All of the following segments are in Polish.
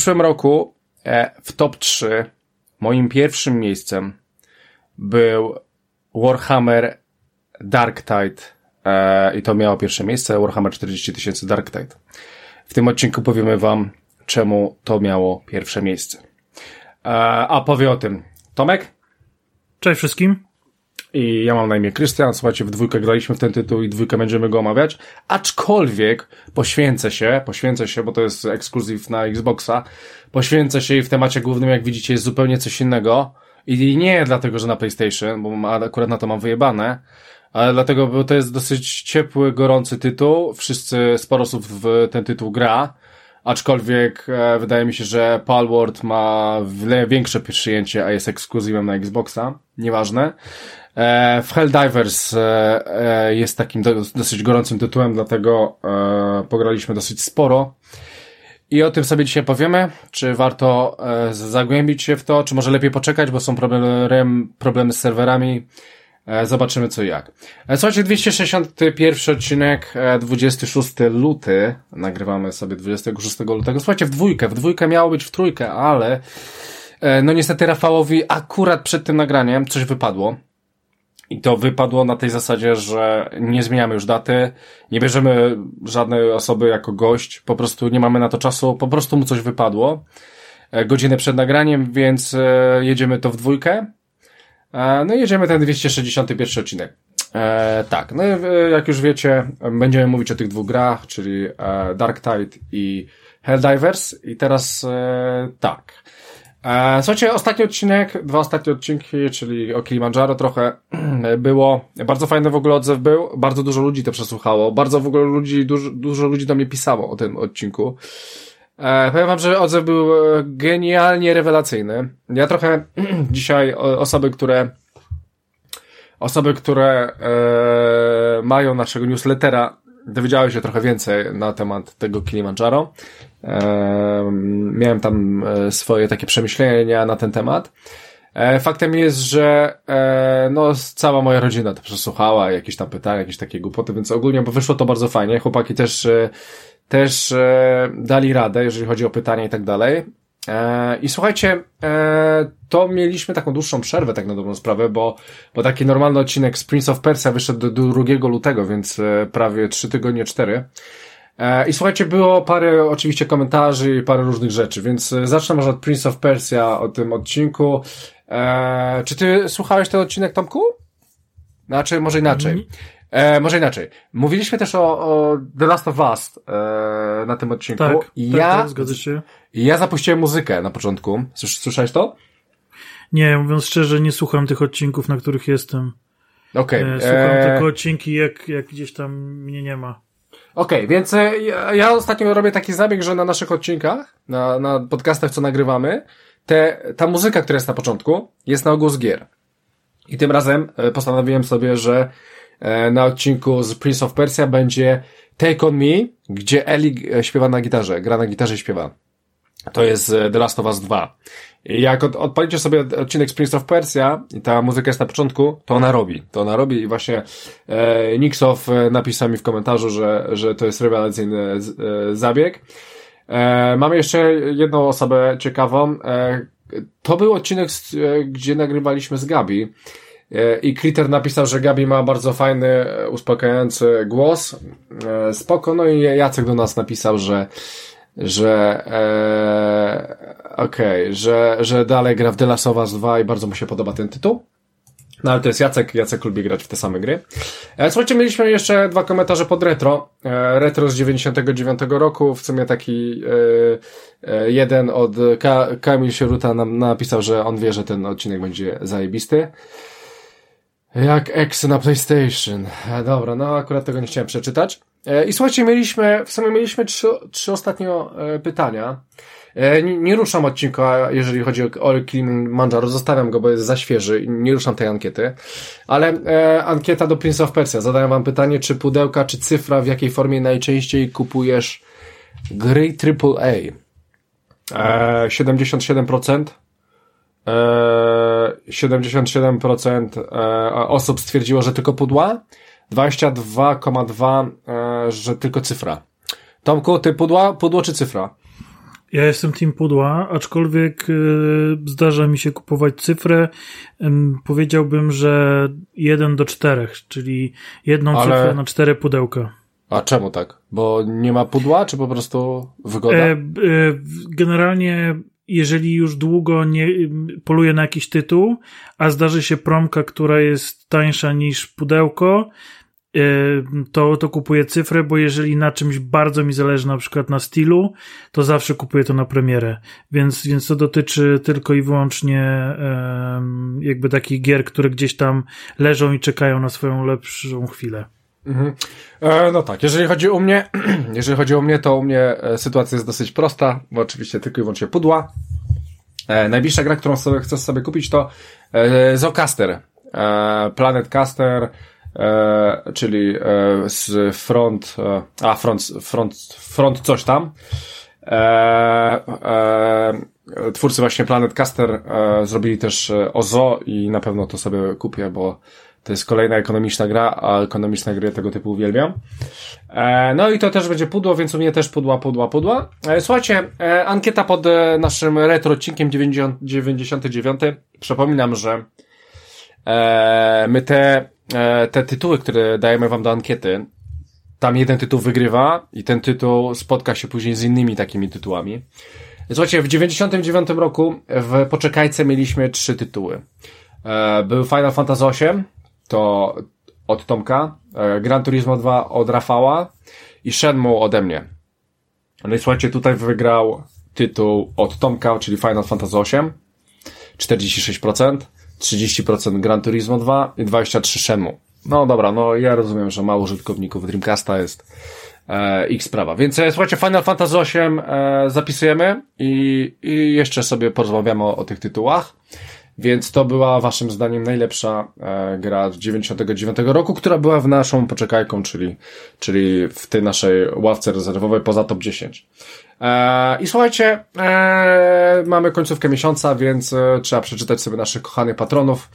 zeszłym roku e, w top 3 moim pierwszym miejscem był Warhammer Dark Tide e, i to miało pierwsze miejsce, Warhammer 40 tysięcy Dark Tide. W tym odcinku powiemy wam, czemu to miało pierwsze miejsce. E, a powie o tym Tomek? Cześć wszystkim. I ja mam na imię Krystian. Słuchajcie, w dwójkę graliśmy w ten tytuł i dwójkę będziemy go omawiać. Aczkolwiek poświęcę się, poświęcę się, bo to jest ekskluzyw na Xboxa, poświęcę się i w temacie głównym, jak widzicie, jest zupełnie coś innego. I nie dlatego, że na PlayStation, bo akurat na to mam wyjebane, ale dlatego, bo to jest dosyć ciepły, gorący tytuł. Wszyscy, sporo osób w ten tytuł gra. Aczkolwiek e, wydaje mi się, że Palworld ma większe przyjęcie, a jest ekskluzywem na Xboxa. Nieważne. E, w Helldivers e, e, jest takim dosyć gorącym tytułem, dlatego pograliśmy dosyć sporo. I o tym sobie dzisiaj powiemy, czy warto zagłębić się w to, czy może lepiej poczekać, bo są problemy, problemy z serwerami. Zobaczymy co i jak. Słuchajcie, 261 odcinek, 26 luty. Nagrywamy sobie 26 lutego. Słuchajcie, w dwójkę. W dwójkę miało być w trójkę, ale no niestety Rafałowi akurat przed tym nagraniem coś wypadło. I to wypadło na tej zasadzie, że nie zmieniamy już daty, nie bierzemy żadnej osoby jako gość, po prostu nie mamy na to czasu, po prostu mu coś wypadło. E, godzinę przed nagraniem, więc e, jedziemy to w dwójkę. E, no i jedziemy ten 261 odcinek. E, tak, no jak już wiecie, będziemy mówić o tych dwóch grach, czyli Dark Tide i Helldivers. I teraz e, tak. E, słuchajcie, ostatni odcinek, dwa ostatnie odcinki, czyli o Kilimandżaro trochę było. Bardzo fajny w ogóle odzew był. Bardzo dużo ludzi to przesłuchało. Bardzo w ogóle ludzi, dużo, dużo ludzi do mnie pisało o tym odcinku. E, powiem wam, że odzew był e, genialnie rewelacyjny. Ja trochę dzisiaj osoby, które osoby, które e, mają naszego newslettera dowiedziały się trochę więcej na temat tego Kilimandżaro. Miałem tam e, swoje takie przemyślenia na ten temat. E, faktem jest, że e, no, cała moja rodzina to przesłuchała, jakieś tam pytania, jakieś takie głupoty, więc ogólnie bo wyszło to bardzo fajnie. Chłopaki też, też dali radę, jeżeli chodzi o pytania i tak dalej. I słuchajcie, to mieliśmy taką dłuższą przerwę, tak na dobrą sprawę, bo, bo taki normalny odcinek z Prince of Persia wyszedł do 2 lutego, więc prawie 3 tygodnie, 4. E, I słuchajcie, było parę oczywiście komentarzy i parę różnych rzeczy, więc e, zacznę może od Prince of Persia o tym odcinku. E, czy ty słuchałeś ten odcinek, Tomku? Znaczy, może inaczej. Mm. E, może inaczej. Mówiliśmy też o, o The Last of Us e, na tym odcinku. Tak, I tak, ja, tak, zgadza się. ja zapuściłem muzykę na początku. Słyszałeś to? Nie, mówiąc szczerze, nie słucham tych odcinków, na których jestem. Okej. Okay. Słucham e... tylko odcinki, jak, jak gdzieś tam mnie nie ma. Okej, okay, więc e, ja, ja ostatnio robię taki zabieg, że na naszych odcinkach, na, na podcastach, co nagrywamy, te, ta muzyka, która jest na początku, jest na ogół z gier. I tym razem e, postanowiłem sobie, że e, na odcinku z Prince of Persia będzie Take On Me, gdzie Ellie śpiewa na gitarze, gra na gitarze i śpiewa. To jest The Last of Us 2. Jak od, odpalicie sobie odcinek z Prince of Persia i ta muzyka jest na początku, to ona robi. To ona robi i właśnie e, Nixow e, napisał mi w komentarzu, że, że to jest rewelacyjny e, zabieg. E, mamy jeszcze jedną osobę ciekawą. E, to był odcinek, e, gdzie nagrywaliśmy z Gabi. E, I Critter napisał, że Gabi ma bardzo fajny, uspokajający głos. E, spoko. No i Jacek do nas napisał, że że e, okej, okay, że, że dalej gra w The Last of Us 2 i bardzo mu się podoba ten tytuł. No ale to jest Jacek, Jacek lubi grać w te same gry. E, słuchajcie, mieliśmy jeszcze dwa komentarze pod retro. E, retro z 99 roku, w sumie taki e, e, jeden od Ka Kamil Sieruta nam napisał, że on wie, że ten odcinek będzie zajebisty. Jak X na PlayStation. E, dobra, no akurat tego nie chciałem przeczytać. E, I słuchajcie, mieliśmy, w sumie mieliśmy trzy, trzy e, pytania. E, nie, nie ruszam odcinka, jeżeli chodzi o, o Kilimanjaro, zostawiam go, bo jest za świeży i nie ruszam tej ankiety. Ale e, ankieta do Prince of Persia. Zadaję wam pytanie, czy pudełka, czy cyfra, w jakiej formie najczęściej kupujesz gry AAA? E, 77%. E, 77% e, osób stwierdziło, że tylko pudła. 22,2, e, że tylko cyfra. Tomku, ty pudła, pudło czy cyfra? Ja jestem team pudła, aczkolwiek y, zdarza mi się kupować cyfrę. powiedziałbym, że 1 do 4, czyli jedną Ale... cyfrę na cztery pudełka. A czemu tak? Bo nie ma pudła, czy po prostu wygoda? E, e, generalnie, jeżeli już długo nie poluję na jakiś tytuł, a zdarzy się promka, która jest tańsza niż pudełko, to, to kupuję cyfrę, bo jeżeli na czymś bardzo mi zależy, na przykład na stylu, to zawsze kupuję to na premierę. Więc, więc to dotyczy tylko i wyłącznie jakby takich gier, które gdzieś tam leżą i czekają na swoją lepszą chwilę. Mhm. E, no tak, jeżeli chodzi o mnie, jeżeli chodzi o mnie, to u mnie e, sytuacja jest dosyć prosta, bo oczywiście tylko i wyłącznie pudła. E, najbliższa gra, którą sobie chcę sobie kupić to e, Zocaster. E, Planet Caster, e, czyli e, z front, e, a front, front, front coś tam. E, e, twórcy właśnie Planet Caster e, zrobili też e, OZO i na pewno to sobie kupię, bo to jest kolejna ekonomiczna gra, a ekonomiczne gry tego typu uwielbiam. E, no i to też będzie pudło, więc u mnie też pudła, pudła, pudła. E, słuchajcie, e, ankieta pod naszym retro odcinkiem 90, 99. Przypominam, że e, my te, te tytuły, które dajemy wam do ankiety, tam jeden tytuł wygrywa i ten tytuł spotka się później z innymi takimi tytułami. Słuchajcie, w 99 roku w Poczekajce mieliśmy trzy tytuły. Był Final Fantasy VIII, to od Tomka, e, Gran Turismo 2 od Rafała i Shenmue ode mnie. No i słuchajcie, tutaj wygrał tytuł od Tomka, czyli Final Fantasy VIII, 46%, 30% Gran Turismo 2 i 23% Shenmue. No dobra, no ja rozumiem, że mało użytkowników Dreamcasta jest e, ich sprawa. Więc e, słuchajcie, Final Fantasy VIII e, zapisujemy i, i jeszcze sobie porozmawiamy o, o tych tytułach. Więc to była waszym zdaniem najlepsza e, gra z 99 roku, która była w naszą poczekajką, czyli, czyli w tej naszej ławce rezerwowej poza top 10. E, I słuchajcie, e, mamy końcówkę miesiąca, więc e, trzeba przeczytać sobie naszych kochanych patronów.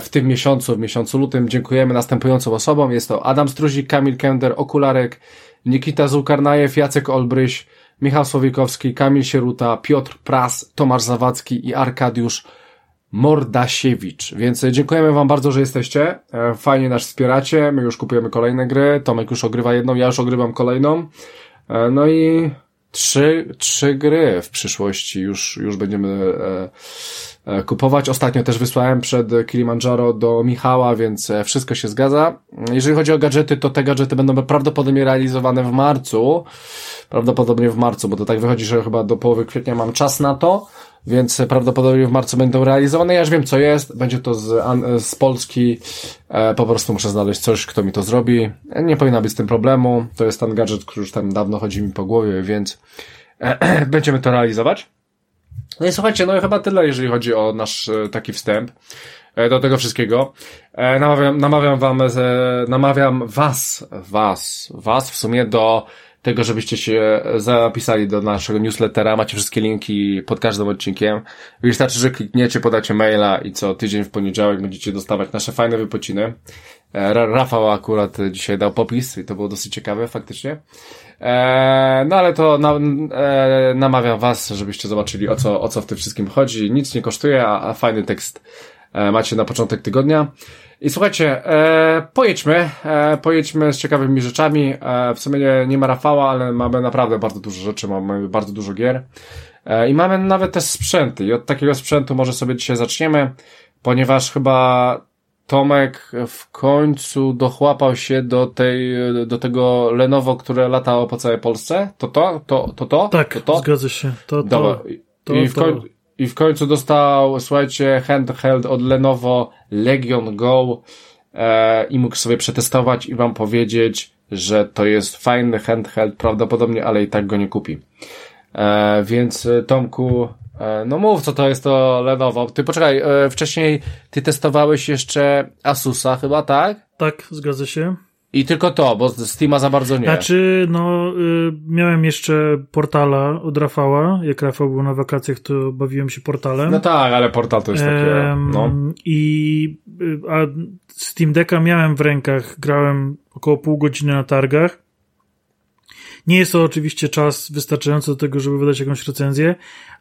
W tym miesiącu, w miesiącu lutym, dziękujemy następującym osobom. Jest to Adam Struzik, Kamil Kender, Okularek, Nikita Zulkarnajew, Jacek Olbryś, Michał Słowikowski, Kamil Sieruta, Piotr Pras, Tomasz Zawadzki i Arkadiusz Mordasiewicz. Więc dziękujemy Wam bardzo, że jesteście. Fajnie nas wspieracie. My już kupujemy kolejne gry. Tomek już ogrywa jedną, ja już ogrywam kolejną. No i trzy, trzy gry w przyszłości już, już będziemy e, kupować. Ostatnio też wysłałem przed Kilimanjaro do Michała, więc wszystko się zgadza. Jeżeli chodzi o gadżety, to te gadżety będą prawdopodobnie realizowane w marcu. Prawdopodobnie w marcu, bo to tak wychodzi, że chyba do połowy kwietnia mam czas na to więc prawdopodobnie w marcu będą realizowane. Ja już wiem, co jest. Będzie to z, z Polski. E, po prostu muszę znaleźć coś, kto mi to zrobi. Nie powinna być z tym problemu. To jest ten gadżet, który już tam dawno chodzi mi po głowie, więc e, będziemy to realizować. No i słuchajcie, no i chyba tyle, jeżeli chodzi o nasz e, taki wstęp e, do tego wszystkiego. E, namawiam, namawiam wam, namawiam was, was, was w sumie do tego, żebyście się zapisali do naszego newslettera. Macie wszystkie linki pod każdym odcinkiem. Wystarczy, że klikniecie, podacie maila i co tydzień w poniedziałek będziecie dostawać nasze fajne wypociny. E, Rafał akurat dzisiaj dał popis i to było dosyć ciekawe faktycznie. E, no ale to na, e, namawiam was, żebyście zobaczyli o co, o co w tym wszystkim chodzi. Nic nie kosztuje, a, a fajny tekst macie na początek tygodnia. I słuchajcie, e, pojedźmy, e, pojedźmy z ciekawymi rzeczami. E, w sumie nie, nie ma Rafała, ale mamy naprawdę bardzo dużo rzeczy, mamy bardzo dużo gier. E, I mamy nawet też sprzęty. I od takiego sprzętu może sobie dzisiaj zaczniemy, ponieważ chyba Tomek w końcu dochłapał się do tej, do tego Lenovo, które latało po całej Polsce. To to? To to? to? Tak, to, to? zgadza się. To, to, Dobra. to, I w końcu, i w końcu dostał, słuchajcie, handheld od Lenovo Legion Go e, i mógł sobie przetestować i wam powiedzieć, że to jest fajny handheld prawdopodobnie, ale i tak go nie kupi. E, więc e, Tomku, e, no mów, co to jest to Lenovo. Ty poczekaj, e, wcześniej ty testowałeś jeszcze Asusa chyba, tak? Tak, zgadza się. I tylko to, bo Steama za bardzo nie. Znaczy, no, y, miałem jeszcze portala od Rafała. Jak Rafał był na wakacjach, to bawiłem się portalem. No tak, ale portal to jest takie, no. I, y, a Steam Decka miałem w rękach, grałem około pół godziny na targach. Nie jest to oczywiście czas wystarczający do tego, żeby wydać jakąś recenzję,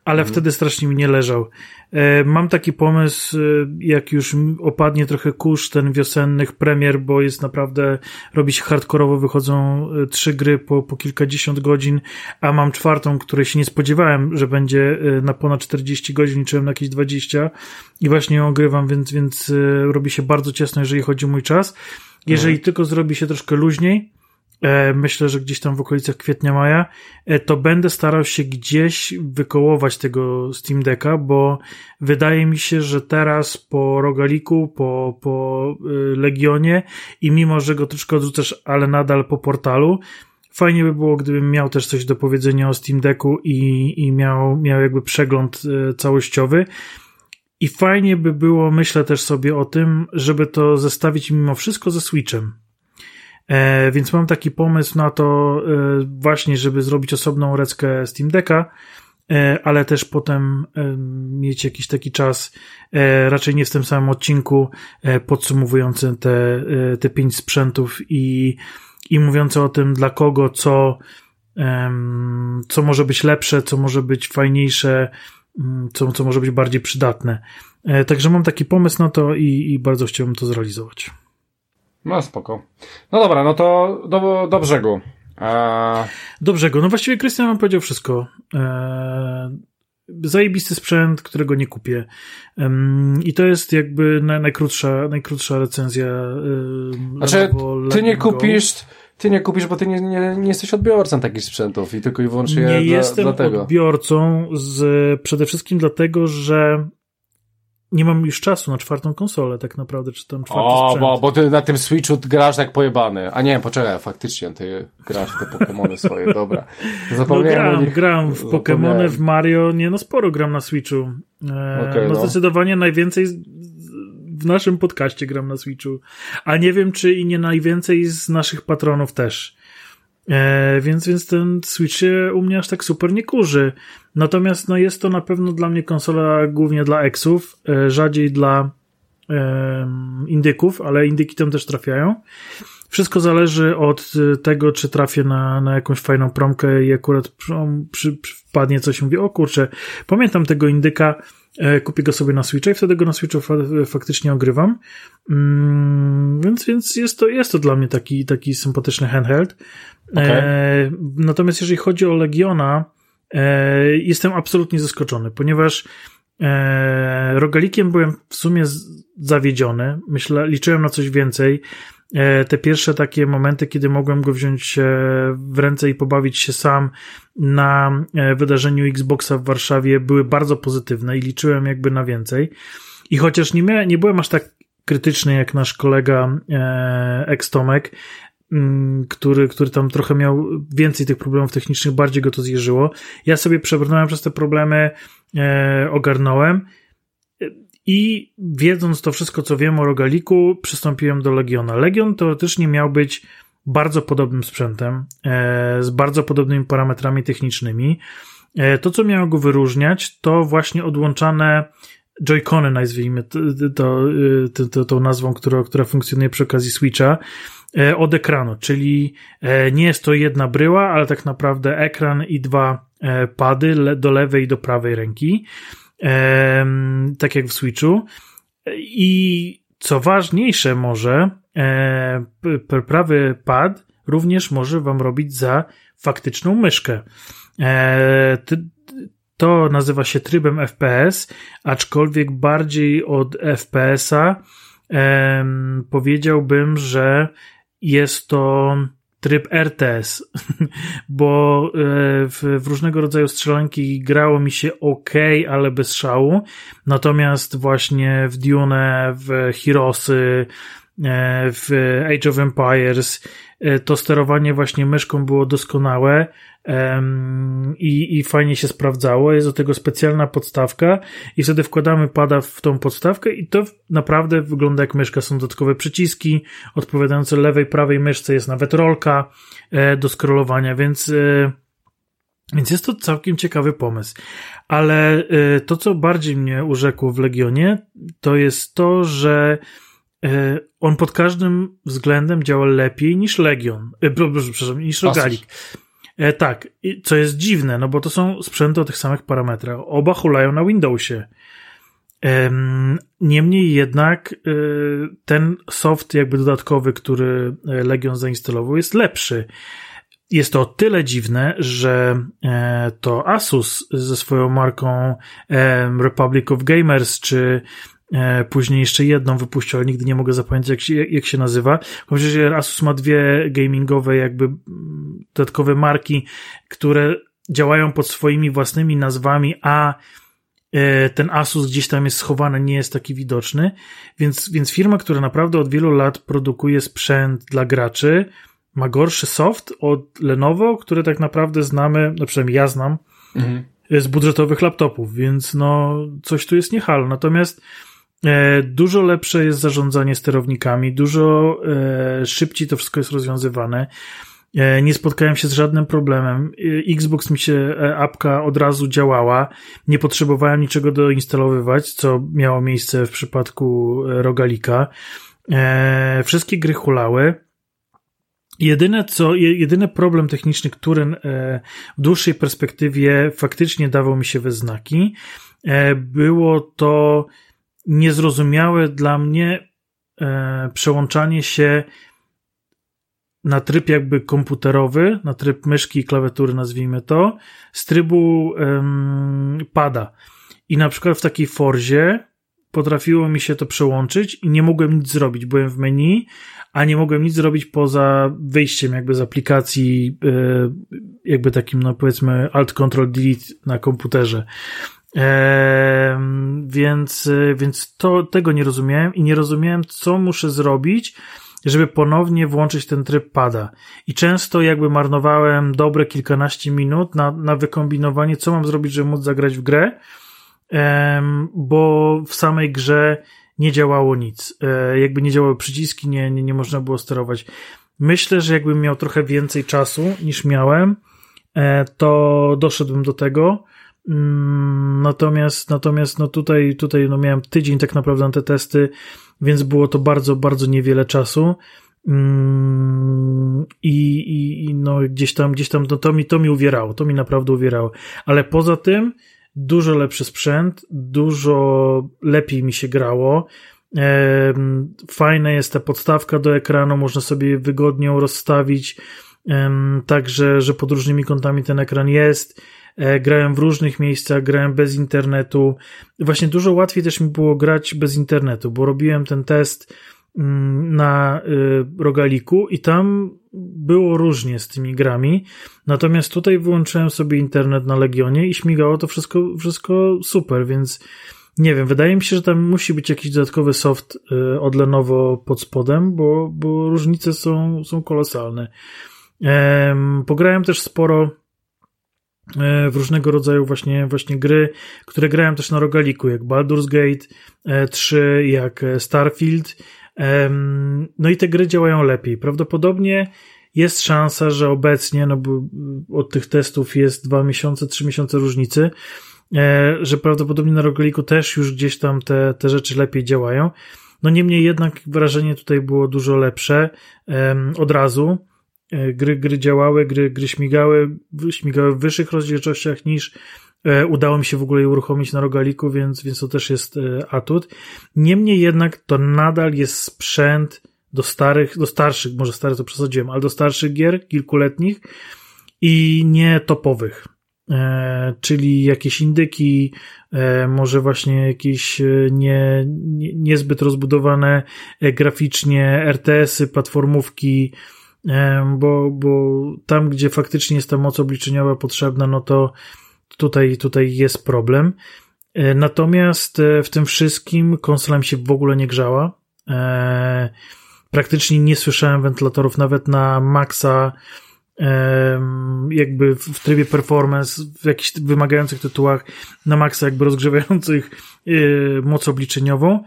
ale mhm. wtedy strasznie mi nie leżał. E, mam taki pomysł, e, jak już opadnie trochę kurz ten wiosennych premier, bo jest naprawdę, robi się hardkorowo, wychodzą e, trzy gry po, po kilkadziesiąt godzin, a mam czwartą, której się nie spodziewałem, że będzie na ponad 40 godzin, liczyłem na jakieś 20 i właśnie ją ogrywam, więc, więc robi się bardzo ciasno, jeżeli chodzi o mój czas. Jeżeli mhm. tylko zrobi się troszkę luźniej, myślę, że gdzieś tam w okolicach kwietnia, maja, e, to będę starał się gdzieś wykołować tego Steam Decka, bo wydaje mi się, że teraz po Rogaliku, po, po e, Legionie i mimo, że go troszkę odrzucasz, ale nadal po portalu, fajnie by było, gdybym miał też coś do powiedzenia o Steam Decku i, i miał, miał jakby przegląd całościowy. I fajnie by było, myślę też sobie o tym, żeby to zestawić mimo wszystko ze Switchem E, więc mam taki pomysł na to e, właśnie, żeby zrobić osobną reckę Steam Decka, e, ale też potem mieć jakiś taki czas, raczej nie w tym samym odcinku, podsumowujący te, te pięć sprzętów i, i mówiący o tym, dla kogo, co, co może być lepsze, co może być fajniejsze, mm, co, co może być bardziej przydatne. Także mam taki pomysł na to i, i bardzo chciałbym to zrealizować. No spoko. No dobra, no to do, do brzegu. Eee... Do brzegu. No właściwie Krystian wam powiedział wszystko. Eee, zajebisty sprzęt, którego nie kupię. I to jest jakby najkrótsza, najkrótsza recenzja. Eee, znaczy, ty nie kupisz, ty nie kupisz, bo ty nie, nie, nie jesteś odbiorcą takich sprzętów i tylko i wyłącznie nie dla, jestem dlatego. odbiorcą z, przede wszystkim dlatego, że nie mam już czasu na czwartą konsolę, tak naprawdę, czy tam czwarty O, sprzęt. bo, bo ty na tym Switchu grasz jak pojebany. A nie, poczekaj, faktycznie, ty grasz w te Pokémony swoje, dobra. Zapomniałem no gram, gram w Pokémony, w Mario, nie no sporo gram na Switchu. E, okay, no, no zdecydowanie najwięcej w naszym podcaście gram na Switchu. A nie wiem, czy i nie najwięcej z naszych patronów też. E, więc, więc ten Switch się u mnie aż tak super nie kurzy. Natomiast no, jest to na pewno dla mnie konsola głównie dla eksów, e, rzadziej dla e, indyków, ale indyki tam też trafiają. Wszystko zależy od tego, czy trafię na, na jakąś fajną promkę i akurat przy, przy, wpadnie coś i mówię, o kurczę, pamiętam tego indyka, e, kupię go sobie na Switcha i wtedy go na Switchu fa faktycznie ogrywam. Mm, więc, więc jest to, jest to dla mnie taki, taki sympatyczny handheld. Okay. E, natomiast jeżeli chodzi o Legiona, e, jestem absolutnie zaskoczony, ponieważ e, rogalikiem byłem w sumie zawiedziony. Myślę, liczyłem na coś więcej. E, te pierwsze takie momenty, kiedy mogłem go wziąć e, w ręce i pobawić się sam na e, wydarzeniu Xboxa w Warszawie, były bardzo pozytywne i liczyłem jakby na więcej. I chociaż nie, miałem, nie byłem aż tak krytyczny jak nasz kolega e, Tomek, Mm, który, który tam trochę miał więcej tych problemów technicznych, bardziej go to zjeżyło. Ja sobie przebrnąłem przez te problemy, e, ogarnąłem i wiedząc to wszystko, co wiem o Rogaliku, przystąpiłem do Legiona. Legion teoretycznie miał być bardzo podobnym sprzętem, e, z bardzo podobnymi parametrami technicznymi. E, to, co miało go wyróżniać, to właśnie odłączane Joy-Cony, nazwijmy to, to, to, to, tą nazwą, która, która funkcjonuje przy okazji Switcha, E, od ekranu, czyli e, nie jest to jedna bryła, ale tak naprawdę ekran i dwa e, pady do lewej i do prawej ręki, tak jak w Switchu. I co ważniejsze może, prawy pad również może Wam robić za faktyczną myszkę. To nazywa się trybem FPS, aczkolwiek bardziej od FPS-a powiedziałbym, że jest to tryb RTS, bo e, w, w, różnego rodzaju strzelanki grało mi się ok, ale bez szału. Natomiast właśnie w Dune, w Heroesy, e, w Age of Empires e, to sterowanie właśnie myszką było doskonałe i, i fajnie się sprawdzało. Jest do tego specjalna podstawka i wtedy wkładamy pada w tą podstawkę i to naprawdę wygląda jak myszka. Są dodatkowe przyciski odpowiadające lewej, prawej myszce. Jest nawet rolka e, do scrollowania, więc e, więc jest to całkiem ciekawy pomysł. Ale e, to, co bardziej mnie urzekło w Legionie, to jest to, że on pod każdym względem działa lepiej niż Legion. Przepraszam, niż Rogalik. E, tak, co jest dziwne, no bo to są sprzęty o tych samych parametrach. Oba hulają na Windowsie. Niemniej jednak e, ten soft jakby dodatkowy, który Legion zainstalował jest lepszy. Jest to o tyle dziwne, że e, to Asus ze swoją marką Republic of Gamers, czy E, później jeszcze jedną wypuścił, ale nigdy nie mogę zapamiętać, jak się, jak się nazywa. Chociaż Asus ma dwie gamingowe, jakby dodatkowe marki, które działają pod swoimi własnymi nazwami, a e, ten Asus gdzieś tam jest schowany, nie jest taki widoczny. Więc, więc firma, która naprawdę od wielu lat produkuje sprzęt dla graczy, ma gorszy soft od Lenovo, który tak naprawdę znamy, no przynajmniej ja znam, mhm. z budżetowych laptopów, więc no coś tu jest niehalo. Natomiast E, dużo lepsze jest zarządzanie sterownikami, dużo e, szybciej to wszystko jest rozwiązywane. E, nie spotkałem się z żadnym problemem. Xbox mi się apka od razu działała. Nie potrzebowałem niczego doinstalowywać, co miało miejsce w przypadku Rogalika. Wszystkie gry hulały. Jedyne co, jedyny problem techniczny, który w dłuższej perspektywie faktycznie dawał mi się we znaki, było to niezrozumiałe dla mnie e, przełączanie się na tryb jakby komputerowy, na tryb myszki i klawiatury, nazwijmy to, z trybu um, pada. I na przykład w takiej Forzie potrafiło mi się to przełączyć i nie mogłem nic zrobić. Byłem w menu, a nie mogłem nic zrobić poza wyjściem jakby z aplikacji, e, jakby takim, no powiedzmy, Alt Control Delete na komputerze. Więc, więc to, tego nie rozumiałem i nie rozumiałem, co muszę zrobić, żeby ponownie włączyć ten tryb pada. I często jakby marnowałem dobre kilkanaście minut na, na wykombinowanie, co mam zrobić, żeby móc zagrać w grę, bo w samej grze nie działało nic. Eee, jakby nie działały przyciski, nie, nie, nie można było sterować. Myślę, że jakbym miał trochę więcej czasu niż miałem, e, to doszedłbym do tego, natomiast, natomiast no tutaj, tutaj no miałem tydzień tak naprawdę na te testy, więc było to bardzo, bardzo niewiele czasu. Mm, I, i, i no gdzieś tam, gdzieś tam, no to mi, to mi uwierało, to mi naprawdę uwierało. Ale poza tym, dużo lepszy sprzęt, dużo lepiej mi się grało. Fajna jest ta podstawka do ekranu, można sobie wygodnie rozstawić, tak, że, pod różnymi kątami ten ekran jest grałem w różnych miejscach, grałem bez internetu. Właśnie dużo łatwiej też mi było grać bez internetu, bo robiłem ten test mm, na y, rogaliku i tam było różnie z tymi grami. Natomiast tutaj wyłączyłem sobie internet na Legionie i śmigało to wszystko, wszystko super, więc nie wiem, wydaje mi się, że tam musi być jakiś dodatkowy soft y, od Lenovo pod spodem, bo, bo różnice są, są kolosalne. Pograłem też sporo E, w różnego rodzaju właśnie, właśnie gry, które grałem też na rogaliku, jak Baldur's Gate 3, e, jak e, Starfield. No i te gry działają lepiej. Prawdopodobnie jest szansa, że obecnie, no bo od tych testów jest dwa miesiące, trzy miesiące różnicy, że prawdopodobnie na rogaliku też już gdzieś tam te, te rzeczy lepiej działają. No niemniej jednak wrażenie tutaj było dużo lepsze od razu. E, gry, gry działały, gry, gry śmigały, śmigały w wyższych rozdzielczościach niż e, udało mi się w ogóle je uruchomić na rogaliku, więc, więc to też jest e, atut. Niemniej jednak to nadal jest sprzęt do starych, do starszych, może stary to przesadziłem, ale do starszych gier, kilkuletnich i nie topowych. E, czyli jakieś indyki, e, może właśnie jakieś nie, nie, niezbyt rozbudowane graficznie RTS-y, platformówki, bo, bo tam, gdzie faktycznie jest ta moc obliczeniowa potrzebna, no to tutaj, tutaj jest problem. E, natomiast e, w tym wszystkim konsola mi się w ogóle nie grzała. E, praktycznie nie słyszałem wentylatorów, nawet na maksa, jakby w trybie performance, w jakichś wymagających tytułach, na maksa jakby rozgrzewających moc obliczeniową.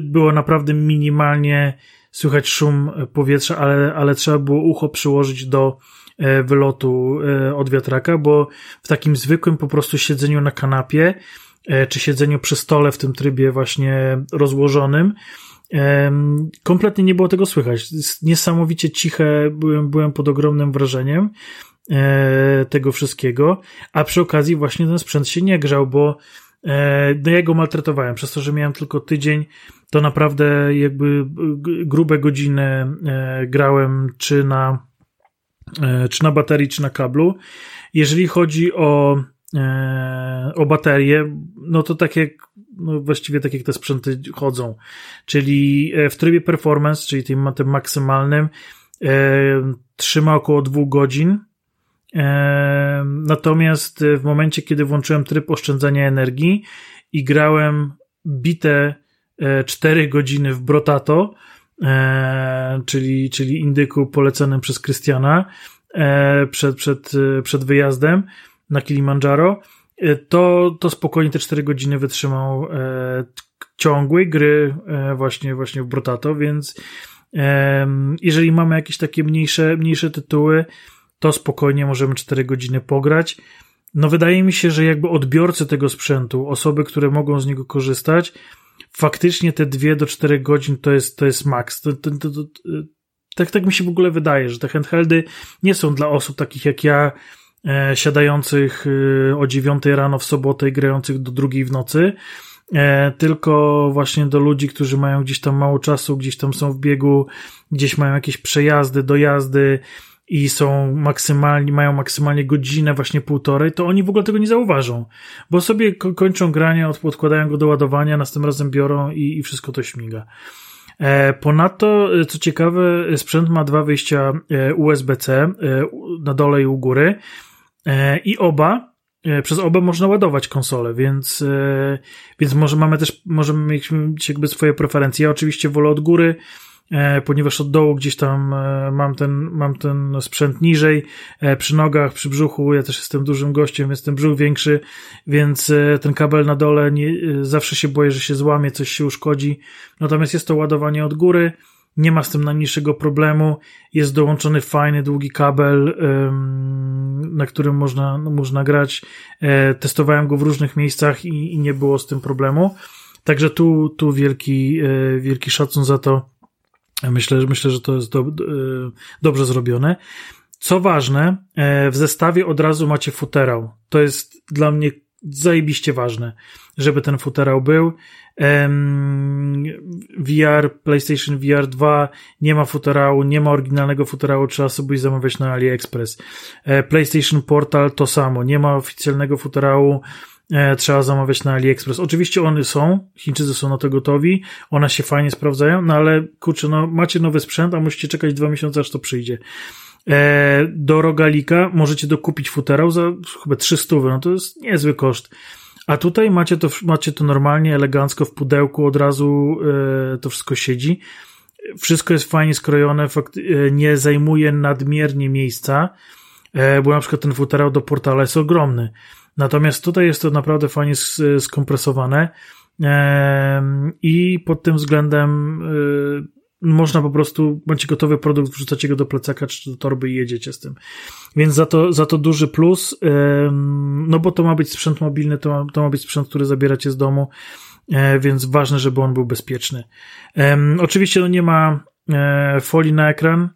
Było naprawdę minimalnie słychać szum powietrza, ale, ale trzeba było ucho przyłożyć do e, wylotu e, od wiatraka, bo w takim zwykłym po prostu siedzeniu na kanapie czy siedzeniu przy stole w tym trybie właśnie rozłożonym. Kompletnie nie było tego słychać. Niesamowicie ciche, byłem, byłem pod ogromnym wrażeniem tego wszystkiego, a przy okazji właśnie ten sprzęt się nie grzał, bo no ja go maltretowałem. Przez to, że miałem tylko tydzień, to naprawdę jakby grube godziny grałem czy na, czy na baterii, czy na kablu. Jeżeli chodzi o, o baterię, no to tak jak no właściwie tak jak te sprzęty chodzą, czyli w trybie performance, czyli tym, tym maksymalnym, trzyma około dwóch godzin, Natomiast w momencie, kiedy włączyłem tryb oszczędzania energii i grałem bite 4 godziny w Brotato, czyli, czyli indyku poleconym przez Krystiana przed, przed, przed wyjazdem na Kilimandżaro, to, to spokojnie te 4 godziny wytrzymał ciągłej gry właśnie, właśnie w Brotato, więc jeżeli mamy jakieś takie mniejsze, mniejsze tytuły, to spokojnie możemy 4 godziny pograć. No wydaje mi się, że jakby odbiorcy tego sprzętu, osoby, które mogą z niego korzystać, faktycznie te 2 do 4 godzin to jest, to jest maks. Tak, tak mi się w ogóle wydaje, że te handheldy nie są dla osób takich jak ja, e, siadających e, o 9 rano w sobotę i grających do drugiej w nocy, e, tylko właśnie do ludzi, którzy mają gdzieś tam mało czasu, gdzieś tam są w biegu, gdzieś mają jakieś przejazdy, dojazdy, i są maksymalnie, mają maksymalnie godzinę, właśnie półtorej, to oni w ogóle tego nie zauważą, bo sobie kończą granie, odkładają go do ładowania, następnym razem biorą i, i wszystko to śmiga. E, ponadto, e, co ciekawe, sprzęt ma dwa wyjścia e, USB-C na dole i u góry i oba, przez oba można ładować konsolę, więc, więc może mamy też, możemy mieć jakby swoje preferencje. Ja oczywiście wolę od góry, ponieważ od dołu gdzieś tam e, mam ten, mam ten sprzęt niżej, e, przy nogach, przy brzuchu, ja też jestem dużym gościem, jestem brzuch większy, więc ten kabel na dole nie, zawsze się boję, że się złamie, coś się uszkodzi. Natomiast jest to ładowanie od góry, nie ma z tym najmniejszego problemu. Jest dołączony fajny, długi kabel, na którym można, można grać. Testowałem go w różnych miejscach i, i nie było z tym problemu. Także tu, tu wielki, wielki szacun za to Myślę, myślę, że to jest do, e, dobrze zrobione. Co ważne, e, w zestawie od razu macie futerał. To jest dla mnie zajebiście ważne, żeby ten futerał był. VR, PlayStation VR 2 nie ma futerału, nie ma oryginalnego futerału, trzeba sobie zamawiać na AliExpress. E, PlayStation Portal to samo, nie ma oficjalnego futerału, trzeba zamawiać na AliExpress. Oczywiście one są, Chińczycy są na to gotowi, one się fajnie sprawdzają, no ale kurczę, no macie nowy sprzęt, a musicie czekać dwa miesiące, aż to przyjdzie. E, do rogalika możecie dokupić futerał za chyba 300, no to jest niezły koszt. A tutaj macie to, macie to normalnie, elegancko w pudełku, od razu e, to wszystko siedzi. Wszystko jest fajnie skrojone, nie zajmuje nadmiernie miejsca, bo na przykład ten futerał do portala jest ogromny. Natomiast tutaj jest to naprawdę fajnie skompresowane i pod tym względem y, można po prostu, macie gotowy produkt, wrzucacie go do plecaka czy do torby i jedziecie z tym. Więc za to, za to duży plus, no bo to ma być sprzęt mobilny, to ma, to ma być sprzęt, który zabieracie z domu, e, więc ważne, żeby on był bezpieczny. Oczywiście no nie ma e, folii na ekran,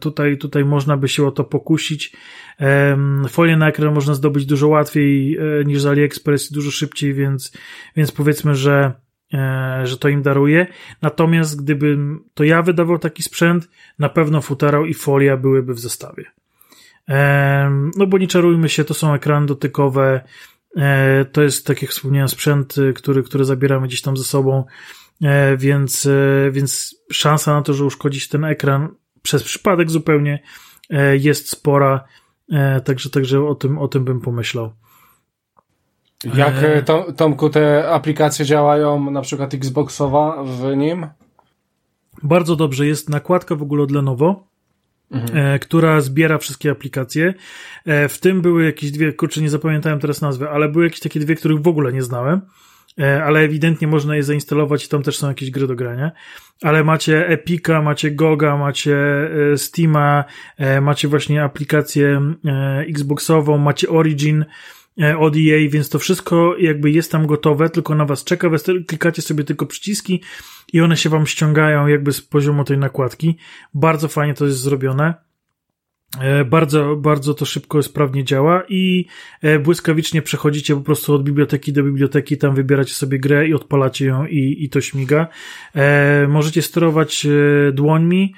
tutaj, tutaj można by się o to pokusić. Folię na ekran można zdobyć dużo łatwiej e, niż z AliExpress, dużo szybciej, więc, więc powiedzmy, że, e, że to im daruje. Natomiast gdybym to ja wydawał taki sprzęt, na pewno futerał i folia byłyby w zestawie. No bo nie czarujmy się, to są ekrany dotykowe, to jest, tak jak wspomniałem, sprzęt, który, który zabieramy gdzieś tam ze sobą, więc, więc szansa na to, że uszkodzić ten ekran przez przypadek zupełnie e, jest spora, e, także, także o, tym, o tym bym pomyślał. Jak, e, Tomku, te aplikacje działają, na przykład Xboxowa w nim? Bardzo dobrze. Jest nakładka w ogóle od Lenovo, mhm. która zbiera wszystkie aplikacje. W tym były jakieś dwie, kurczę, nie zapamiętałem teraz nazwy, ale były jakieś takie dwie, których w ogóle nie znałem. E, ale ewidentnie można je zainstalować tam też są jakieś gry do grania. Ale macie Epica, macie Goga, macie e, Steama, e, macie właśnie aplikację Xboxową, macie Origin, od EA, więc to wszystko jakby jest tam gotowe, tylko na was czeka, klikacie sobie tylko przyciski i one się wam ściągają jakby z poziomu tej nakładki. Bardzo fajnie to jest zrobione. E, bardzo, bardzo to szybko, sprawnie działa i e, błyskawicznie przechodzicie po prostu od biblioteki do biblioteki, tam wybieracie sobie grę i odpalacie ją i, i to śmiga. E, możecie sterować dłońmi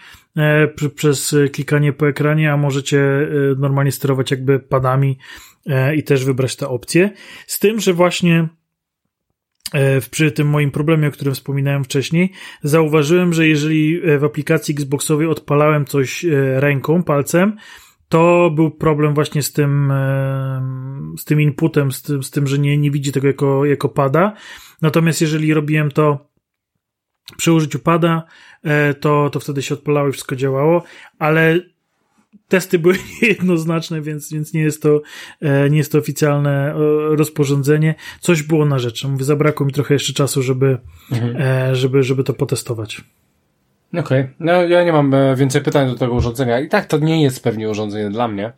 przez klikanie po ekranie, a możecie normalnie sterować jakby padami i też wybrać te opcje. Z tym, że właśnie przy tym moim problemie, o którym wspominałem wcześniej, zauważyłem, że jeżeli e, w aplikacji Xboxowej odpalałem coś e, ręką, palcem, to był problem właśnie z tym, z tym inputem, z tym, z tym że nie, nie widzi tego jako, jako pada. Natomiast jeżeli robiłem to przy użyciu pada, to, to wtedy się odpalało i wszystko działało, ale testy były jednoznaczne, więc, więc nie jest to, e, nie jest to oficjalne e, rozporządzenie. Coś było na rzeczy. Mówię, zabrakło mi trochę jeszcze czasu, żeby, mhm. E, żeby, żeby to potestować. Okej. Okay. No, ja nie mam więcej pytań do tego urządzenia. I tak to nie jest pewnie urządzenie dla mnie.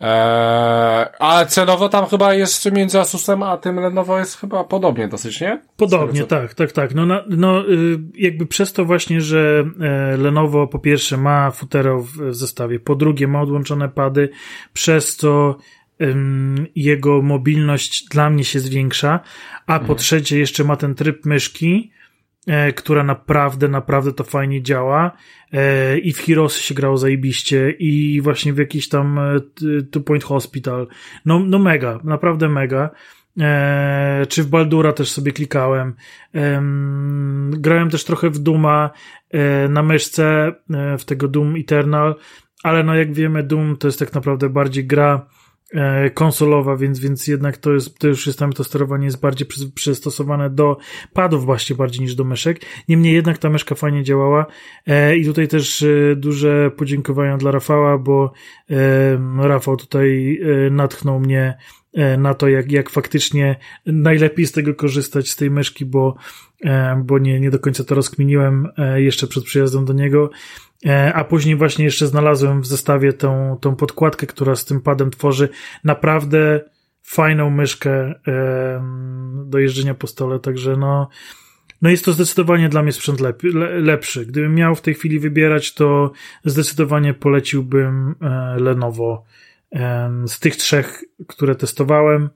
Eee, ale cenowo tam chyba jest między Asusem a tym Lenovo jest chyba podobnie dosyć, nie? Podobnie, co... tak, tak, tak. No, no y, jakby przez to właśnie, że e, Lenovo po pierwsze ma futero w zestawie, po drugie ma odłączone pady, przez co jego mobilność dla mnie się zwiększa, a po mhm. trzecie jeszcze ma ten tryb myszki, która naprawdę, naprawdę to fajnie działa. E, I w Heroes się grało zajebiście, i właśnie w jakiś tam e, Two Point Hospital. No, no mega, naprawdę mega. czy w Baldura też sobie klikałem. grałem też trochę w Duma na myszce, w tego Doom Eternal, ale no jak wiemy, Doom to jest tak naprawdę bardziej gra E, konsolowa, więc, więc jednak to jest, to już jest tam to sterowanie jest bardziej przy, przystosowane do padów właśnie bardziej niż do myszek. Niemniej jednak ta myszka fajnie działała e, i tutaj też e, duże podziękowania dla Rafała, bo Rafał tutaj natchnął mnie na to, jak, jak faktycznie najlepiej z tego korzystać, z tej myszki, bo, bo nie, nie do końca to rozkminiłem jeszcze przed przyjazdem do niego. E, a później właśnie jeszcze znalazłem w zestawie tą, tą podkładkę, która z tym padem tworzy naprawdę fajną myszkę do jeżdżenia po stole, także no, no jest to zdecydowanie dla mnie sprzęt lep, lepszy. Gdybym miał w tej chwili wybierać, to zdecydowanie poleciłbym e, Lenovo z tych trzech, które testowałem.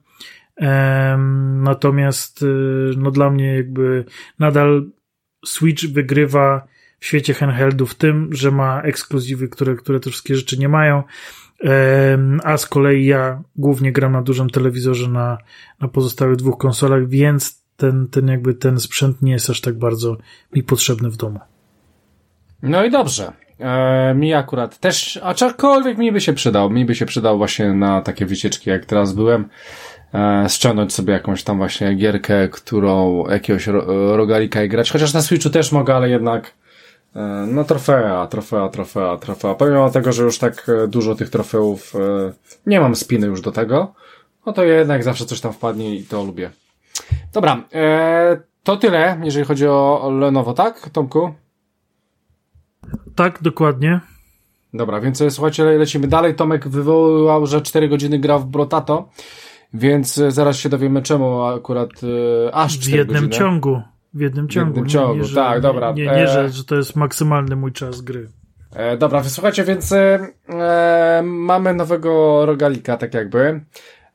Natomiast y, no dla mnie jakby nadal Switch wygrywa w świecie handheldów tym, że ma ekskluzywy, które, które te wszystkie rzeczy nie mają. A z kolei ja głównie gram na dużym telewizorze na, na pozostałych dwóch konsolach, więc ten, ten jakby ten sprzęt nie jest aż tak bardzo mi potrzebny w domu. No i dobrze. E, mi akurat też, aczkolwiek mi by się przydał, mi by się przydał właśnie na takie wycieczki, jak teraz byłem, e, ściągnąć sobie jakąś tam właśnie gierkę, którą jakiegoś ro, rogalika i grać, chociaż na Switchu też mogę, ale jednak no trofea, trofea, trofea, trofea. Pomimo tego, że już tak e, dużo tych trofeów e, nie mam spiny już do tego, no to jednak zawsze coś tam wpadnie i to lubię. Dobra, to tyle, jeżeli chodzi o Lenovo, tak, Tomku? Tak, dokładnie. Dobra, więc słuchajcie, lecimy dalej. Tomek wywołał, że 4 godziny grał w Brotato, więc zaraz się dowiemy czemu akurat aż 4 W jednym godziny. ciągu. W jednym ciągu. W jednym ciągu, nie, nie, tak, że, dobra. Nie, nie, nie że, że to jest maksymalny mój czas gry. E, dobra, wysłuchajcie, więc e, mamy nowego rogalika, tak jakby.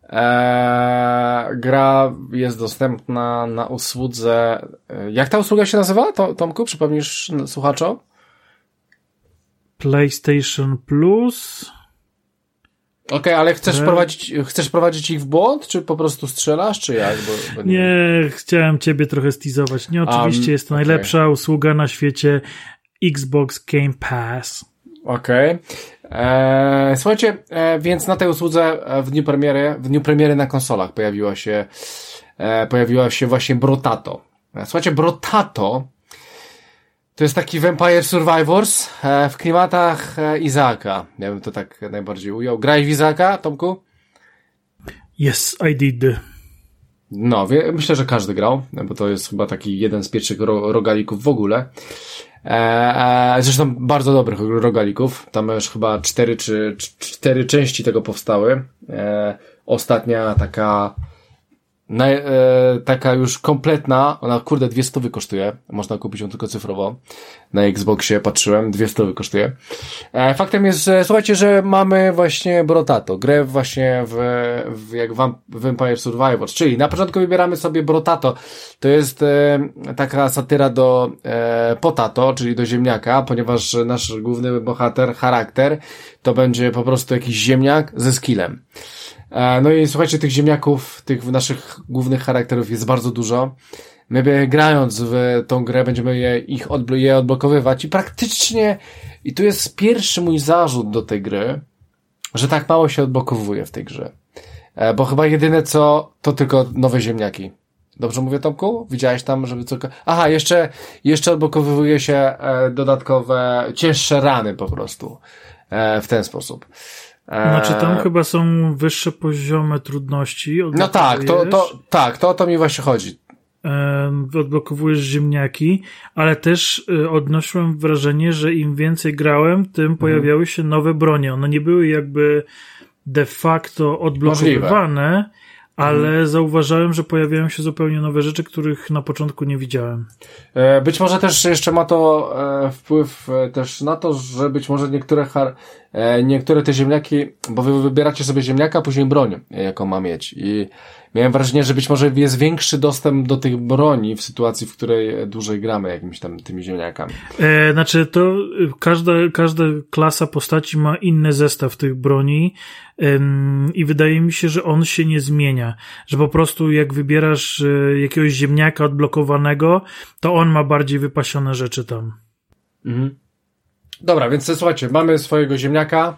E, gra jest dostępna na usłudze. E, jak ta usługa się nazywa, to, Tomku? Przypomnisz słuchaczom? PlayStation Plus. Okej, okay, ale chcesz, prowadzić, chcesz prowadzić ich w błąd, czy po prostu strzelasz, czy jak? Bo, bo nie... nie... chciałem ciebie trochę stizować. Nie, oczywiście um, jest to najlepsza okay. usługa na świecie Xbox Game Pass. Okej. Okay. E, słuchajcie, e, więc na tej usłudze e, w dniu premiery, w dniu premiery na konsolach pojawiła się, e, pojawiła się właśnie Brotato. E, słuchajcie, Brotato to jest taki Vampire Survivors e, w klimatach e, Izaaka. Ja bym to tak najbardziej ujął. Grałeś w Izaaka, Tomku? Yes, I did. No, myślę, że każdy grał, bo to jest chyba taki jeden z pierwszych ro rogalików w ogóle. E, zresztą bardzo dobrych rogalików. Tam już chyba cztery czy cztery części tego powstały. ostatnia taka na, e, taka już kompletna, ona kurde dwie stówy kosztuje, można kupić ją tylko cyfrowo, na Xboxie patrzyłem, dwie stówy kosztuje. E, faktem jest, że słuchajcie, że mamy właśnie Brotato, grę właśnie w, w jak Vampire Survivors, czyli na początku wybieramy sobie Brotato, to jest e, taka satyra do e, Potato, czyli do ziemniaka, ponieważ nasz główny bohater, charakter, to będzie po prostu jakiś ziemniak ze skillem. E, no i słuchajcie, tych ziemniaków, tych naszych głównych charakterów jest bardzo dużo. My grając w tą grę będziemy je, ich odblo je odblokowywać i praktycznie, i tu jest pierwszy mój zarzut do tej gry, że tak mało się odblokowuje w tej grze. E, bo chyba jedyne co, to tylko nowe ziemniaki. Dobrze mówię, Tomku? Widziałeś tam, żeby co... Aha, jeszcze, jeszcze odblokowuje się e, dodatkowe, cięższe rany po prostu. W ten sposób. Znaczy tam eee. chyba są wyższe poziomy trudności. No tak, to, to, tak, to o to mi właśnie chodzi. Odblokowujesz ziemniaki, ale też e, odnosiłem wrażenie, że im więcej grałem, tym mhm. pojawiały się nowe bronie. One nie były jakby de facto odblokowywane, Możliwe ale mhm. zauważyłem, że pojawiają się zupełnie nowe rzeczy, których na początku nie widziałem. E, być może też jeszcze ma to e, wpływ e, też na to, że być może niektóre, niektóre te ziemniaki, bo wy wybieracie sobie ziemniaka, później broń, jaką ma mieć. I miałem wrażenie, że być może jest większy dostęp do tych broni w sytuacji, w której dłużej gramy jakimiś tam tymi ziemniakami. E, znaczy to każda, każda klasa postaci ma inny zestaw tych broni ym, i wydaje mi się, że on się nie zmienia, że po prostu jak wybierasz y, jakiegoś ziemniaka odblokowanego, to on ma bardziej wypasione rzeczy tam. Mhm. Dobra, więc słuchajcie, mamy swojego ziemniaka,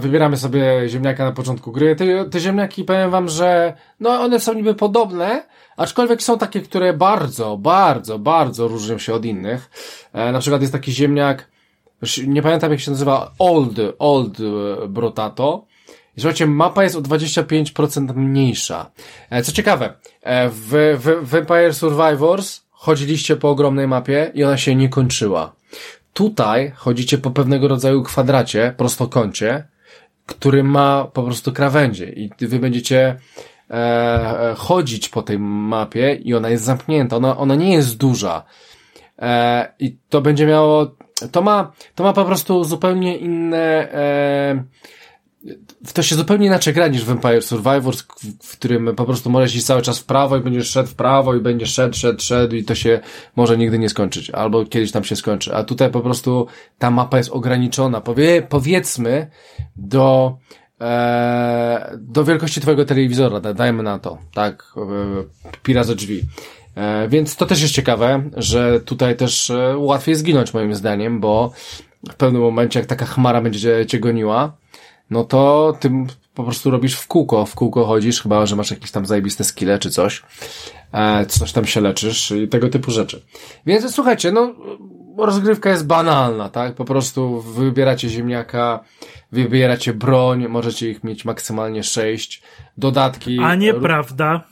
Wybieramy sobie ziemniaka na początku gry. Te, te ziemniaki powiem wam, że no one są niby podobne, aczkolwiek są takie, które bardzo, bardzo, bardzo różnią się od innych. E, na przykład jest taki ziemniak, nie pamiętam jak się nazywa, Old, Old Brotato. I słuchajcie, mapa jest o 25% mniejsza. E, co ciekawe, e, w, w Vampire Survivors chodziliście po ogromnej mapie i ona się nie kończyła. Tutaj chodzicie po pewnego rodzaju kwadracie, prostokącie, który ma po prostu krawędzie i wy będziecie e, e, chodzić po tej mapie i ona jest zamknięta, ona, ona nie jest duża. E, I to będzie miało, to ma, to ma po prostu zupełnie inne, e, w to się zupełnie inaczej gra niż Vampire Survivors, w którym po prostu możesz iść cały czas w prawo i będziesz szedł w prawo i będziesz szedł, szedł, szedł i to się może nigdy nie skończyć, albo kiedyś tam się skończy. A tutaj po prostu ta mapa jest ograniczona, powie, powiedzmy do e, do wielkości twojego telewizora, dajmy na to, tak, e, pira ze drzwi. E, więc to też jest ciekawe, że tutaj też e, łatwiej zginąć moim zdaniem, bo w pewnym momencie jak taka chmara będzie cię goniła, no to ty po prostu robisz w kółko, w kółko chodzisz, chyba, że masz jakieś tam zajebiste skille czy coś, e, coś tam się leczysz i tego typu rzeczy. Więc słuchajcie, no, rozgrywka jest banalna, tak? Po prostu wybieracie ziemniaka, wybieracie broń, możecie ich mieć maksymalnie sześć, dodatki. A nieprawda.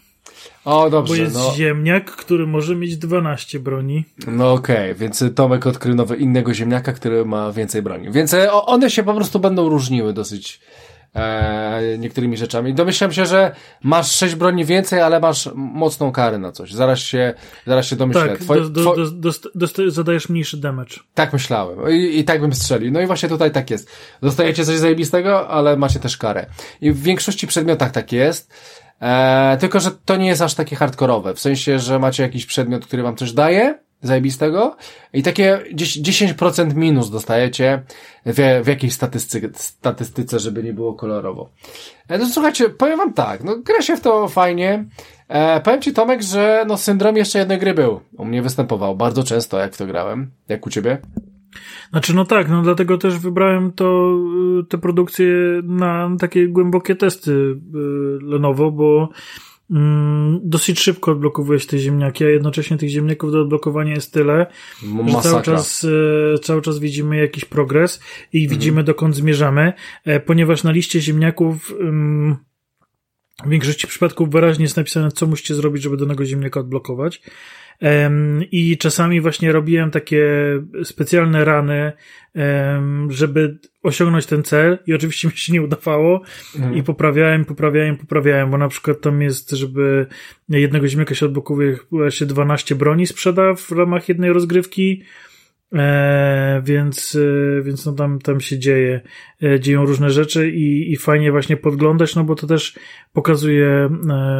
O, dobrze. Bo jest no. ziemniak, który może mieć 12 broni. No okej, okay, więc Tomek odkrył nowy innego ziemniaka, który ma więcej broni. Więc e, one się po prostu będą różniły dosyć e, niektórymi rzeczami. Domyślam się, że masz 6 broni więcej, ale masz mocną karę na coś. Zaraz się, zaraz się domyślę. Tak, Twoj, do, do, do, do, zadajesz mniejszy damage. Tak myślałem. I, I tak bym strzelił. No i właśnie tutaj tak jest. Dostajecie coś zajebistego, ale macie też karę. I w większości przedmiotach tak jest. E, tylko, że to nie jest aż takie hardkorowe. W sensie, że macie jakiś przedmiot, który wam coś daje, zajebistego, i takie 10% minus dostajecie w, w jakiejś statystyce, statystyce, żeby nie było kolorowo. E, no słuchajcie, powiem wam tak, no gra się w to fajnie. E, powiem ci Tomek, że no syndrom jeszcze jednej gry był. U mnie występował bardzo często, jak w to grałem. Jak u ciebie? Znaczy, no tak, no dlatego też wybrałem to, y, te produkcje na takie głębokie testy y, Lenovo, bo mm, dosyć szybko odblokowujesz te ziemniaki, a jednocześnie tych ziemniaków do odblokowania jest tyle, Masakra. że cały czas, y, cały czas widzimy jakiś progres i mhm. widzimy dokąd zmierzamy, e, ponieważ na liście ziemniaków w większości przypadków wyraźnie jest napisane, co musicie zrobić, żeby danego ziemniaka odblokować. I czasami właśnie robiłem takie specjalne rany, żeby osiągnąć ten cel i oczywiście mi się nie udawało mhm. i poprawiałem, poprawiałem, poprawiałem, bo na przykład tam jest, żeby jednego ziemniaka się odblokuje, się 12 broni sprzeda w ramach jednej rozgrywki, E, więc, e, więc no tam, tam się dzieje, e, dzieją różne rzeczy i, i fajnie właśnie podglądać, no bo to też pokazuje, e,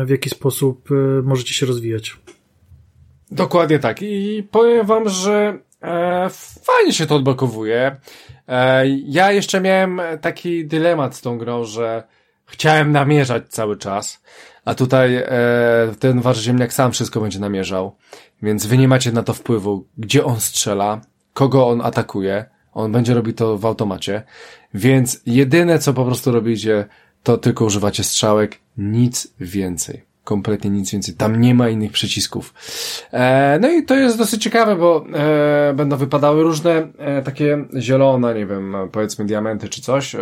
w jaki sposób e, możecie się rozwijać. Dokładnie tak. I powiem wam, że e, fajnie się to odblokowuje. Ja jeszcze miałem taki dylemat z tą grą, że chciałem namierzać cały czas, a tutaj e, ten wasz ziemniak sam wszystko będzie namierzał, więc wy nie macie na to wpływu, gdzie on strzela, kogo on atakuje, on będzie robił to w automacie, więc jedyne co po prostu robicie, to tylko używacie strzałek, nic więcej kompletnie nic więcej. Tam nie ma innych przycisków. E, no i to jest dosyć ciekawe, bo e, będą wypadały różne e, takie zielone, nie wiem, powiedzmy diamenty czy coś, e,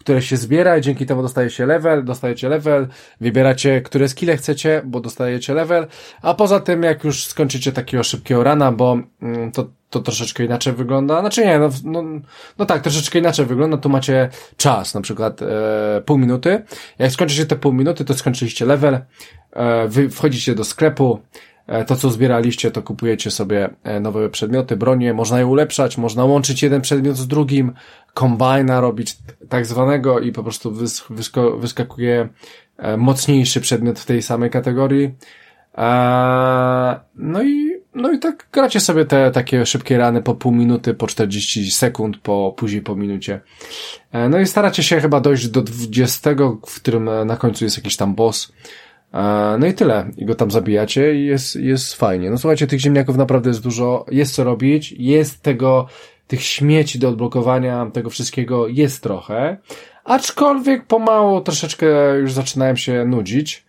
które się zbiera i dzięki temu dostajecie level, dostajecie level, wybieracie, które skille chcecie, bo dostajecie level, a poza tym, jak już skończycie takiego szybkiego rana, bo mm, to, to troszeczkę inaczej wygląda, znaczy nie, no, no, no tak, troszeczkę inaczej wygląda, tu macie czas, na przykład e, pół minuty, jak skończycie te pół minuty, to skończyliście level, e, wy wchodzicie do sklepu, to, co zbieraliście, to kupujecie sobie e, nowe przedmioty, bronie, można je ulepszać, można łączyć jeden przedmiot z drugim, kombajna robić tak zwanego i po prostu wysko wyskakuje e, mocniejszy przedmiot w tej samej kategorii. No i, no i tak gracie sobie te takie szybkie rany po pół minuty, po 40 sekund, po później po minucie. No i staracie się chyba dojść do 20, w którym na końcu jest jakiś tam boss. No i tyle. I go tam zabijacie i jest, jest fajnie. No słuchajcie, tych ziemniaków naprawdę jest dużo, jest co robić, jest tego, tych śmieci do odblokowania, tego wszystkiego jest trochę, aczkolwiek pomału troszeczkę już zaczynałem się nudzić,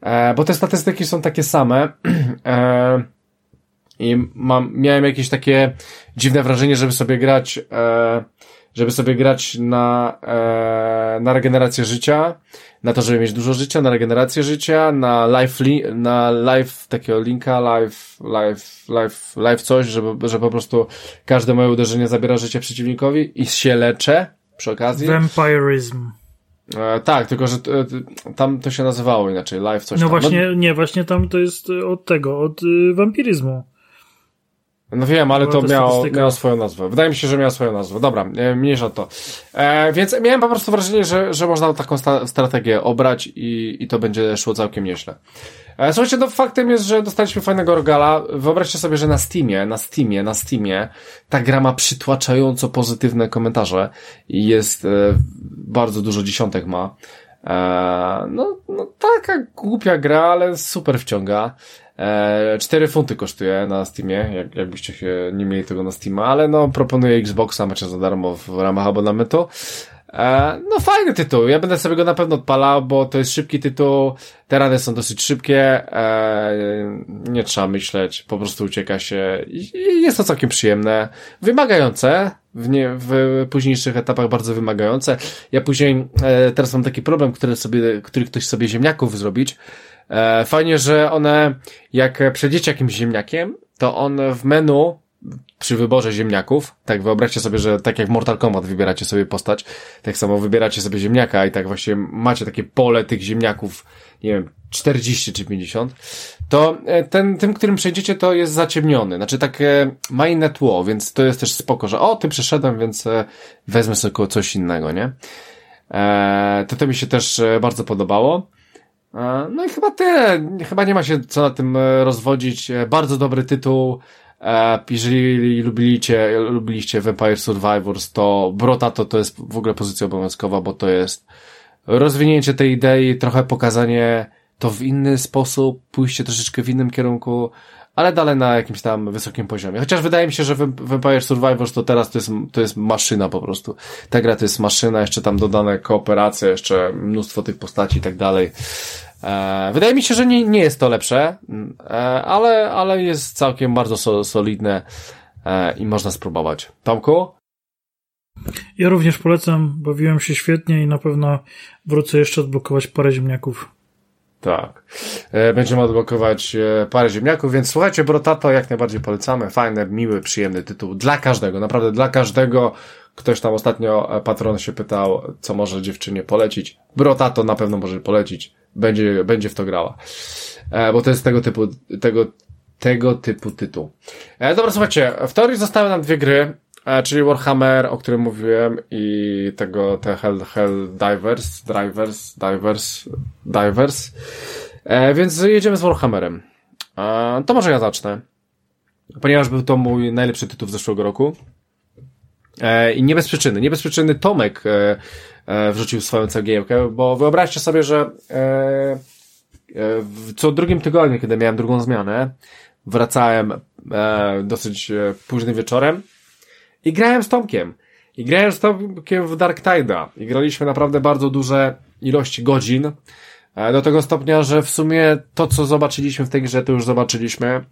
e, bo te statystyki są takie same e, i mam, miałem jakieś takie dziwne wrażenie, żeby sobie grać, e, żeby sobie grać na, e, na regenerację życia, na to, żeby mieć dużo życia, na regenerację życia, na live, li na live takiego linka, live, live, live, live coś, żeby, że po prostu każde moje uderzenie zabiera życie przeciwnikowi i się leczę przy okazji. Vampirism. E, tak, tylko że e, tam to się nazywało inaczej, live coś No tam. właśnie, no, nie, właśnie tam to jest od tego, od y, wampiryzmu. No wiem, ale to miało, miało swoją nazwę. Wydaje mi się, że miało swoją nazwę. Dobra, e, mniejsza to. E, więc miałem po prostu wrażenie, że, że można taką strategię obrać i, i to będzie szło całkiem nieźle. E, słuchajcie, no faktem jest, że dostaliśmy fajnego rogala. Wyobraźcie sobie, że na Steamie, na Steamie, na Steamie ta gra ma przytłaczająco pozytywne komentarze i jest e, bardzo dużo dziesiątek ma. E, no, no taka głupia gra, ale super wciąga. E, 4 funty kosztuje na Steamie, jak, jakbyście się nie mieli tego na Steama, ale no proponuję Xboxa, macie za darmo w ramach abonamentu. E, no fajny tytuł, ja będę sobie go na pewno odpalał, bo to jest szybki tytuł, te rany są dosyć szybkie, e, nie trzeba myśleć, po prostu ucieka się jest to całkiem przyjemne, wymagające, w, nie, w późniejszych etapach bardzo wymagające. Ja później, e, teraz mam taki problem, który sobie, który ktoś sobie ziemniaków zrobić, E, fajnie, że one, jak przejdziecie jakimś ziemniakiem, to on w menu przy wyborze ziemniaków, tak wyobraźcie sobie, że tak jak Mortal Kombat wybieracie sobie postać, tak samo wybieracie sobie ziemniaka i tak właśnie macie takie pole tych ziemniaków, nie wiem, 40 czy 50, to e, ten, tym, którym przejdziecie, to jest zaciemniony. Znaczy takie ma inne tło, więc to jest też spoko, że o, ty przeszedłem, więc e, wezmę sobie coś innego, nie? Eee, to to mi się też bardzo podobało. No i chyba tyle. Chyba nie ma się co na tym e, rozwodzić. E, bardzo dobry tytuł. E, jeżeli lubiliście, lubiliście Vampire Survivors, to Brota to, to jest w ogóle pozycja obowiązkowa, bo to jest rozwinięcie tej idei, trochę pokazanie to w inny sposób, pójście troszeczkę w innym kierunku, ale dalej na jakimś tam wysokim poziomie. Chociaż wydaje mi się, że Vampire Survivors to teraz to jest, to jest maszyna po prostu. Ta gra to jest maszyna, jeszcze tam dodane kooperacje, jeszcze mnóstwo tych postaci i tak dalej. E, wydaje mi się, że nie, nie jest to lepsze, e, ale, ale jest całkiem bardzo so, solidne e, i można spróbować. Tomku? Ja również polecam, bawiłem się świetnie i na pewno wrócę jeszcze odblokować parę ziemniaków. Tak. Będziemy odblokować parę ziemniaków, więc słuchajcie, Brotato jak najbardziej polecamy. Fajny, miły, przyjemny tytuł dla każdego, naprawdę dla każdego. Ktoś tam ostatnio, e, patron się pytał, co może dziewczynie polecić. Brotato na pewno może polecić. Będzie, będzie w to grała. Bo to jest tego typu, tego, tego typu tytuł. Dobra, słuchajcie, w teorii zostały nam dwie gry. E, czyli Warhammer, o którym mówiłem i tego, te Hell, Hell Divers, Drivers, Divers, Divers. E, więc jedziemy z Warhammerem. E, to może ja zacznę. Ponieważ był to mój najlepszy tytuł w zeszłego roku. E, I nie bez przyczyny. Nie bez przyczyny Tomek e, e, wrzucił swoją cegiełkę, bo wyobraźcie sobie, że w co drugim tygodniu, kiedy miałem drugą zmianę, wracałem dosyć późnym wieczorem i grałem z Tomkiem. I grałem z Tomkiem w Dark Tide'a. I graliśmy naprawdę bardzo duże ilości godzin. Do tego stopnia, że w sumie to, co zobaczyliśmy w tej grze, to już zobaczyliśmy.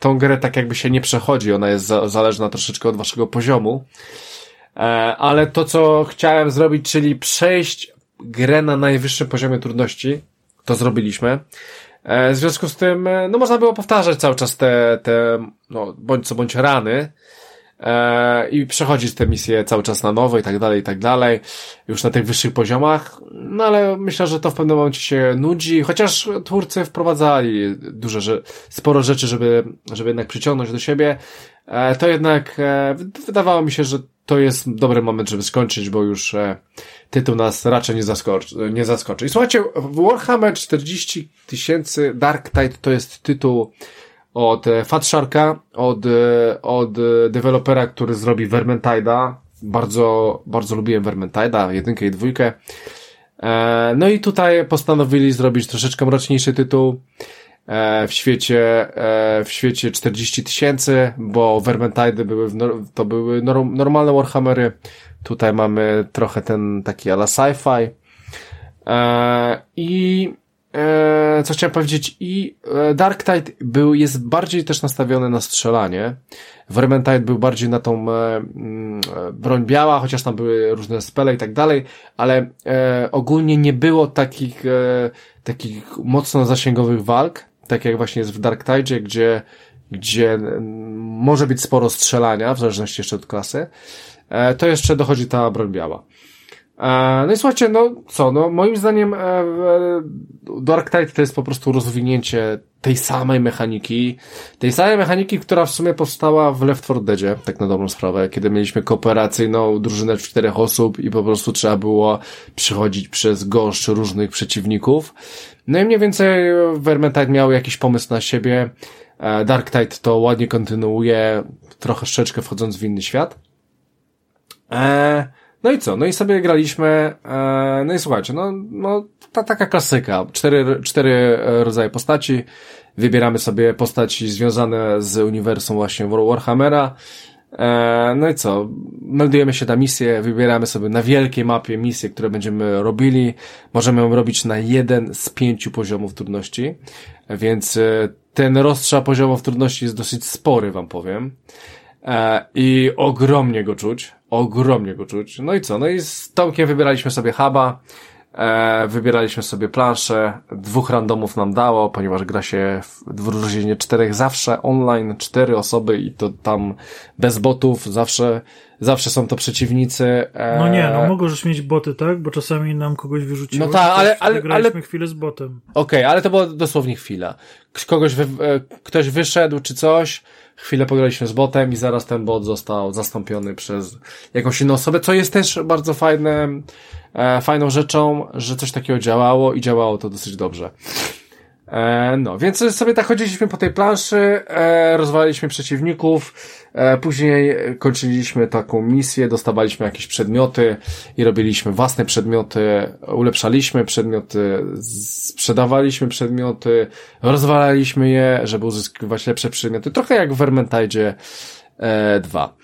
Tą grę tak jakby się nie przechodzi, ona jest za, zależna troszeczkę od waszego poziomu. Eee, ale to, co chciałem zrobić, czyli przejść grę na najwyższym poziomie trudności, to zrobiliśmy. Eee, w związku z tym, e, no można było powtarzać cały czas te, te no, bądź co bądź rany, e, i przechodzić te misje cały czas na nowo i tak dalej, i tak dalej, już na tych wyższych poziomach, no ale myślę, że to w pewnym momencie się nudzi, chociaż twórcy wprowadzali duże, że, sporo rzeczy, żeby, żeby jednak przyciągnąć do siebie, e, to jednak e, wydawało mi się, że to jest dobry moment, żeby skończyć, bo już e, tytuł nas raczej nie zaskoczy. Nie zaskoczy. I słuchajcie, Warhammer 40 tysięcy Dark Tide to jest tytuł od e, Fat Sharka, od, e, od dewelopera, który zrobi Vermintide'a. Bardzo, bardzo lubiłem Vermintide'a, jedynkę i dwójkę. E, no i tutaj postanowili zrobić troszeczkę mroczniejszy tytuł w świecie, w świecie 40 tysięcy, bo Vermintide były, to były normalne Warhammery. Tutaj mamy trochę ten taki ala sci-fi. I e, co chciałem powiedzieć, i e, Dark Tide był, jest bardziej też nastawiony na strzelanie. Vermintide był bardziej na tą e, mm, e, broń biała, chociaż tam były różne spele i tak dalej, ale e, ogólnie nie było takich, e, takich mocno zasięgowych walk, tak jak właśnie jest w Dark Tide, gdzie, gdzie może być sporo strzelania, w zależności jeszcze od klasy. E, to jeszcze dochodzi ta broń biała. E, no i słuchajcie, no co, no moim zdaniem e, e, Dark Tide to jest po prostu rozwinięcie tej samej mechaniki, tej samej mechaniki, która w sumie powstała w Left 4 Deadzie, tak na dobrą sprawę, kiedy mieliśmy kooperacyjną drużynę czterech osób i po prostu trzeba było przychodzić przez goszcz różnych przeciwników. No i mniej więcej Vermintide miał jakiś pomysł na siebie, Dark Tide to ładnie kontynuuje, trochę szczeczkę wchodząc w inny świat. Eee, no i co? No i sobie graliśmy, e, no i słuchajcie, no, no ta taka klasyka. Cztery, cztery rodzaje postaci. Wybieramy sobie postaci związane z uniwersum właśnie Warhammera. E, no i co? Meldujemy się na misję, wybieramy sobie na wielkiej mapie misje, które będziemy robili. Możemy ją robić na jeden z pięciu poziomów trudności, więc e, ten rozstrzał poziomów trudności jest dosyć spory, wam powiem. E, I ogromnie go czuć. Ogromnie go czuć. No i co? No i z Tomkiem wybieraliśmy sobie huba, e, wybieraliśmy sobie planszę, dwóch randomów nam dało, ponieważ gra się w drużynie czterech zawsze online, cztery osoby i to tam bez botów, zawsze, zawsze są to przeciwnicy. E... No nie, no możesz mieć boty, tak? Bo czasami nam kogoś wyrzuciło. No tak, ale, ale, ale... chwilę z botem. Okej, okay, ale to było dosłownie chwila. Kogoś, wy... E, ktoś wyszedł czy coś, chwilę pograliśmy z botem i zaraz ten bot został zastąpiony przez jakąś inną osobę, co jest też bardzo fajne, e, fajną rzeczą, że coś takiego działało i działało to dosyć dobrze. E, no, więc sobie tak chodziliśmy po tej planszy, e, rozwaliliśmy przeciwników, e, później kończyliśmy taką misję, dostawaliśmy jakieś przedmioty i robiliśmy własne przedmioty, ulepszaliśmy przedmioty, sprzedawaliśmy przedmioty, rozwalaliśmy je, żeby uzyskiwać lepsze przedmioty, trochę jak w Vermintide e, 2.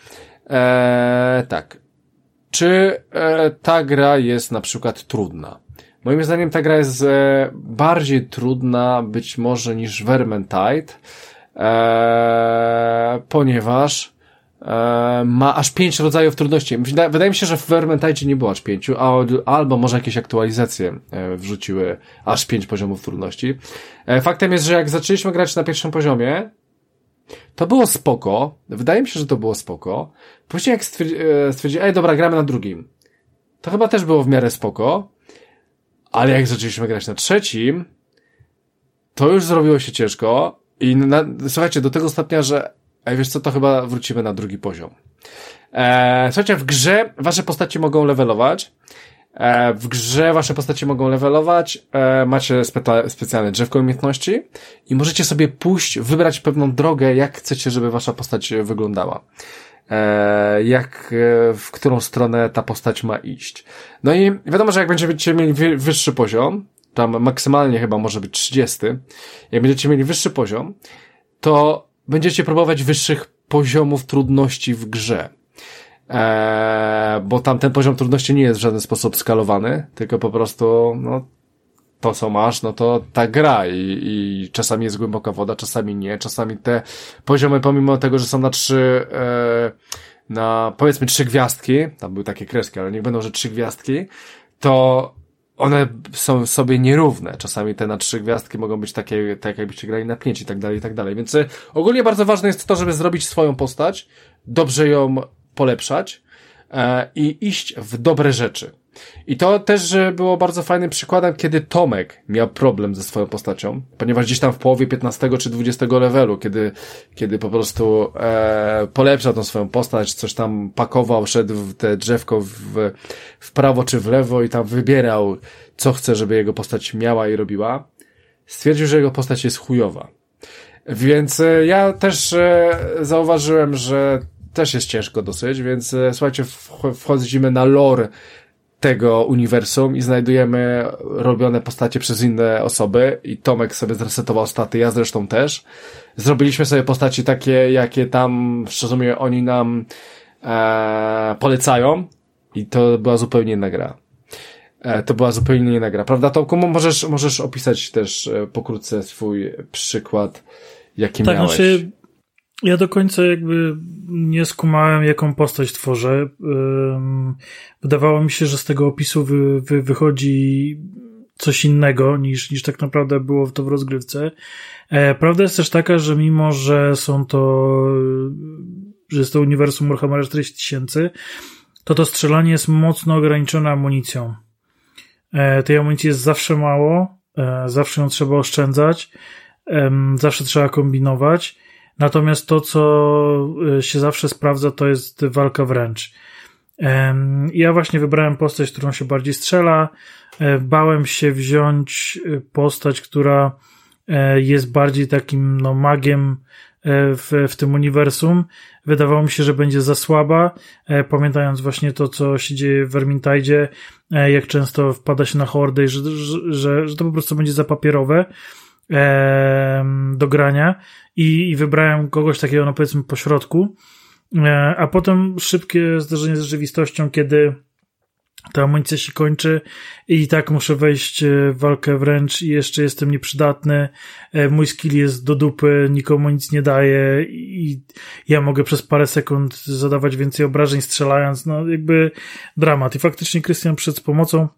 E, tak. Czy e, ta gra jest na przykład trudna? Moim zdaniem ta gra jest e, bardziej trudna być może niż Vermintide, e, ponieważ e, ma aż pięć rodzajów trudności. Wydaje mi się, że w Vermintide nie było aż pięciu, albo może jakieś aktualizacje e, wrzuciły aż pięć poziomów trudności. E, faktem jest, że jak zaczęliśmy grać na pierwszym poziomie, to było spoko. Wydaje mi się, że to było spoko. Później jak stwierdzi, stwierdzi ej, dobra, gramy na drugim. To chyba też było w miarę spoko. Ale jak zaczęliśmy grać na trzecim, to już zrobiło się ciężko. I na, słuchajcie, do tego stopnia, że ej, wiesz co, to chyba wrócimy na drugi poziom. Eee, słuchajcie, w grze wasze postacie mogą levelować. E, w grze wasze postacie mogą levelować, e, macie spe specjalne drzewko umiejętności i możecie sobie pójść, wybrać pewną drogę, jak chcecie, żeby wasza postać wyglądała. E, jak, w którą stronę ta postać ma iść. No i wiadomo, że jak będziecie mieli wyższy poziom, tam maksymalnie chyba może być 30, jak będziecie mieli wyższy poziom, to będziecie próbować wyższych poziomów trudności w grze. Eee, bo tam ten poziom trudności nie jest w żaden sposób skalowany, tylko po prostu, no, to co masz, no to ta gra i, i czasami jest głęboka woda, czasami nie, czasami te poziomy, pomimo tego, że są na trzy, e, na powiedzmy trzy gwiazdki, tam były takie kreski, ale niech będą, że trzy gwiazdki, to one są sobie nierówne. Czasami te na trzy gwiazdki mogą być takie, tak jakbyście grali na pięć i tak dalej, i tak dalej. Więc e, ogólnie bardzo ważne jest to, żeby zrobić swoją postać, dobrze ją polepszać e, i iść w dobre rzeczy. I to też było bardzo fajnym przykładem, kiedy Tomek miał problem ze swoją postacią, ponieważ gdzieś tam w połowie 15 czy 20 levelu, kiedy, kiedy po prostu e, polepszał tą swoją postać, coś tam pakował, szedł w te drzewko w, w prawo czy w lewo i tam wybierał, co chce, żeby jego postać miała i robiła, stwierdził, że jego postać jest chujowa. Więc e, ja też e, zauważyłem, że też jest ciężko dosyć, więc e, słuchajcie, wchodzimy na lore tego uniwersum i znajdujemy robione postacie przez inne osoby i Tomek sobie zresetował staty, ja zresztą też. Zrobiliśmy sobie postaci takie, jakie tam, szczerze mówiąc, oni nam e, polecają i to była zupełnie inna gra. E, to była zupełnie inna gra, prawda Tomku? Możesz, możesz opisać też e, pokrótce swój przykład, jaki tak, miałeś. Znaczy ja do końca jakby nie skumałem, jaką postać tworzę. Wydawało mi się, że z tego opisu wy, wy, wychodzi coś innego niż, niż tak naprawdę było to w rozgrywce. E, prawda jest też taka, że mimo, że są to, że jest to uniwersum Warhammera 40 tysięcy, to to strzelanie jest mocno ograniczone amunicją. E, tej amunicji jest zawsze mało, e, zawsze ją trzeba oszczędzać, zawsze trzeba kombinować Natomiast to, co y, się zawsze sprawdza, to jest walka wręcz. Ja właśnie wybrałem postać, którą się bardziej strzela. E, bałem się wziąć y, postać, która e, jest bardziej takim no, magiem e, w, w tym uniwersum. Wydawało mi się, że będzie za słaba, pamiętając właśnie to, co się dzieje w Vermintide, jak często wpada się na hordy, że, że, że to po prostu będzie za papierowe do grania i, i wybrałem kogoś takiego, no powiedzmy, po środku. E, a potem szybkie zderzenie z rzeczywistością, kiedy ta amunicja się kończy i tak muszę wejść w walkę wręcz i jeszcze jestem nieprzydatny. E, mój skill jest do dupy, nikomu nic nie daje i ja mogę przez parę sekund zadawać więcej obrażeń strzelając. No jakby dramat. I faktycznie Krystian przed pomocą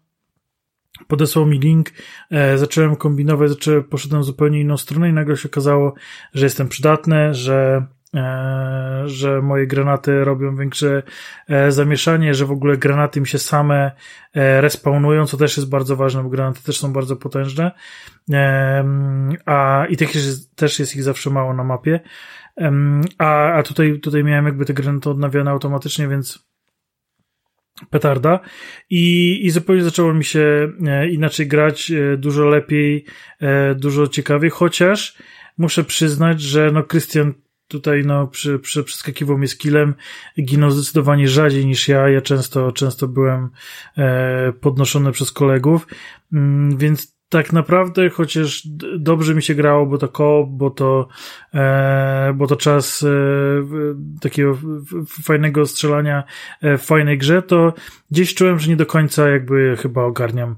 podesłał mi link, e, zacząłem kombinować, zacząłem, poszedłem zupełnie inną stronę i nagle się okazało, że jestem przydatny, że e, że moje granaty robią większe e, zamieszanie, że w ogóle granaty mi się same e, respawnują, co też jest bardzo ważne, bo granaty też są bardzo potężne, a i tych jest, też jest ich zawsze mało na mapie, a, a tutaj, tutaj miałem jakby te granaty odnawiane automatycznie, więc petarda i, i zupełnie zaczęło mi się e, inaczej grać, e, dużo lepiej, e, dużo ciekawiej, chociaż muszę przyznać, że no Krystian tutaj no przy, przy, przeskakiwał mnie skillem, ginął zdecydowanie rzadziej niż ja, ja często, często byłem podnoszony przez kolegów, mm, więc tak naprawdę, chociaż dobrze mi się grało, bo to koło, bo to, e, bo to czas e, takiego fajnego strzelania e, w fajnej grze, to gdzieś czułem, że nie do końca jakby chyba ogarniam.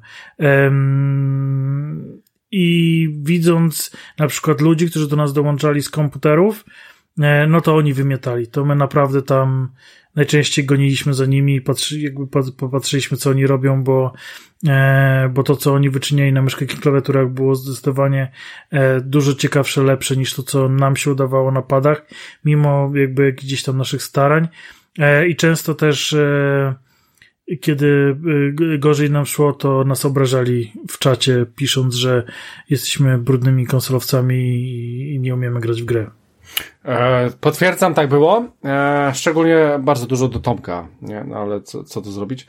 I widząc na przykład ludzi, którzy do nas dołączali z komputerów, e, no to oni wymiatali. To my naprawdę tam najczęściej goniliśmy za nimi i patrzy, jakby popatrzyliśmy, co oni robią, bo, e, bo to, co oni wyczyniali na myszkach i klawiaturach było zdecydowanie e, dużo ciekawsze, lepsze niż to, co nam się udawało na padach, mimo jakby gdzieś tam naszych starań. E, I często też e, kiedy e, gorzej nam szło, to nas obrażali w czacie, pisząc, że jesteśmy brudnymi konsolowcami i nie umiemy grać w grę. E, potwierdzam, tak było. E, szczególnie bardzo dużo do Tomka, nie? No ale co, co tu zrobić?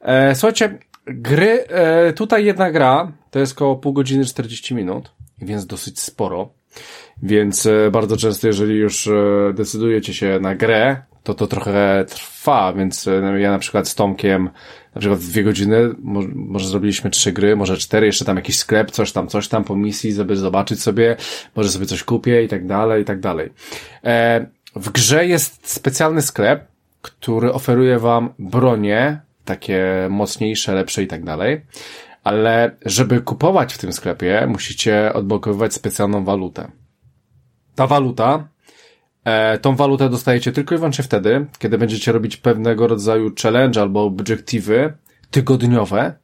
E, słuchajcie, gry, tutaj jedna gra, to jest około pół godziny 40 minut, więc dosyć sporo. Więc bardzo często, jeżeli już decydujecie się na grę, to to trochę trwa, więc ja na przykład z Tomkiem na przykład w dwie godziny, może, może zrobiliśmy trzy gry, może cztery, jeszcze tam jakiś sklep, coś tam, coś tam po misji, żeby zobaczyć sobie, może sobie coś kupię i tak dalej, i tak dalej. E, w grze jest specjalny sklep, który oferuje wam bronie, takie mocniejsze, lepsze i tak dalej, ale żeby kupować w tym sklepie, musicie odblokowywać specjalną walutę. Ta waluta E, tą walutę dostajecie tylko i wyłącznie wtedy, kiedy będziecie robić pewnego rodzaju challenge albo obiektywy tygodniowe,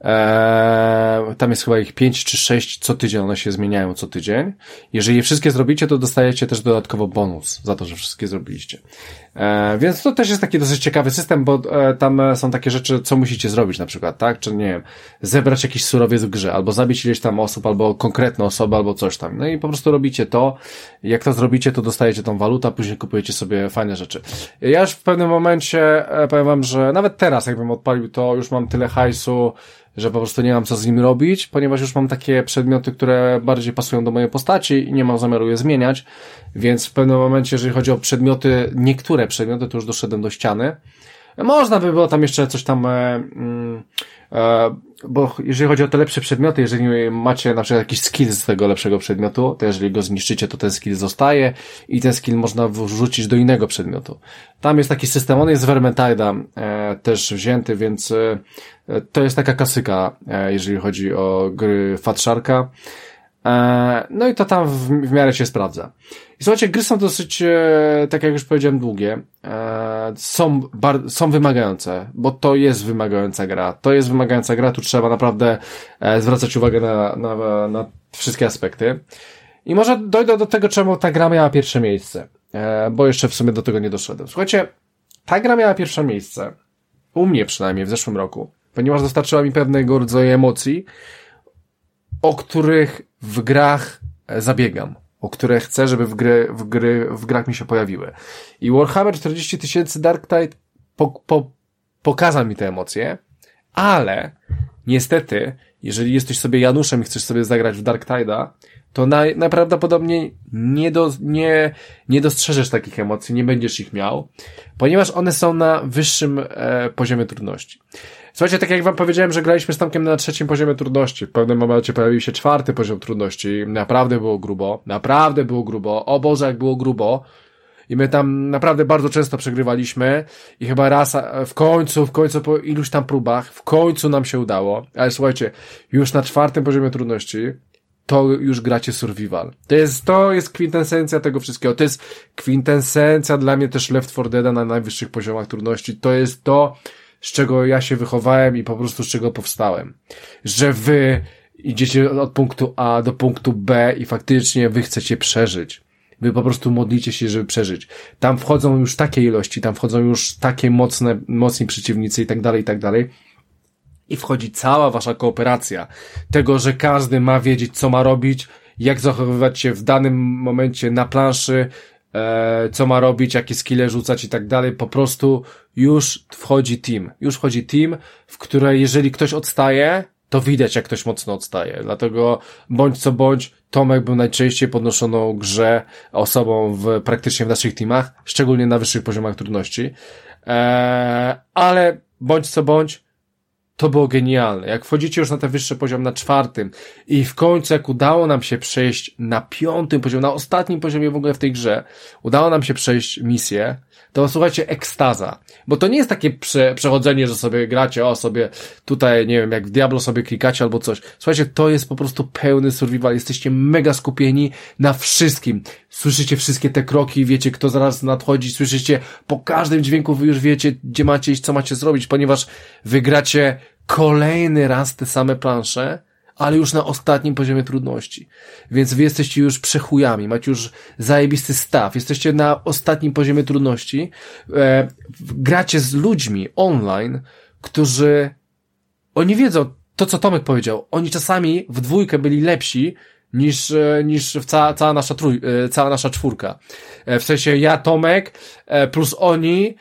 Eee, tam jest chyba ich 5 czy 6 co tydzień, one się zmieniają co tydzień. Jeżeli je wszystkie zrobicie, to dostajecie też dodatkowo bonus za to, że wszystkie zrobiliście. Eee, więc to też jest taki dosyć ciekawy system, bo e, tam są takie rzeczy, co musicie zrobić na przykład, tak? Czy nie wiem, zebrać jakiś surowiec w grze, albo zabić ileś tam osób, albo konkretne osoby, albo coś tam. No i po prostu robicie to. Jak to zrobicie, to dostajecie tą walutę, a później kupujecie sobie fajne rzeczy. Ja już w pewnym momencie e, powiem wam, że nawet teraz, jakbym odpalił to, już mam tyle hajsu, że po prostu nie mam co z nim robić, ponieważ już mam takie przedmioty, które bardziej pasują do mojej postaci i nie mam zamiaru je zmieniać, więc w pewnym momencie, jeżeli chodzi o przedmioty, niektóre przedmioty, to już doszedłem do ściany. Można by było tam jeszcze coś tam, e, mm, e, bo jeżeli chodzi o te lepsze przedmioty, jeżeli macie na przykład jakiś skill z tego lepszego przedmiotu, to jeżeli go zniszczycie, to ten skill zostaje i ten skill można wrzucić do innego przedmiotu. Tam jest taki system, on jest z Vermintide'a e, też wzięty, więc e, to jest taka klasyka, e, jeżeli chodzi o gry Fat Sharka. E, no i to tam w, w miarę się sprawdza. I słuchajcie, gry są dosyć, e, tak jak już powiedziałem, długie. Są, bar, są wymagające, bo to jest wymagająca gra. To jest wymagająca gra, tu trzeba naprawdę zwracać uwagę na, na, na wszystkie aspekty. I może dojdę do tego, czemu ta gra miała pierwsze miejsce, bo jeszcze w sumie do tego nie doszedłem. Słuchajcie, ta gra miała pierwsze miejsce, u mnie przynajmniej w zeszłym roku, ponieważ dostarczyła mi pewnego rodzaju emocji, o których w grach e, zabiegam, o które chcę, żeby w, gry, w, gry, w grach mi się pojawiły. I Warhammer 40 tysięcy Dark Tide po, po, pokazał mi te emocje, ale niestety, jeżeli jesteś sobie Januszem i chcesz sobie zagrać w Dark Tide'a, to naj, najprawdopodobniej nie, do, nie, nie dostrzeżesz takich emocji, nie będziesz ich miał, ponieważ one są na wyższym e, poziomie trudności. Słuchajcie, tak jak wam powiedziałem, że graliśmy z Tomkiem na trzecim poziomie trudności. W pewnym momencie pojawił się czwarty poziom trudności. Naprawdę było grubo. Naprawdę było grubo. O Boże, jak było grubo. I my tam naprawdę bardzo często przegrywaliśmy i chyba raz w końcu, w końcu po iluś tam próbach, w końcu nam się udało. Ale słuchajcie, już na czwartym poziomie trudności to już gracie survival. To jest, to jest kwintesencja tego wszystkiego. To jest kwintesencja dla mnie też Left 4 Dead na najwyższych poziomach trudności. To jest to, z czego ja się wychowałem i po prostu z czego powstałem. Że wy idziecie od punktu A do punktu B i faktycznie wy chcecie przeżyć. Wy po prostu modlicie się, żeby przeżyć. Tam wchodzą już takie ilości, tam wchodzą już takie mocne, mocni przeciwnicy i tak dalej, i tak dalej. I wchodzi cała wasza kooperacja. Tego, że każdy ma wiedzieć, co ma robić, jak zachowywać się w danym momencie na planszy, e, co ma robić, jakie skille rzucać i tak dalej. Po prostu już wchodzi team. Już wchodzi team, w której jeżeli ktoś odstaje, to widać, jak ktoś mocno odstaje. Dlatego bądź co bądź, Tomek był najczęściej podnoszoną grze osobą w praktycznie w naszych teamach, szczególnie na wyższych poziomach trudności. Eee, ale bądź co bądź, to było genialne. Jak wchodzicie już na ten wyższy poziom, na czwartym i w końcu jak udało nam się przejść na piątym poziomie, na ostatnim poziomie w ogóle w tej grze, udało nam się przejść misję, to słuchajcie, ekstaza. Bo to nie jest takie prze, przechodzenie, że sobie gracie, o sobie tutaj, nie wiem, jak w Diablo sobie klikacie albo coś. Słuchajcie, to jest po prostu pełny survival. Jesteście mega skupieni na wszystkim. Słyszycie wszystkie te kroki, wiecie, kto zaraz nadchodzi, słyszycie po każdym dźwięku, wy już wiecie, gdzie macie iść, co macie zrobić, ponieważ wygracie kolejny raz te same plansze, ale już na ostatnim poziomie trudności. Więc wy jesteście już przechujami, macie już zajebisty staw, jesteście na ostatnim poziomie trudności, e, gracie z ludźmi online, którzy, oni wiedzą, to co Tomek powiedział, oni czasami w dwójkę byli lepsi niż, e, niż cała, cała nasza trój, e, cała nasza czwórka. E, w sensie ja, Tomek, plus oni,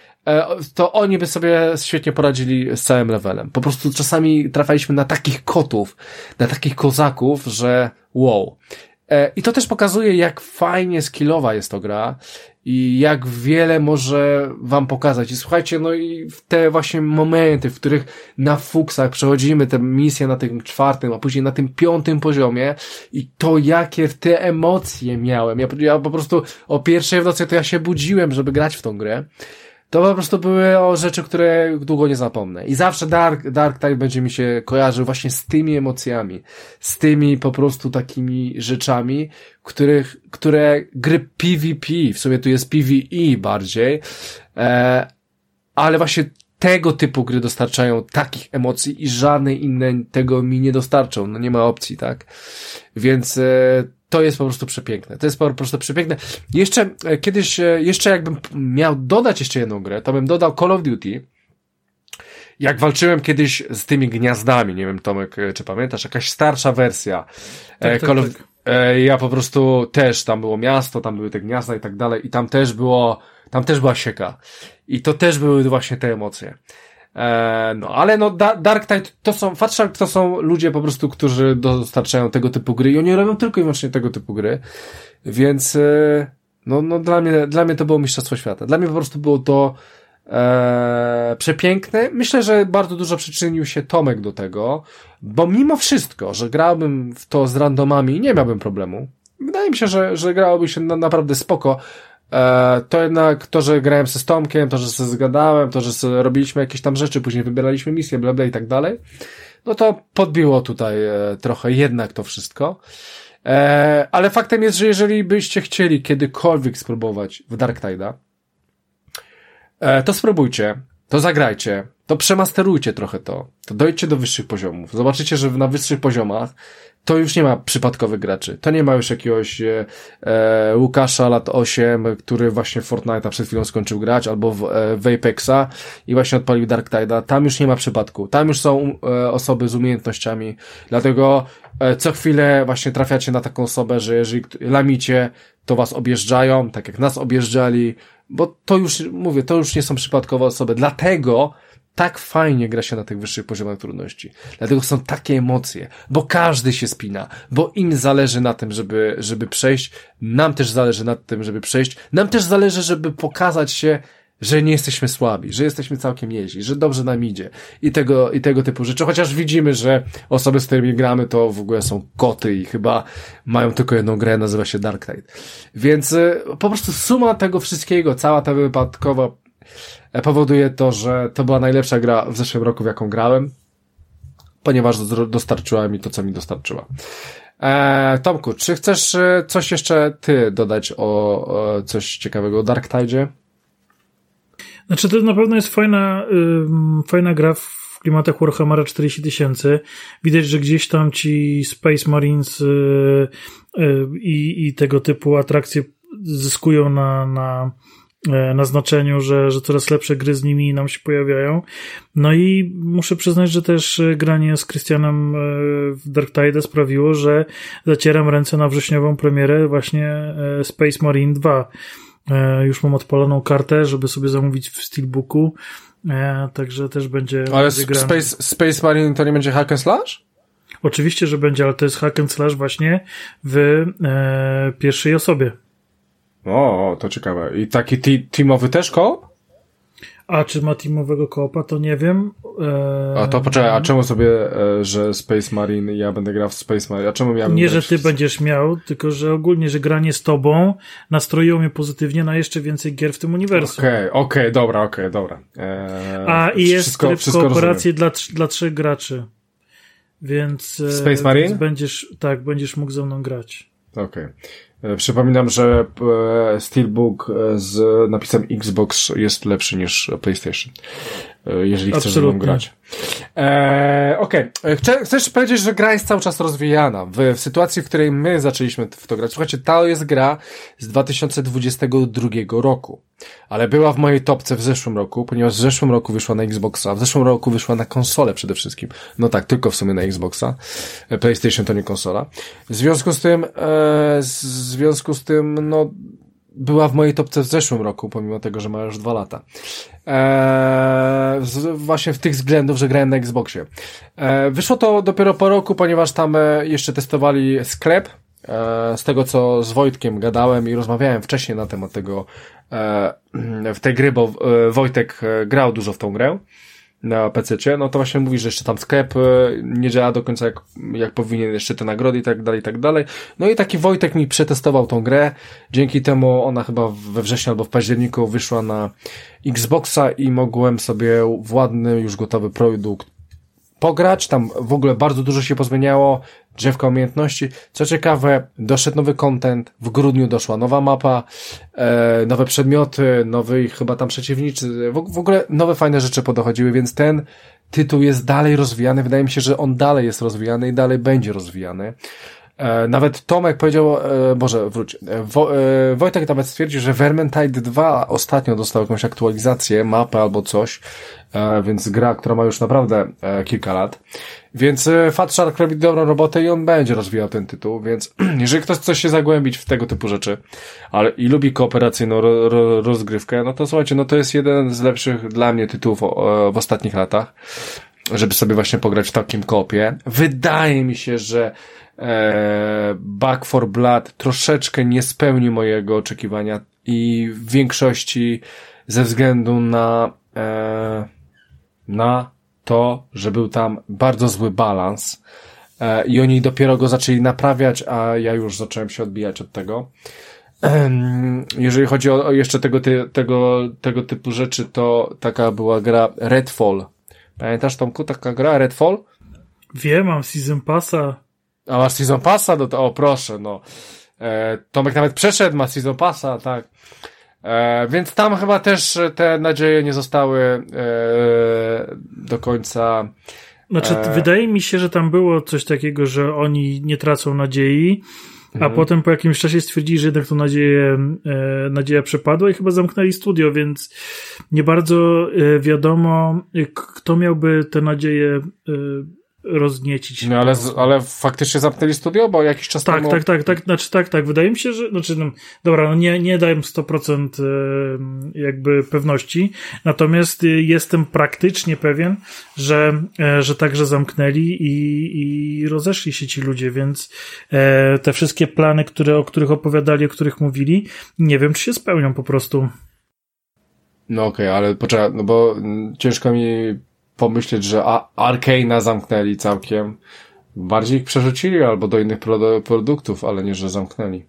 to oni by sobie świetnie poradzili z całym levelem. Po prostu czasami trafialiśmy na takich kotów, na takich kozaków, że wow. I to też pokazuje, jak fajnie skillowa jest to gra i jak wiele może wam pokazać. I słuchajcie, no i te właśnie momenty, w których na fuksach przechodzimy tę misję na tym czwartym, a później na tym piątym poziomie i to jakie te emocje miałem. Ja, ja po prostu o pierwszej w nocy to ja się budziłem, żeby grać w tą grę to po prostu były o rzeczy, które długo nie zapomnę. I zawsze Dark, Dark Tide będzie mi się kojarzył właśnie z tymi emocjami, z tymi po prostu takimi rzeczami, których, które gry PvP, w sumie tu jest PvE bardziej, e, ale właśnie tego typu gry dostarczają takich emocji i żadne inne tego mi nie dostarczą. No nie ma opcji, tak? Więc e, to jest po prostu przepiękne. To jest po prostu przepiękne. Jeszcze e, kiedyś, e, jeszcze jakbym miał dodać jeszcze jedną grę, to bym dodał Call of Duty. Jak walczyłem kiedyś z tymi gniazdami, nie wiem Tomek, e, czy pamiętasz, jakaś starsza wersja tak, Call tak, of, tak. Ja po prostu też, tam było miasto, tam były te gniazda i tak dalej i tam też było, tam też była sieka. I to też były właśnie te emocje. E, no, ale no, da Dark Tide to są, Fatshark to są ludzie po prostu, którzy dostarczają tego typu gry i oni robią tylko i wyłącznie tego typu gry, więc e, no, no dla mnie, dla mnie to było Mistrzostwo Świata. Dla mnie po prostu było to e, przepiękne. Myślę, że bardzo dużo przyczynił się Tomek do tego, bo mimo wszystko, że grałbym w to z randomami, nie miałbym problemu. Wydaje mi się, że, że grałoby się na, naprawdę spoko, to jednak to, że grałem ze Tomkiem, to, że się zgadałem, to, że robiliśmy jakieś tam rzeczy, później wybieraliśmy misje, bla, bla i tak dalej, no to podbiło tutaj e, trochę jednak to wszystko. E, ale faktem jest, że jeżeli byście chcieli kiedykolwiek spróbować w Dark Tide'a, to spróbujcie, to zagrajcie, to przemasterujcie trochę to, to dojdźcie do wyższych poziomów. Zobaczycie, że na wyższych poziomach to już nie ma przypadkowych graczy. To nie ma już jakiegoś e, e Łukasza lat 8, który właśnie Fortnite'a przed chwilą skończył grać, albo w, e, w Apexa i właśnie odpalił Dark Tide'a. Tam już nie ma przypadku. Tam już są e, osoby z umiejętnościami. Dlatego e, co chwilę właśnie trafiacie na taką osobę, że jeżeli lamicie, to was objeżdżają, tak jak nas objeżdżali, bo to już, mówię, to już nie są przypadkowe osoby. Dlatego tak fajnie gra się na tych wyższych poziomach trudności. Dlatego są takie emocje, bo każdy się spina, bo im zależy na tym, żeby, żeby przejść, nam też zależy na tym, żeby przejść, nam też zależy, żeby pokazać się, że nie jesteśmy słabi, że jesteśmy całkiem jeździ, że dobrze nam idzie i tego, i tego typu rzeczy. Chociaż widzimy, że osoby, z którymi gramy, to w ogóle są koty i chyba mają tylko jedną grę, nazywa się Dark Tide. Więc y, po prostu suma tego wszystkiego, cała ta wypadkowa E, powoduje to, że to była najlepsza gra w zeszłym roku, w jaką grałem, ponieważ dostarczyła mi to, co mi dostarczyła. E, Tomku, czy chcesz e, coś jeszcze ty dodać o, o coś ciekawego o Dark Tide? Znaczy, to na pewno jest fajna, fajna gra w klimatach Warhammera 40 tysięcy. Widać, że gdzieś tam ci Space Marines y, y, i, tego typu atrakcje zyskują na, na E, na znaczeniu, że, że coraz lepsze gry z nimi nam się pojawiają. No i muszę przyznać, że też e, granie z Christianem e, w Dark Tide sprawiło, że zacieram ręce na wrześniową premierę właśnie Space Marine 2. Już mam odpaloną kartę, żeby sobie zamówić w Steelbooku, także też będzie. Ale będzie Space, Space Marine to nie będzie hack and slash? Oczywiście, że będzie, ale to jest hack and slash właśnie w e, pierwszej osobie. O, to ciekawe. I taki teamowy też koło? A czy ma teamowego koopa, to nie wiem. Eee... A to poczekaj, a czemu sobie, e, że Space Marine ja będę grał w Space Marine? A czemu miałem Nie, że ty będziesz miał, tylko że ogólnie, że granie z tobą nastroiło mnie pozytywnie na jeszcze więcej gier w tym uniwersum. Okej, okay, okej, okay, dobra, okej, okay, dobra. Eee... A i jest wszystko, tryb kooperacji dla, dla trzech graczy. Więc, e, Space Marine? Więc będziesz, tak, będziesz mógł ze mną grać. Okej. E, przypominam, że e, Steelbook z napisem Xbox jest lepszy niż PlayStation. Jeżeli chcesz ze mną grać. Eee, Okej. Okay. Chcesz powiedzieć, że gra jest cały czas rozwijana. W, w sytuacji, w której my zaczęliśmy w to grać. Słuchajcie, to jest gra z 2022 roku. Ale była w mojej topce w zeszłym roku, ponieważ w zeszłym roku wyszła na Xboxa. W zeszłym roku wyszła na konsolę przede wszystkim. No tak, tylko w sumie na Xboxa. E, PlayStation to nie konsola. W związku z tym, e, w związku z tym, no, była w mojej topce w zeszłym roku, pomimo tego, że ma już dwa lata. Eee, właśnie w tych względów, że grałem na Xboxie. Eee, wyszło to dopiero po roku, ponieważ tam e, jeszcze testowali sklep. Eee, z tego, co z Wojtkiem gadałem i rozmawiałem wcześniej na temat tego, e, w tej gry, bo e, Wojtek e, grał dużo w tą grę na PC, no to właśnie mówi, że jeszcze tam sklep e, nie działa do końca jak, jak powinien, jeszcze te nagrody i tak dalej, i tak dalej. No i taki Wojtek mi przetestował tą grę, dzięki temu ona chyba we wrześniu albo w październiku wyszła na Xboxa i mogłem sobie w ładny, już gotowy produkt pograć, tam w ogóle bardzo dużo się pozmieniało, drzewka umiejętności. Co ciekawe, doszedł nowy content, w grudniu doszła nowa mapa, e, nowe przedmioty, nowy chyba tam przeciwnicy, w, w ogóle nowe fajne rzeczy podochodziły, więc ten tytuł jest dalej rozwijany. Wydaje mi się, że on dalej jest rozwijany i dalej będzie rozwijany. E, nawet Tomek powiedział, e, Boże, wróć, e, Wo, Wojtek nawet stwierdził, że Vermintide 2 ostatnio dostał jakąś aktualizację, mapę albo coś, więc gra, która ma już naprawdę kilka lat. Więc e, Fatshark robi dobrą robotę i on będzie rozwijał ten tytuł, więc jeżeli ktoś chce się zagłębić w tego typu rzeczy, ale i lubi kooperacyjną ro, ro, rozgrywkę, no to słuchajcie, no to jest jeden z lepszych dla mnie tytułów w ostatnich latach, żeby sobie właśnie pograć w takim kopie. Wydaje mi się, że e, Back for Blood troszeczkę nie spełni mojego oczekiwania i w większości ze względu na e, na to, że był tam bardzo zły balans e, i oni dopiero go zaczęli naprawiać, a ja już zacząłem się odbijać od tego. Jeżeli chodzi o, o jeszcze tego, ty, tego, tego typu rzeczy, to taka była gra Redfall. Pamiętasz Tomku, taka gra Redfall? Wiem, mam Season Passa. A masz Season Passa? No to, o proszę, no. E, Tomek nawet przeszedł, ma Season Passa, tak. E, więc tam chyba też te nadzieje nie zostały e, do końca. Znaczy, e... wydaje mi się, że tam było coś takiego, że oni nie tracą nadziei, a mhm. potem po jakimś czasie stwierdzili, że jednak to nadzieję, e, nadzieja przepadła i chyba zamknęli studio, więc nie bardzo e, wiadomo, kto miałby te nadzieje e, rozniecić. No ale, ale faktycznie zamknęli studio, bo jakiś czas tak, temu... Tak, tak, tak, znaczy tak, tak, wydaje mi się, że, znaczy no, dobra, no nie, nie daję 100% jakby pewności, natomiast y, jestem praktycznie pewien, że, e, że także zamknęli i, i rozeszli się ci ludzie, więc e, te wszystkie plany, które, o których opowiadali, o których mówili, nie wiem, czy się spełnią po prostu. No okej, okay, ale poczekaj, no bo mm, ciężko mi pomyśleć, że Arkane'a zamknęli całkiem. Bardziej ich przerzucili albo do innych produktów, ale nie, że zamknęli.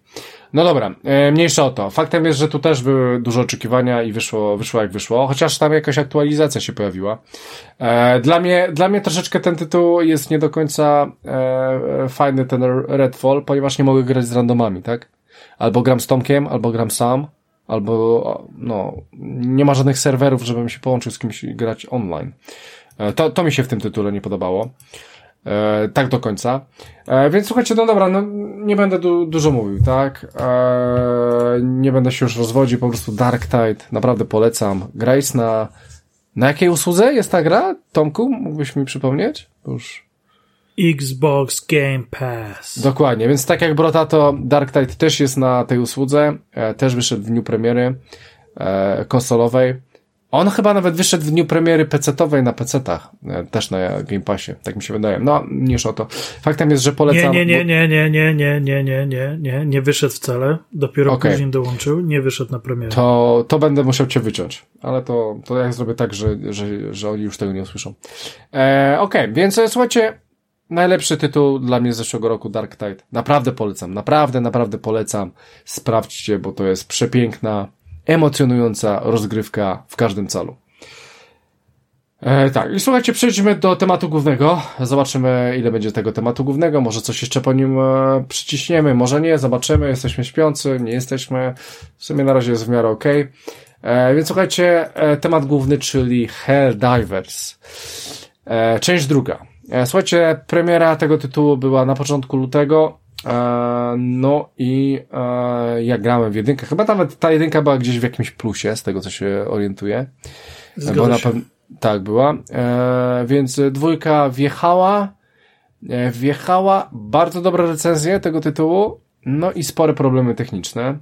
No dobra, e, mniejsza o to. Faktem jest, że tu też były duże oczekiwania i wyszło, wyszło jak wyszło, chociaż tam jakaś aktualizacja się pojawiła. E, dla mnie, dla mnie troszeczkę ten tytuł jest nie do końca e, fajny, ten Redfall, ponieważ nie mogę grać z randomami, tak? Albo gram z Tomkiem, albo gram sam, albo no, nie ma żadnych serwerów, żebym się połączył z kimś i grać online. E, to, to mi się w tym tytule nie podobało. E, tak do końca. E, więc słuchajcie, no dobra, no, nie będę du dużo mówił, tak? E, nie będę się już rozwodził, po prostu Dark Tide, naprawdę polecam. Gra jest na... Na jakiej usłudze jest ta gra? Tomku, mógłbyś mi przypomnieć? Już... Xbox Game Pass. Dokładnie, więc tak jak Brotato, Dark Tide też jest na tej usłudze, e, też wyszedł w dniu premiery e, konsolowej. On chyba nawet wyszedł w dniu premiery PC-owej na PC-tach, e, też na Game Passie, tak mi się wydaje. No, niż o to. Faktem jest, że polecam... Nie, nie, nie, nie, nie, nie, nie, nie, nie, nie, nie wyszedł wcale. Dopiero okay. później dołączył, nie wyszedł na premierę. To, to będę musiał cię wyciąć, ale to, to jak zrobię tak, że, że, że oni już tego nie usłyszą. E, Okej, okay, więc słuchajcie, najlepszy tytuł dla mnie z zeszłego roku Dark Tide. Naprawdę polecam, naprawdę, naprawdę polecam. Sprawdźcie, bo to jest przepiękna, emocjonująca rozgrywka w każdym calu. E, tak, i słuchajcie, przejdźmy do tematu głównego. Zobaczymy, ile będzie tego tematu głównego. Może coś jeszcze po nim e, przyciśniemy, może nie. Zobaczymy. Jesteśmy śpiący, nie jesteśmy. W sumie na razie jest w miarę ok. E, więc słuchajcie, e, temat główny, czyli Helldivers. E, część druga. E, słuchajcie, premiera tego tytułu była na początku lutego. E, no i e, ja grałem w jedynkę. Chyba nawet ta jedynka była gdzieś w jakimś plusie, z tego co się orientuję. Zgadza bo na pewno tak była. Więc dwójka wjechała. Wjechała bardzo dobre recenzje tego tytułu. No i spore problemy techniczne.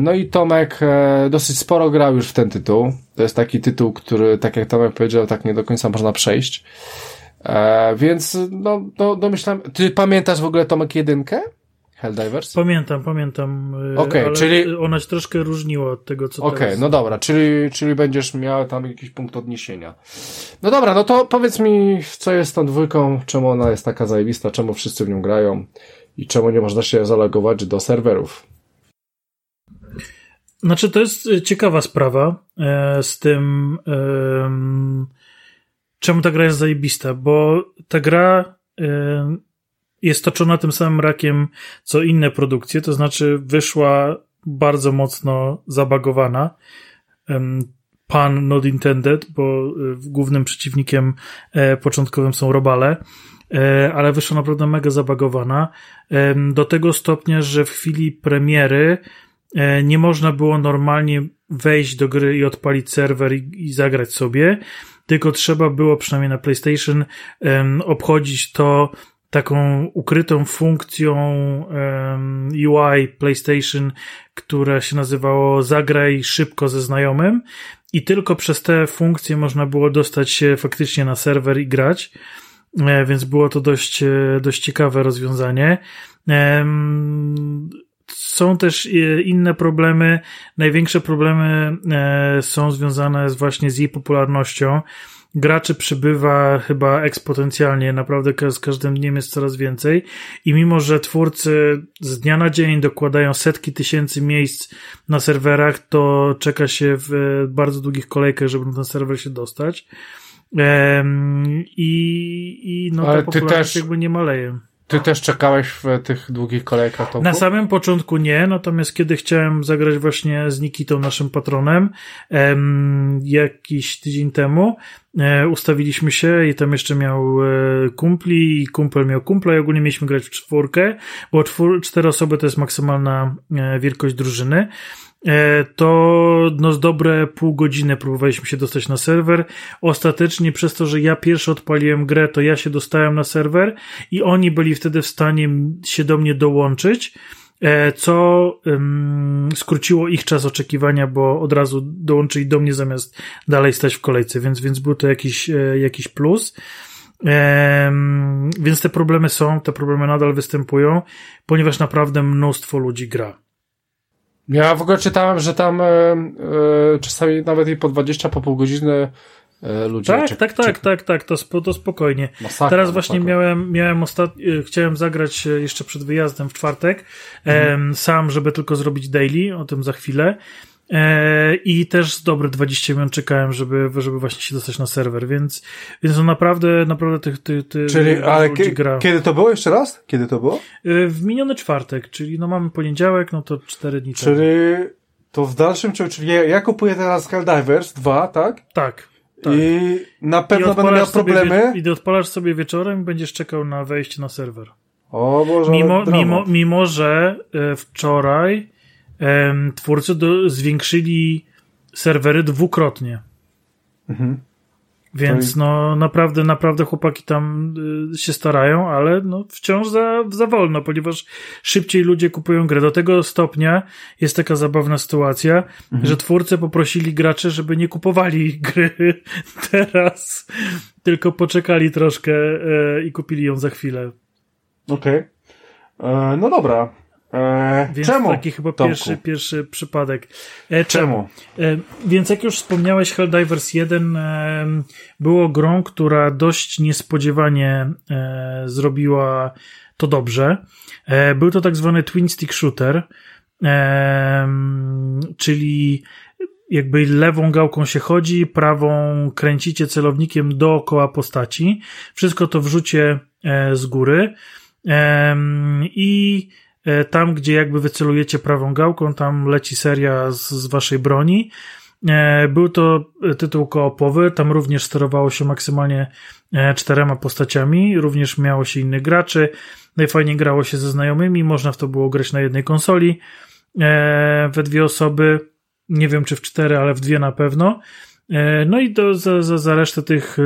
No i Tomek dosyć sporo grał już w ten tytuł. To jest taki tytuł, który, tak jak Tomek powiedział, tak nie do końca można przejść. E, więc no, no domyślam, ty pamiętasz w ogóle Tomek jedynkę? Helldivers? Pamiętam, pamiętam. Okej, okay, czyli. Ona się troszkę różniła od tego, co Okej, okay, no dobra, czyli, czyli będziesz miał tam jakiś punkt odniesienia. No dobra, no to powiedz mi, co jest tą dwójką, czemu ona jest taka zajebista, czemu wszyscy w nią grają i czemu nie można się zalogować do serwerów. Znaczy, to jest ciekawa sprawa e, z tym. E, czemu ta gra jest zajebista, bo ta gra y, jest toczona tym samym rakiem, co inne produkcje, to znaczy wyszła bardzo mocno zabagowana. Pan not intended, bo y, głównym przeciwnikiem e, początkowym są robale, e, ale wyszła naprawdę mega zabagowana. Do tego stopnia, że w chwili premiery e, nie można było normalnie wejść do gry i odpalić serwer i, i zagrać sobie tylko trzeba było przynajmniej na PlayStation um, obchodzić to taką ukrytą funkcją um, UI PlayStation, która się nazywało zagraj szybko ze znajomym i tylko przez te funkcje można było dostać się faktycznie na serwer i grać, e, więc było to dość, e, dość ciekawe rozwiązanie. Są też e, inne problemy. Największe problemy e, są związane z właśnie z jej popularnością. Graczy przybywa chyba eksponencjalnie, naprawdę z każdym dniem jest coraz więcej. I mimo, że twórcy z dnia na dzień dokładają setki tysięcy miejsc na serwerach, to czeka się w e, bardzo długich kolejkach, żeby na ten serwer się dostać. I, i no, ta popularność też... jakby nie maleje. Ty też czekałeś w tych długich kolejkach topu? Na samym początku nie, natomiast kiedy chciałem zagrać właśnie z Nikitą, naszym patronem, em, jakiś tydzień temu, e, ustawiliśmy się i tam jeszcze miał e, kumpli i kumpel miał kumpla i ogólnie mieliśmy grać w czwórkę, bo czwór, cztery osoby to jest maksymalna e, wielkość drużyny. E, to no z dobre pół godziny próbowaliśmy się dostać na serwer. Ostatecznie przez to, że ja pierwszy odpaliłem grę, to ja się dostałem na serwer i oni byli wtedy w stanie się do mnie dołączyć, e, co um, skróciło ich czas oczekiwania, bo od razu dołączyli do mnie zamiast dalej stać w kolejce, więc, więc był to jakiś, e, jakiś plus. Um, więc te problemy są, te problemy nadal występują, ponieważ naprawdę mnóstwo ludzi gra. Ja w ogóle czytałem, że tam e, e, czasami nawet i po 20, po pół godziny e, ludzie. Tak, czek, tak, tak, tak, tak, to, to spokojnie. Masakra, Teraz właśnie masakra. miałem, miałem ostat... E, chciałem zagrać e, jeszcze przed wyjazdem w czwartek, mhm. sam, żeby tylko zrobić daily, o tym za chwilę. E, I też z dobre 20 minut czekałem, żeby, żeby właśnie się dostać na serwer, więc, więc on naprawdę, naprawdę tych, tych, tych Czyli, ale gra. kiedy to było jeszcze raz? Kiedy to było? E, w miniony czwartek, czyli no mamy poniedziałek, no to 4 dni Czyli temu. to w dalszym ciągu, czyli ja, ja kupuję teraz Helldivers 2, tak? Tak. Tak. I na pewno I będę miał problemy. I odpalasz sobie wieczorem i będziesz czekał na wejście na serwer. O Boże, mimo, mimo, mimo, że e, wczoraj twórcy do, zwiększyli serwery dwukrotnie. Mhm. Więc no naprawdę, naprawdę chłopaki tam y, się starają, ale no wciąż za, za wolno, ponieważ szybciej ludzie kupują grę. Do tego stopnia jest taka zabawna sytuacja, mhm. że twórcy poprosili graczy, żeby nie kupowali gry teraz, tylko poczekali troszkę e, i kupili ją za chwilę. Okej. Okay. E, no dobra. E, więc czemu? taki chyba pierwszy, pierwszy przypadek. E, czemu? E, więc jak już wspomniałeś, Helldivers 1 e, było grą, która dość niespodziewanie e, zrobiła to dobrze. E, był to tak zwany twin stick shooter, czyli jakby lewą gałką się chodzi, prawą kręcicie celownikiem dookoła postaci. Wszystko to wrzucie z góry. I E, tam, gdzie jakby wycelujecie prawą gałką, tam leci seria z, z waszej broni. E, był to tytuł koopowy, tam również sterowało się maksymalnie e, czterema postaciami, również miało się innych graczy, najfajniej grało się ze znajomymi, można w to było grać na jednej konsoli, we dwie osoby, nie wiem czy w cztery, ale w dwie na pewno. No i do, za, za, za resztę tych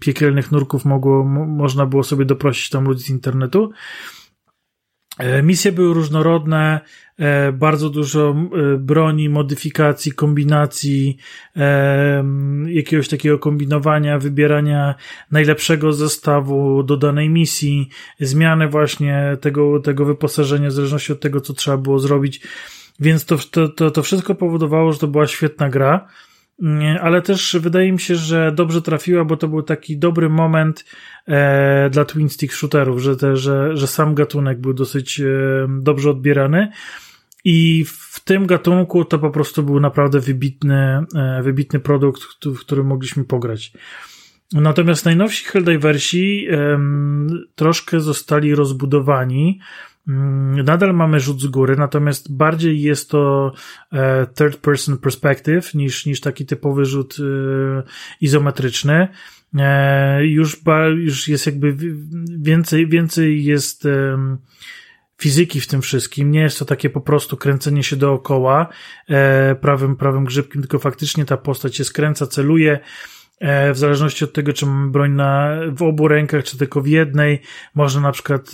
piekielnych nurków mogło, można było sobie doprosić tam ludzi z internetu. E, misje były różnorodne, e, bardzo dużo e, broni, modyfikacji, kombinacji, jakiegoś takiego kombinowania, wybierania najlepszego zestawu do danej misji, zmiany właśnie tego, tego wyposażenia w zależności od tego, co trzeba było zrobić. Więc to, to, to wszystko powodowało, że to była świetna gra ale też wydaje mi się, że dobrze trafiła, bo to był taki dobry moment e, dla twin stick shooterów, że, te, że, że sam gatunek był dosyć e, dobrze odbierany i w tym gatunku to po prostu był naprawdę wybitny, e, wybitny produkt, w którym mogliśmy pograć. Natomiast najnowsi Helldiversi e, troszkę zostali rozbudowani, nadal mamy rzut z góry, natomiast bardziej jest to e, third person perspective niż, niż taki typowy rzut e, izometryczny. E, już, już jest jakby więcej, więcej jest fizyki w tym wszystkim. Nie jest to takie po prostu kręcenie się dookoła prawym, prawym grzybkiem, tylko faktycznie ta postać się skręca, celuje, w zależności od tego, czy mamy broń na, w obu rękach, czy tylko w jednej. Można na przykład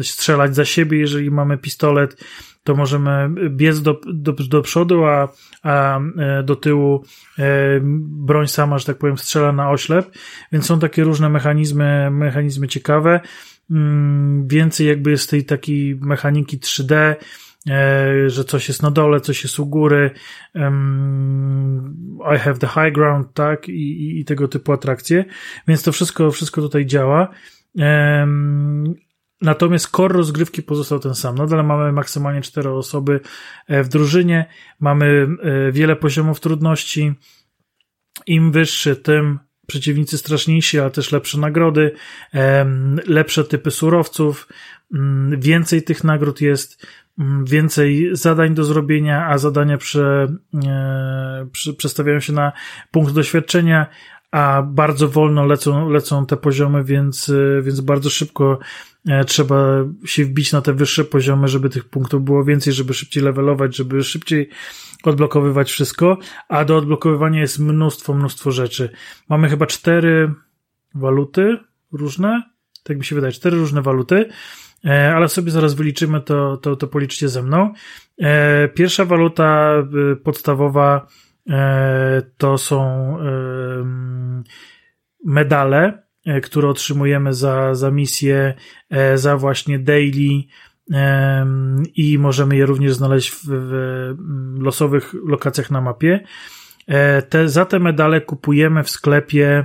e, strzelać za siebie, jeżeli mamy pistolet, to możemy biec do, do, do przodu, a, a e, do tyłu broń sama, że tak powiem, strzela na oślep. Więc są takie różne mechanizmy, mechanizmy ciekawe. Mm, więcej jakby jest tej takiej mechaniki 3D, E, że coś jest na dole, coś jest u góry, I have the high ground, tak, i, i, i tego typu atrakcje, więc to wszystko, wszystko tutaj działa. Natomiast core rozgrywki pozostał ten sam. Nadal mamy maksymalnie cztery osoby e, w drużynie, mamy e, wiele poziomów trudności. Im wyższy, tym przeciwnicy straszniejsi, ale też lepsze nagrody, lepsze typy surowców, mm, więcej tych nagród jest. Mm, więcej zadań do zrobienia, a zadania prze, e, przestawiają się na punkt doświadczenia, a bardzo wolno lecą, lecą te poziomy, więc, e, więc bardzo szybko e, trzeba się wbić na te wyższe poziomy, żeby tych punktów było więcej, żeby szybciej levelować, żeby szybciej odblokowywać wszystko, a do odblokowywania jest mnóstwo, mnóstwo rzeczy. Mamy chyba cztery waluty różne, tak mi się wydaje, cztery różne waluty, ale sobie zaraz wyliczymy, to, to, to policzcie ze mną. E, pierwsza waluta e, podstawowa to są medale, które otrzymujemy za, za misję, za właśnie daily i możemy je również znaleźć w, w losowych lokacjach na mapie. Te, za te medale kupujemy w sklepie,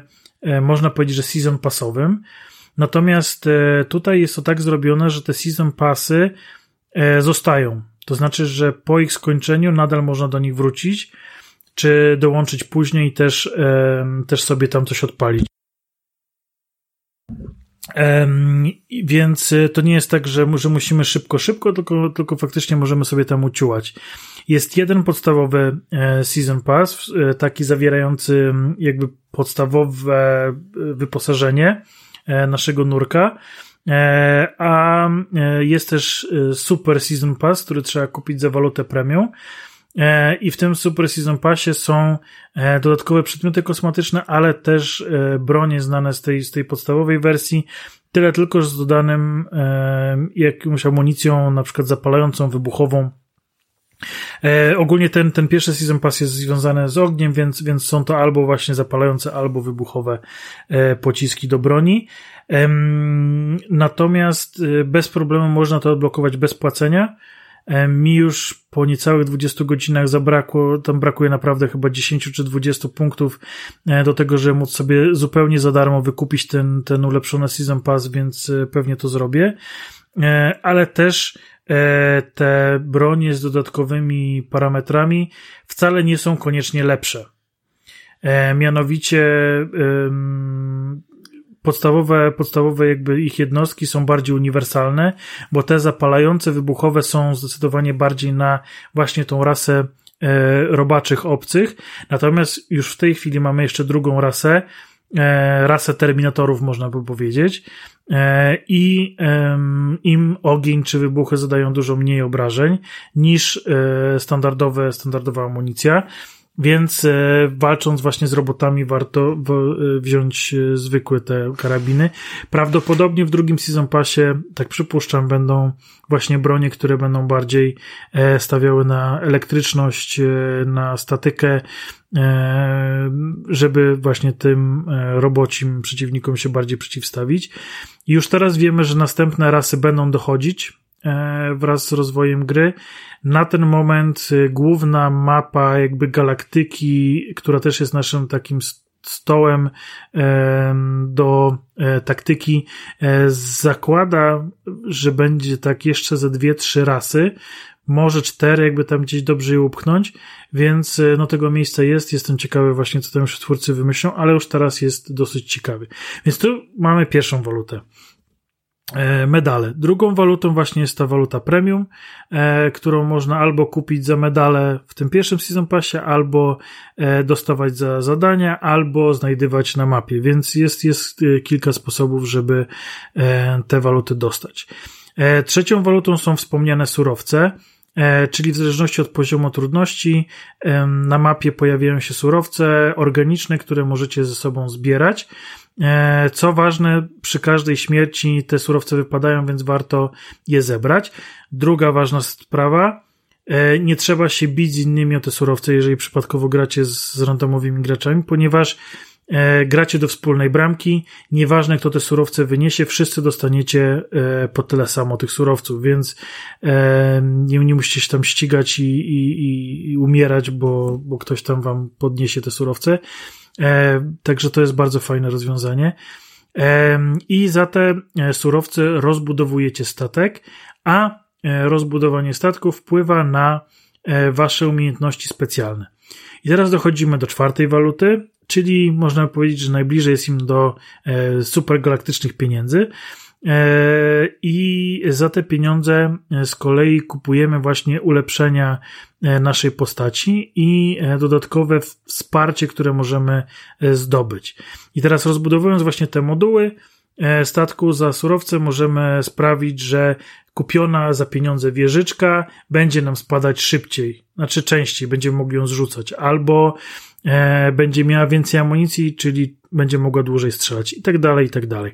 można powiedzieć, że season passowym. Natomiast e, tutaj jest to tak zrobione, że te season passy e, zostają. To znaczy, że po ich skończeniu nadal można do nich wrócić, czy dołączyć później i też, e, też sobie tam coś odpalić. Więc to nie jest tak, że, że musimy szybko, szybko, tylko, tylko faktycznie możemy sobie tam uciułać. Jest jeden podstawowy Season Pass, taki zawierający jakby podstawowe wyposażenie, E, naszego nurka. E, a e, jest też Super Season Pass, który trzeba kupić za walutę premium. E, I w tym Super Season Passie są e, dodatkowe przedmioty kosmetyczne, ale też e, bronie znane z tej, z tej podstawowej wersji. Tyle tylko, że z dodanym jakąś amunicją, na przykład zapalającą, wybuchową. Ogólnie ten, ten pierwszy Season Pass jest związany z ogniem, więc, więc są to albo właśnie zapalające, albo wybuchowe pociski do broni. natomiast bez problemu można to odblokować bez płacenia. E, mi już po niecałych 20 godzinach zabrakło, tam brakuje naprawdę chyba 10 czy 20 punktów e, do tego, żeby móc sobie zupełnie za darmo wykupić ten, ten ulepszony Season Pass, więc e, pewnie to zrobię. Ale też te bronie z dodatkowymi parametrami wcale nie są koniecznie lepsze. Mianowicie podstawowe, podstawowe jakby ich jednostki są bardziej uniwersalne, bo te zapalające, wybuchowe są zdecydowanie bardziej na właśnie tą rasę e, robaczych obcych. Natomiast już w tej chwili mamy jeszcze drugą rasę, e, rasę terminatorów, można by powiedzieć. E, I im ogień czy wybuchy zadają dużo mniej obrażeń niż standardowe, standardowa amunicja. Więc e, walcząc właśnie z robotami warto w, wziąć e, zwykłe te karabiny. Prawdopodobnie w drugim Season Passie, tak przypuszczam, będą właśnie bronie, które będą bardziej e, stawiały na elektryczność, e, na statykę, e, żeby właśnie tym e, robocim przeciwnikom się bardziej przeciwstawić. Już teraz wiemy, że następne rasy będą dochodzić E, wraz z rozwojem gry. Na ten moment y, główna mapa jakby galaktyki, która też jest naszym takim stołem do e, taktyki, e, zakłada, że będzie tak jeszcze ze dwie, trzy rasy, może cztery, jakby tam gdzieś dobrze je upchnąć, więc no tego miejsca jest, jestem ciekawy właśnie, co tam już twórcy wymyślą, ale już teraz jest dosyć ciekawy. Więc tu mamy pierwszą walutę. E, medale. Drugą walutą właśnie jest ta waluta premium, e, którą można albo kupić za medale w tym pierwszym Season Passie, albo e, dostawać za zadania, albo znajdywać na mapie, więc jest, jest kilka sposobów, żeby te waluty dostać. Trzecią walutą są wspomniane surowce, czyli w zależności od poziomu trudności na mapie pojawiają się surowce organiczne, które możecie ze sobą zbierać. E, co ważne, przy każdej śmierci te surowce wypadają, więc warto je zebrać. Druga ważna sprawa, e, nie trzeba się bić z innymi o te surowce, jeżeli przypadkowo gracie z randomowymi graczami, ponieważ gracie do wspólnej bramki, nieważne kto te surowce wyniesie, wszyscy dostaniecie po tyle samo tych surowców, więc nie, nie musicie się tam ścigać i, i, i umierać, bo, bo ktoś tam wam podniesie te surowce. E, także to jest bardzo fajne rozwiązanie. E, I za te e, surowce rozbudowujecie statek, a rozbudowanie statku wpływa na wasze umiejętności specjalne. I teraz dochodzimy do czwartej waluty, czyli można powiedzieć, że najbliżej jest im do supergalaktycznych pieniędzy. E, I za te pieniądze e, z kolei kupujemy właśnie ulepszenia e, naszej postaci i dodatkowe wsparcie, które możemy zdobyć. I teraz rozbudowując właśnie te moduły statku za surowce, możemy sprawić, że kupiona za pieniądze wieżyczka będzie nam spadać szybciej, znaczy częściej, będziemy mogli ją zrzucać, albo będzie miała więcej amunicji, czyli będzie mogła dłużej strzelać i tak dalej, i tak dalej.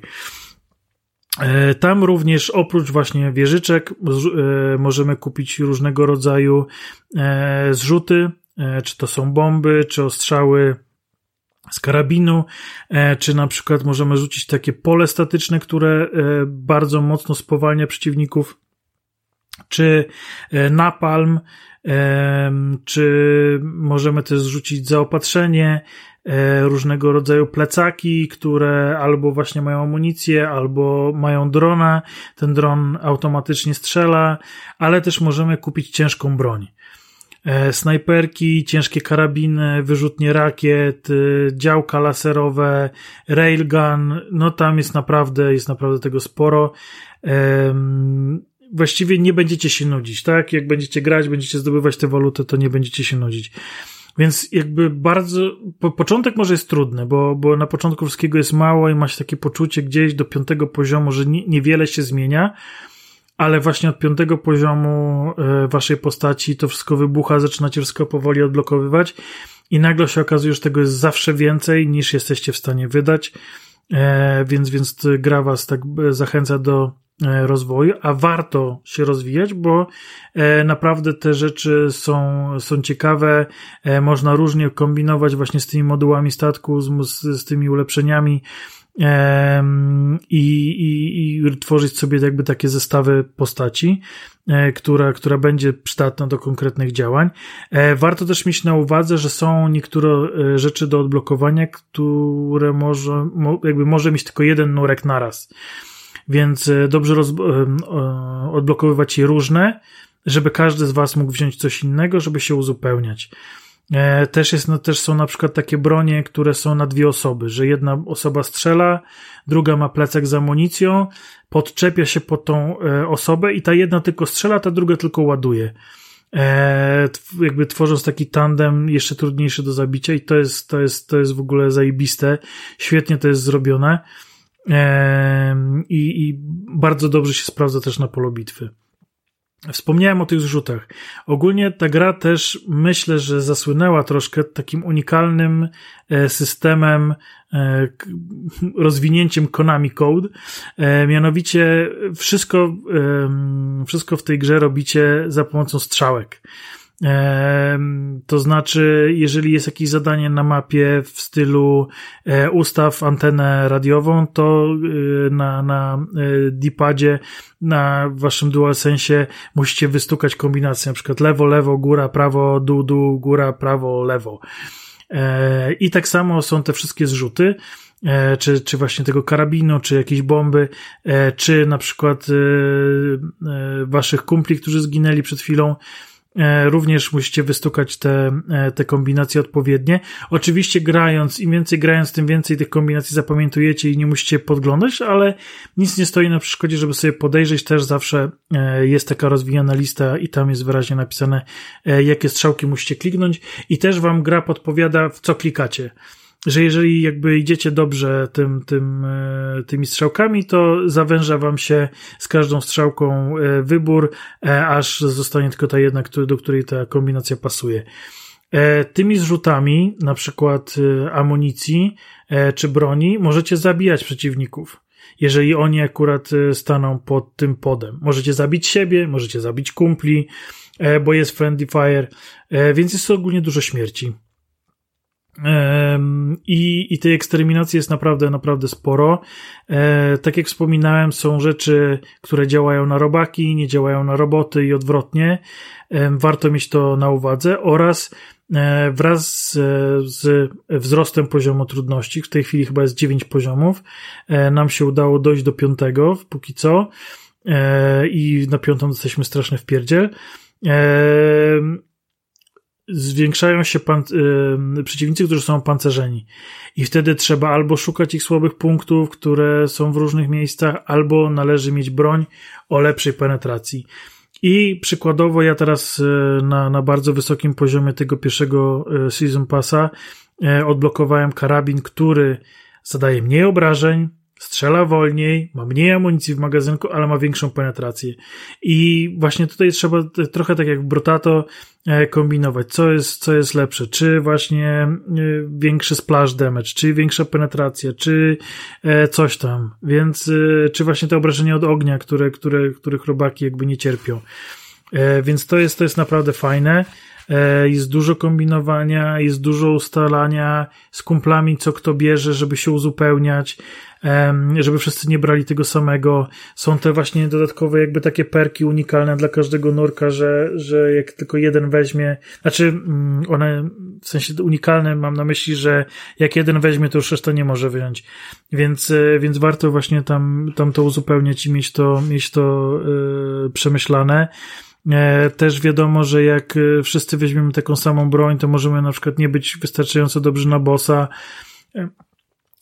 E, tam również oprócz właśnie wieżyczek e, możemy kupić różnego rodzaju e, zrzuty, czy to są bomby, czy ostrzały z karabinu, czy na przykład możemy rzucić takie pole statyczne, które bardzo mocno spowalnia przeciwników, czy napalm, czy możemy też zrzucić zaopatrzenie, E, różnego rodzaju plecaki, które albo właśnie mają amunicję, albo mają drona. Ten dron automatycznie strzela, ale też możemy kupić ciężką broń. E, snajperki, ciężkie karabiny, wyrzutnie rakiet, e, działka laserowe, railgun, no tam jest naprawdę, jest naprawdę tego sporo. Właściwie nie będziecie się nudzić, tak? Jak będziecie grać, będziecie zdobywać te waluty, to nie będziecie się nudzić. Więc jakby bardzo, po, początek może jest trudny, bo, bo na początku wszystkiego jest mało i ma się takie poczucie gdzieś do piątego poziomu, że nie, niewiele się zmienia, ale właśnie od piątego poziomu e, waszej postaci to wszystko wybucha, zaczynacie wszystko powoli odblokowywać i nagle się okazuje, że tego jest zawsze więcej niż jesteście w stanie wydać, e, więc, więc gra was tak zachęca do e, rozwoju, a warto się rozwijać, bo naprawdę te rzeczy są, są ciekawe, można różnie kombinować właśnie z tymi modułami statku, z, z tymi ulepszeniami, i, i, i tworzyć sobie jakby takie zestawy postaci, e, która, która będzie przydatna do konkretnych działań. E, warto też mieć na uwadze, że są niektóre e, rzeczy do odblokowania, które może, jakby może mieć tylko jeden nurek naraz. Więc dobrze roz, odblokowywać je różne, żeby każdy z Was mógł wziąć coś innego, żeby się uzupełniać. E, też, jest, no, też są na przykład takie bronie, które są na dwie osoby, że jedna osoba strzela, druga ma plecak z amunicją, podczepia się pod tą e, osobę i ta jedna tylko strzela, ta druga tylko ładuje. E, jakby tworząc taki tandem jeszcze trudniejszy do zabicia i to jest, to jest, to jest w ogóle zajebiste. Świetnie to jest zrobione. I, I bardzo dobrze się sprawdza też na polu bitwy. Wspomniałem o tych zrzutach. Ogólnie ta gra też myślę, że zasłynęła troszkę takim unikalnym e, systemem, e, rozwinięciem Konami Code. E, mianowicie wszystko, wszystko w tej grze robicie za pomocą strzałek. To znaczy, jeżeli jest jakieś zadanie na mapie w stylu e, ustaw antenę radiową, to e, na, na e, D-padzie, na waszym DualSense musicie wystukać kombinację, na przykład lewo, lewo, góra, prawo, dół, dół, góra, prawo, lewo. I tak samo są te wszystkie zrzuty czy, czy właśnie tego karabinu, czy jakieś bomby, czy na przykład waszych kumpli, którzy zginęli przed chwilą, również musicie wystukać te, e, te kombinacje odpowiednie. Oczywiście grając, im więcej grając, tym więcej tych kombinacji zapamiętujecie i nie musicie podglądać, ale nic nie stoi na przeszkodzie, żeby sobie podejrzeć. Też zawsze e, jest taka rozwijana lista i tam jest wyraźnie napisane, jakie strzałki musicie kliknąć i też wam gra podpowiada, w co klikacie że jeżeli jakby idziecie dobrze tym, tym, e, tymi strzałkami, to zawęża wam się z każdą strzałką e, wybór, e, aż zostanie tylko ta jedna, do której ta kombinacja pasuje. Tymi zrzutami, na przykład amunicji czy broni, możecie zabijać przeciwników. Jeżeli oni akurat staną pod tym podem. Możecie zabić siebie, możecie zabić kumpli, bo jest friendly fire, więc jest to ogólnie dużo śmierci. I, I tej eksterminacji jest naprawdę, naprawdę sporo. E, tak jak wspominałem, są rzeczy, które działają na robaki, nie działają na roboty i odwrotnie. Warto mieć to na uwadze oraz e, wraz z, wzrostem poziomu trudności, w tej chwili chyba jest 9 poziomów, e, nam się udało dojść do piątego, póki co, i na piątą jesteśmy strasznie w pierdziel zwiększają się pan, yy, przeciwnicy, którzy są pancerzeni. I wtedy trzeba albo szukać ich słabych punktów, które są w różnych miejscach, albo należy mieć broń o lepszej penetracji. I przykładowo ja teraz yy, na, na bardzo wysokim poziomie tego pierwszego yy, Season Passa yy, odblokowałem karabin, który zadaje mniej obrażeń, strzela wolniej, ma mniej amunicji w magazynku, ale ma większą penetrację. I właśnie tutaj trzeba trochę tak jak Brotato e, kombinować, co jest, co jest lepsze, czy właśnie e, większy splash damage, czy większa penetracja, czy e, coś tam, więc czy właśnie te obrażenia od ognia, które, które, których robaki jakby nie cierpią. Więc to jest, to jest naprawdę fajne. Jest dużo kombinowania, jest dużo ustalania z kumplami, co kto bierze, żeby się uzupełniać żeby wszyscy nie brali tego samego. Są te właśnie dodatkowe jakby takie perki unikalne dla każdego nurka, że, że jak tylko jeden weźmie, znaczy mm, one w sensie unikalne mam na myśli, że jak jeden weźmie, to już reszta nie może wyjąć. Więc, e, więc warto właśnie tam, tam to uzupełniać i mieć to, mieć to yy, przemyślane. E, też wiadomo, że jak wszyscy weźmiemy taką samą broń, to możemy na przykład nie być wystarczająco dobrzy na bossa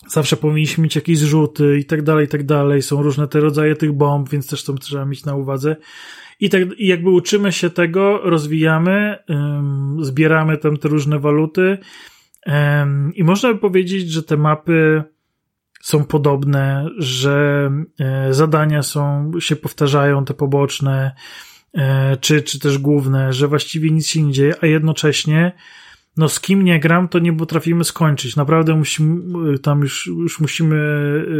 zawsze powinniśmy mieć jakieś zrzuty i tak dalej, i tak dalej. Są różne te rodzaje tych bomb, więc też to trzeba mieć na uwadze. I tak, i jakby uczymy się tego, rozwijamy, um, zbieramy tam te różne waluty um, i można by powiedzieć, że te mapy są podobne, że e, zadania są, się powtarzają, te poboczne, e, czy, czy też główne, że właściwie nic się nie dzieje, a jednocześnie no z kim nie gram, to nie potrafimy skończyć. Naprawdę musimy, tam już, już musimy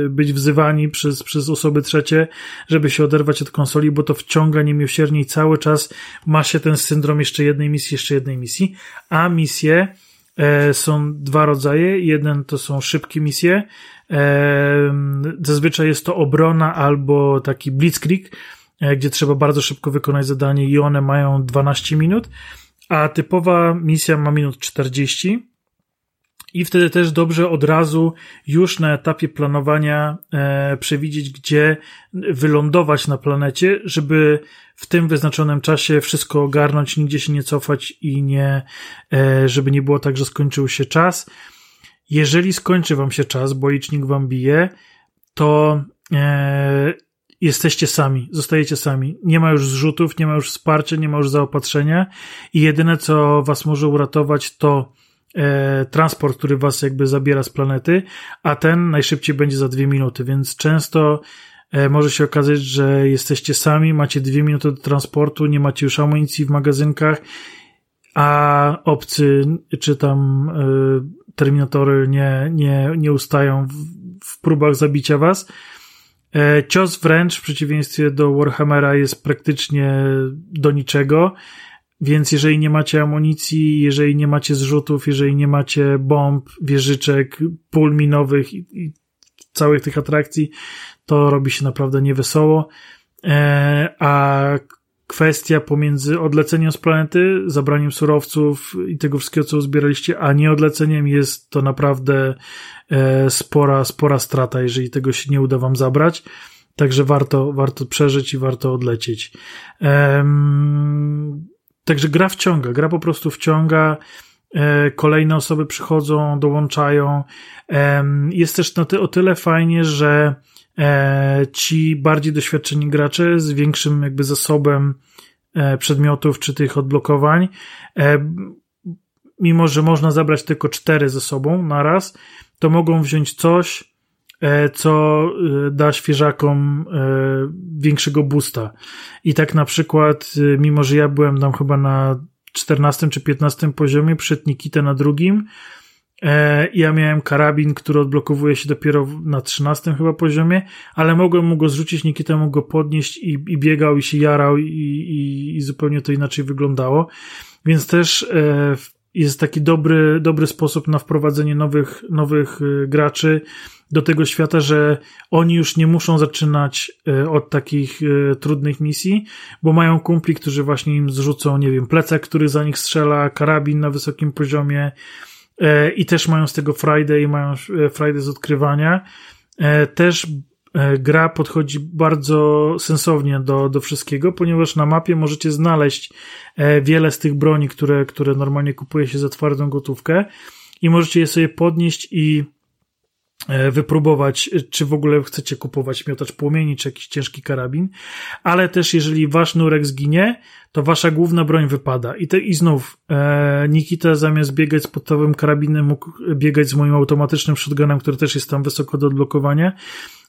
e, być wzywani przez, przez osoby trzecie, żeby się oderwać od konsoli, bo to wciąga niemiłosiernie i cały czas ma się ten syndrom jeszcze jednej misji, jeszcze jednej misji, a misje e, są dwa rodzaje. Jeden to są szybkie misje, e, zazwyczaj jest to obrona albo taki blitzkrieg, e, gdzie trzeba bardzo szybko wykonać zadanie i one mają 12 minut, a typowa misja ma minut 40 i wtedy też dobrze od razu już na etapie planowania e, przewidzieć, gdzie wylądować na planecie, żeby w tym wyznaczonym czasie wszystko ogarnąć, nigdzie się nie cofać i nie, e, żeby nie było tak, że skończył się czas. Jeżeli skończy wam się czas, bo licznik wam bije, to e, jesteście sami, zostajecie sami. Nie ma już zrzutów, nie ma już wsparcia, nie ma już zaopatrzenia. I jedyne, co was może uratować, to e, transport, który was jakby zabiera z planety, a ten najszybciej będzie za dwie minuty, więc często e, może się okazać, że jesteście sami, macie dwie minuty do transportu, nie macie już amunicji w magazynkach, a obcy czy tam e, terminatory nie, nie, nie ustają w, w próbach zabicia was cios wręcz w przeciwieństwie do Warhammera jest praktycznie do niczego, więc jeżeli nie macie amunicji, jeżeli nie macie zrzutów, jeżeli nie macie bomb, wieżyczek, pól minowych i, i całych tych atrakcji, to robi się naprawdę niewesoło. E, a kwestia pomiędzy odleceniem z planety, zabraniem surowców i tego wszystkiego, co zbieraliście, a nie odleceniem jest to naprawdę e, spora, spora strata, jeżeli tego się nie uda wam zabrać. Także warto, warto przeżyć i warto odlecieć. także gra wciąga, gra po prostu wciąga. E, kolejne osoby przychodzą, dołączają. jest też na ty, o tyle fajnie, że ci bardziej doświadczeni gracze z większym jakby zasobem e, przedmiotów czy tych odblokowań, e, mimo że można zabrać tylko cztery ze sobą na raz, to mogą wziąć coś, co da świeżakom większego boosta. I tak na przykład, mimo że ja byłem tam chyba na 14 czy 15 poziomie, przed Nikitę na drugim, E, ja miałem karabin, który odblokowuje się dopiero na 13 chyba poziomie, ale mogłem mu go zrzucić, Nikita mógł go podnieść i, i biegał i się jarał i, i, i zupełnie to inaczej wyglądało. Więc też e, jest taki dobry, dobry sposób na wprowadzenie nowych, nowych e, graczy do tego świata, że oni już nie muszą zaczynać od takich trudnych misji, bo mają kumpli, którzy właśnie im zrzucą, nie wiem, plecak, który za nich strzela, karabin na wysokim poziomie, E, i też mają z tego Friday i mają e, Friday z odkrywania. E, też gra podchodzi bardzo sensownie do, do wszystkiego, ponieważ na mapie możecie znaleźć wiele z tych broni, które, które normalnie kupuje się za twardą gotówkę i możecie je sobie podnieść i E, wypróbować, czy w ogóle chcecie kupować miotacz płomieni, czy jakiś ciężki karabin, ale też jeżeli wasz nurek zginie, to wasza główna broń wypada. I, te, i znów e, Nikita zamiast biegać z podstawowym karabinem mógł biegać z moim automatycznym shotgunem, który też jest tam wysoko do odblokowania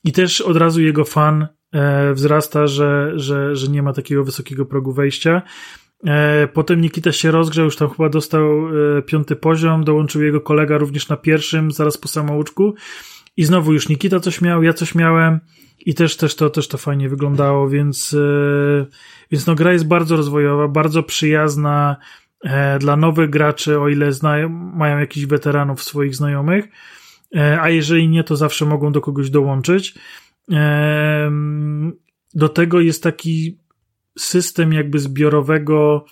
i też od razu jego fan e, wzrasta, że, że, że nie ma takiego wysokiego progu wejścia. E, potem Nikita się rozgrzał, już tam chyba dostał e, piąty poziom, dołączył jego kolega również na pierwszym, zaraz po samouczku. I znowu już Nikita coś miał, ja coś miałem i też, też, to, też to fajnie wyglądało, więc, e, więc no gra jest bardzo rozwojowa, bardzo przyjazna dla nowych graczy, o ile znają, mają jakichś weteranów swoich znajomych, a jeżeli nie, to zawsze mogą do kogoś dołączyć. Do tego jest taki system jakby zbiorowego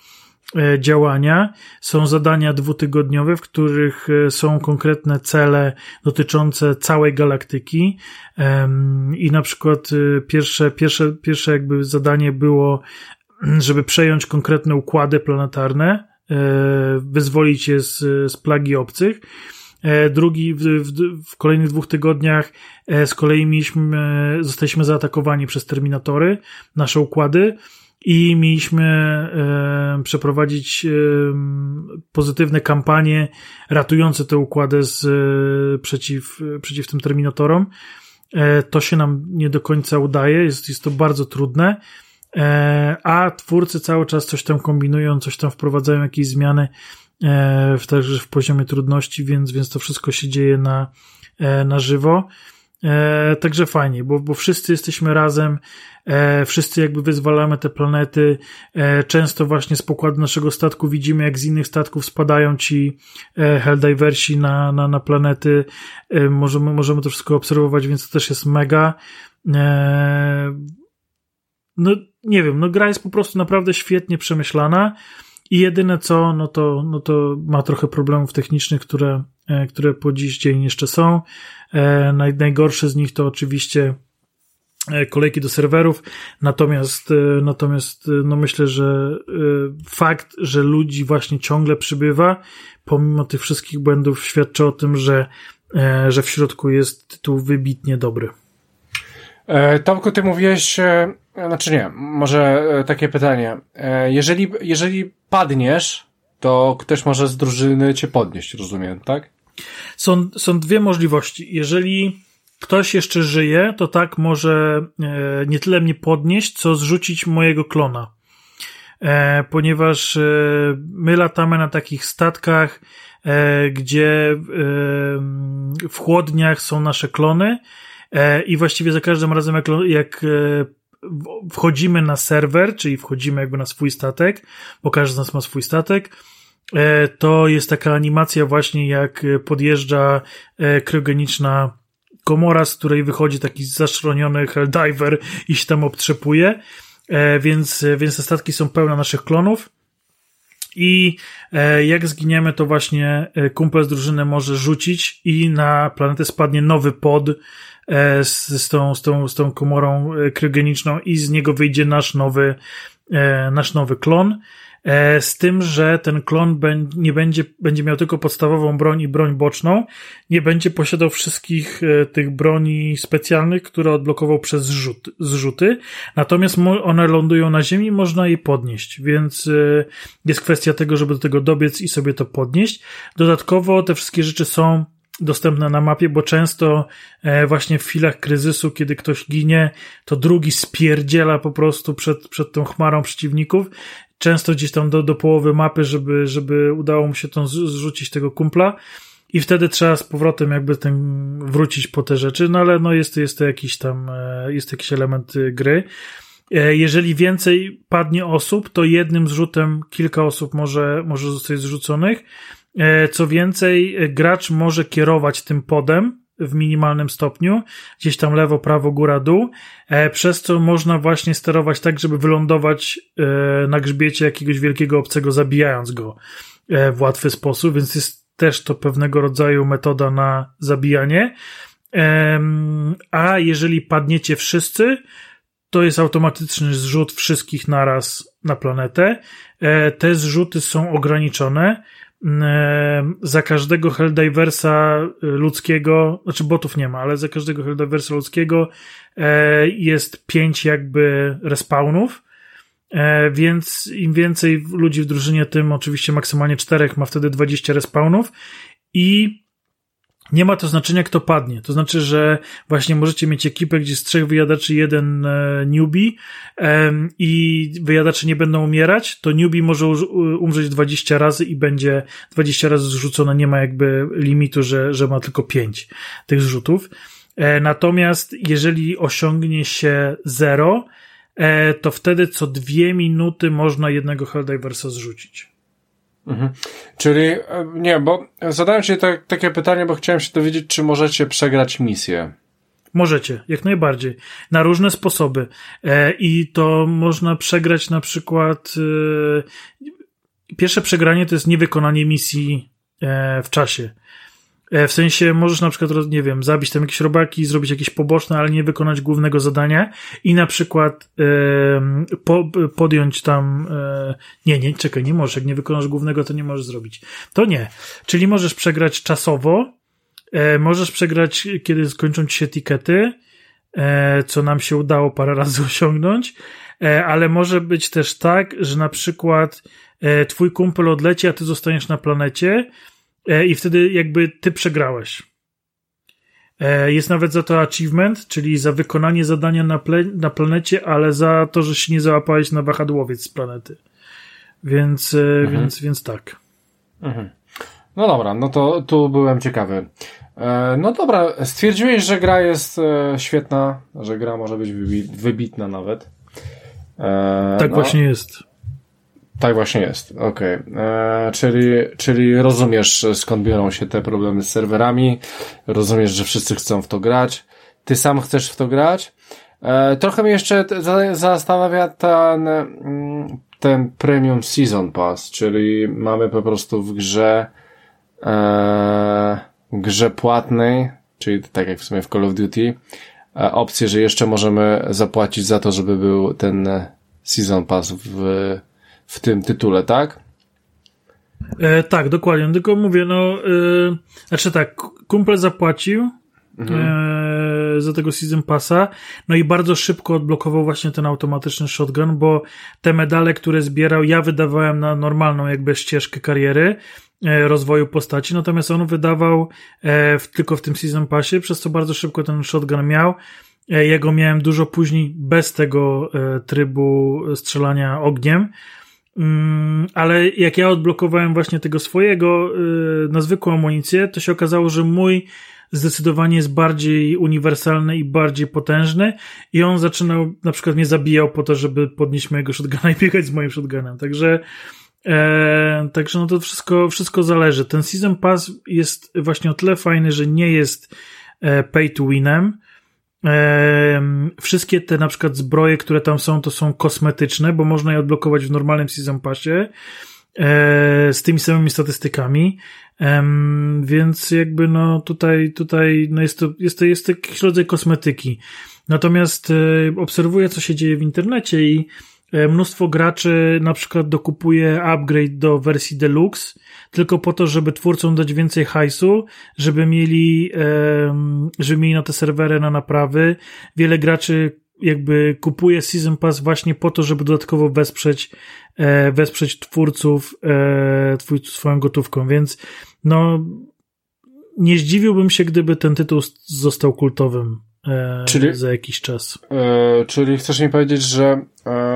e, działania. Są zadania dwutygodniowe, w których e, są konkretne cele dotyczące całej galaktyki. I na przykład e, pierwsze, pierwsze, pierwsze jakby zadanie było, żeby przejąć konkretne układy planetarne, wyzwolić je z, z plagi obcych. Drugi, w, w, w, kolejnych dwóch tygodniach z kolei mieliśmy, zostaliśmy zaatakowani przez terminatory, nasze układy i mieliśmy e, przeprowadzić e, pozytywne kampanie ratujące te układy z, e, przeciw, przeciw tym terminatorom. E, to się nam nie do końca udaje, jest, jest to bardzo trudne, e, a twórcy cały czas coś tam kombinują, coś tam wprowadzają, jakieś zmiany e, w, także w poziomie trudności, więc, więc to wszystko się dzieje na, na żywo. E, także fajnie, bo, bo wszyscy jesteśmy razem, e, wszyscy jakby wyzwalamy te planety. E, często właśnie z pokładu naszego statku widzimy, jak z innych statków spadają ci e, Helldiversi na, na, na planety. E, możemy, możemy to wszystko obserwować, więc to też jest mega. E, no nie wiem, no gra jest po prostu naprawdę świetnie przemyślana. I jedyne co, no to, no to ma trochę problemów technicznych, które, e, które po dziś dzień jeszcze są. E, naj, najgorsze z nich to oczywiście e, kolejki do serwerów, natomiast, natomiast no myślę, że fakt, że ludzi właśnie ciągle przybywa, pomimo tych wszystkich błędów, świadczy o tym, że, że w środku jest tytuł wybitnie dobry. Tomku, ty mówiłeś, znaczy nie, może takie pytanie. Jeżeli, jeżeli padniesz, to ktoś może z drużyny cię podnieść, rozumiem, tak? Są, są dwie możliwości. Jeżeli ktoś jeszcze żyje, to tak może e, nie tyle mnie podnieść, co zrzucić mojego klona. E, ponieważ e, my latamy na takich statkach, gdzie w chłodniach są nasze klony i właściwie za każdym razem jak, jak wchodzimy na serwer, czyli wchodzimy jakby na swój statek, bo każdy z nas ma swój statek, to jest taka animacja właśnie jak podjeżdża e, kryogeniczna komora, z której wychodzi taki zaszroniony diver i się tam obtrzepuje, e, więc, więc te statki są pełne naszych klonów i jak zginiemy, to właśnie kumpel z drużyny może rzucić i na planetę spadnie nowy pod, E, z, z, tą, z, tą, z tą komorą e, kryogeniczną i z niego wyjdzie nasz nowy, e, nasz nowy klon. Z tym, że ten klon nie będzie, będzie miał tylko podstawową broń i broń boczną, nie będzie posiadał wszystkich tych broni specjalnych, które odblokował przez zrzut, zrzuty, natomiast one lądują na ziemi, można je podnieść, więc jest kwestia tego, żeby do tego dobiec i sobie to podnieść. Dodatkowo te wszystkie rzeczy są dostępne na mapie, bo często e, właśnie w chwilach kryzysu, kiedy ktoś ginie, to drugi spierdziela po prostu przed, przed tą chmarą przeciwników. Często gdzieś tam do, do połowy mapy, żeby, żeby udało mu się tą zrzucić tego kumpla. I wtedy trzeba z powrotem jakby ten wrócić po te rzeczy, no ale no jest jest to jakiś tam, e, jest jakiś element y, gry. E, jeżeli więcej padnie osób, to jednym zrzutem kilka osób może, może zostać zrzuconych. E, co więcej, gracz może kierować tym podem w minimalnym stopniu, gdzieś tam lewo, prawo, góra, dół, e, przez co można właśnie sterować tak, żeby wylądować e, na grzbiecie jakiegoś wielkiego obcego, zabijając go w łatwy sposób, więc jest też to pewnego rodzaju metoda na zabijanie. A jeżeli padniecie wszyscy, to jest automatyczny zrzut wszystkich naraz na planetę. Te zrzuty są ograniczone E, za każdego Helldiversa ludzkiego, znaczy botów nie ma, ale za każdego Helldiversa ludzkiego e, jest pięć jakby respawnów, e, więc im więcej ludzi w drużynie, tym oczywiście maksymalnie czterech ma wtedy 20 respawnów. I nie ma to znaczenia, kto padnie. To znaczy, że właśnie możecie mieć ekipę, gdzie z trzech wyjadaczy jeden e, newbie i wyjadacze nie będą umierać, to newbie może umrzeć 20 razy i będzie 20 razy zrzucone. Nie ma jakby limitu, że, że ma tylko 5 tych zrzutów. E, natomiast jeżeli osiągnie się 0, e, to wtedy co dwie minuty można jednego Helldiversa zrzucić. Mhm. Czyli, e, nie, bo zadałem ci tak, takie pytanie, bo chciałem się dowiedzieć, czy możecie przegrać misję. Możecie, jak najbardziej. Na różne sposoby. E, I to można przegrać na przykład. E, pierwsze przegranie to jest niewykonanie misji e, w czasie. E, w sensie możesz na przykład, nie wiem, zabić tam jakieś robaki, zrobić jakieś poboczne, ale nie wykonać głównego zadania i na przykład e, po, podjąć tam. E, nie, nie, czekaj, nie możesz. Jak nie wykonasz głównego, to nie możesz zrobić. To nie. Czyli możesz przegrać czasowo, e, możesz przegrać, kiedy skończą ci się tikety, co nam się udało parę razy osiągnąć, ale może być też tak, że na przykład twój kumpel odleci, a ty zostaniesz na planecie i wtedy jakby ty przegrałeś. E, jest nawet za to achievement, czyli za wykonanie zadania na, ple, na planecie, ale za to, że się nie załapałeś na wahadłowiec z planety. Więc, mhm. więc, więc tak. Mhm. No dobra, no to tu byłem ciekawy. E, no dobra, stwierdziłeś, że gra jest e, świetna, że gra może być wybitna nawet. E, tak no, właśnie jest. Tak właśnie jest, okej. Okay. Czyli, czyli rozumiesz skąd biorą się te problemy z serwerami, rozumiesz, że wszyscy chcą w to grać, ty sam chcesz w to grać. trochę mnie jeszcze zastanawia ten, mm, ten Premium Season Pass, czyli mamy po prostu w grze e, grze płatnej, czyli tak jak w sumie w Call of Duty, e, opcję, że jeszcze możemy zapłacić za to, żeby był ten Season Pass w, w tym tytule, tak? E, tak, dokładnie. Tylko mówię, no, e, znaczy tak, kumpel zapłacił mhm. e, za tego Season Passa, no i bardzo szybko odblokował właśnie ten automatyczny shotgun, bo te medale, które zbierał, ja wydawałem na normalną jakby ścieżkę kariery, E, rozwoju postaci, natomiast on wydawał e, w, tylko w tym Season Passie, przez co bardzo szybko ten shotgun miał. E, jego miałem dużo później bez tego trybu strzelania ogniem. Mm, ale jak ja odblokowałem właśnie tego swojego na zwykłą amunicję, to się okazało, że mój zdecydowanie jest bardziej uniwersalny i bardziej potężny i on zaczynał, na przykład mnie zabijał po to, żeby podnieść mojego shotguna i biegać z moim shotgunem. Także E, także no to wszystko, wszystko zależy. Ten Season Pass jest właśnie o tyle fajny, że nie jest e, pay to winem. Wszystkie te na przykład zbroje, które tam są, to są kosmetyczne, bo można je odblokować w normalnym Season Passie e, z tymi samymi statystykami. Więc jakby no tutaj, tutaj no jest to, jest to, jest to jakiś rodzaj kosmetyki. Natomiast e, obserwuję, co się dzieje w internecie i mnóstwo graczy na przykład dokupuje upgrade do wersji deluxe, tylko po to, żeby twórcom dać więcej hajsu, żeby mieli, żeby mieli na te serwery na naprawy. Wiele graczy jakby kupuje Season Pass właśnie po to, żeby dodatkowo wesprzeć, e, wesprzeć twórców, e, twórców swoją gotówką, więc no nie zdziwiłbym się, gdyby ten tytuł został kultowym czyli, za jakiś czas. czyli chcesz mi powiedzieć, że E,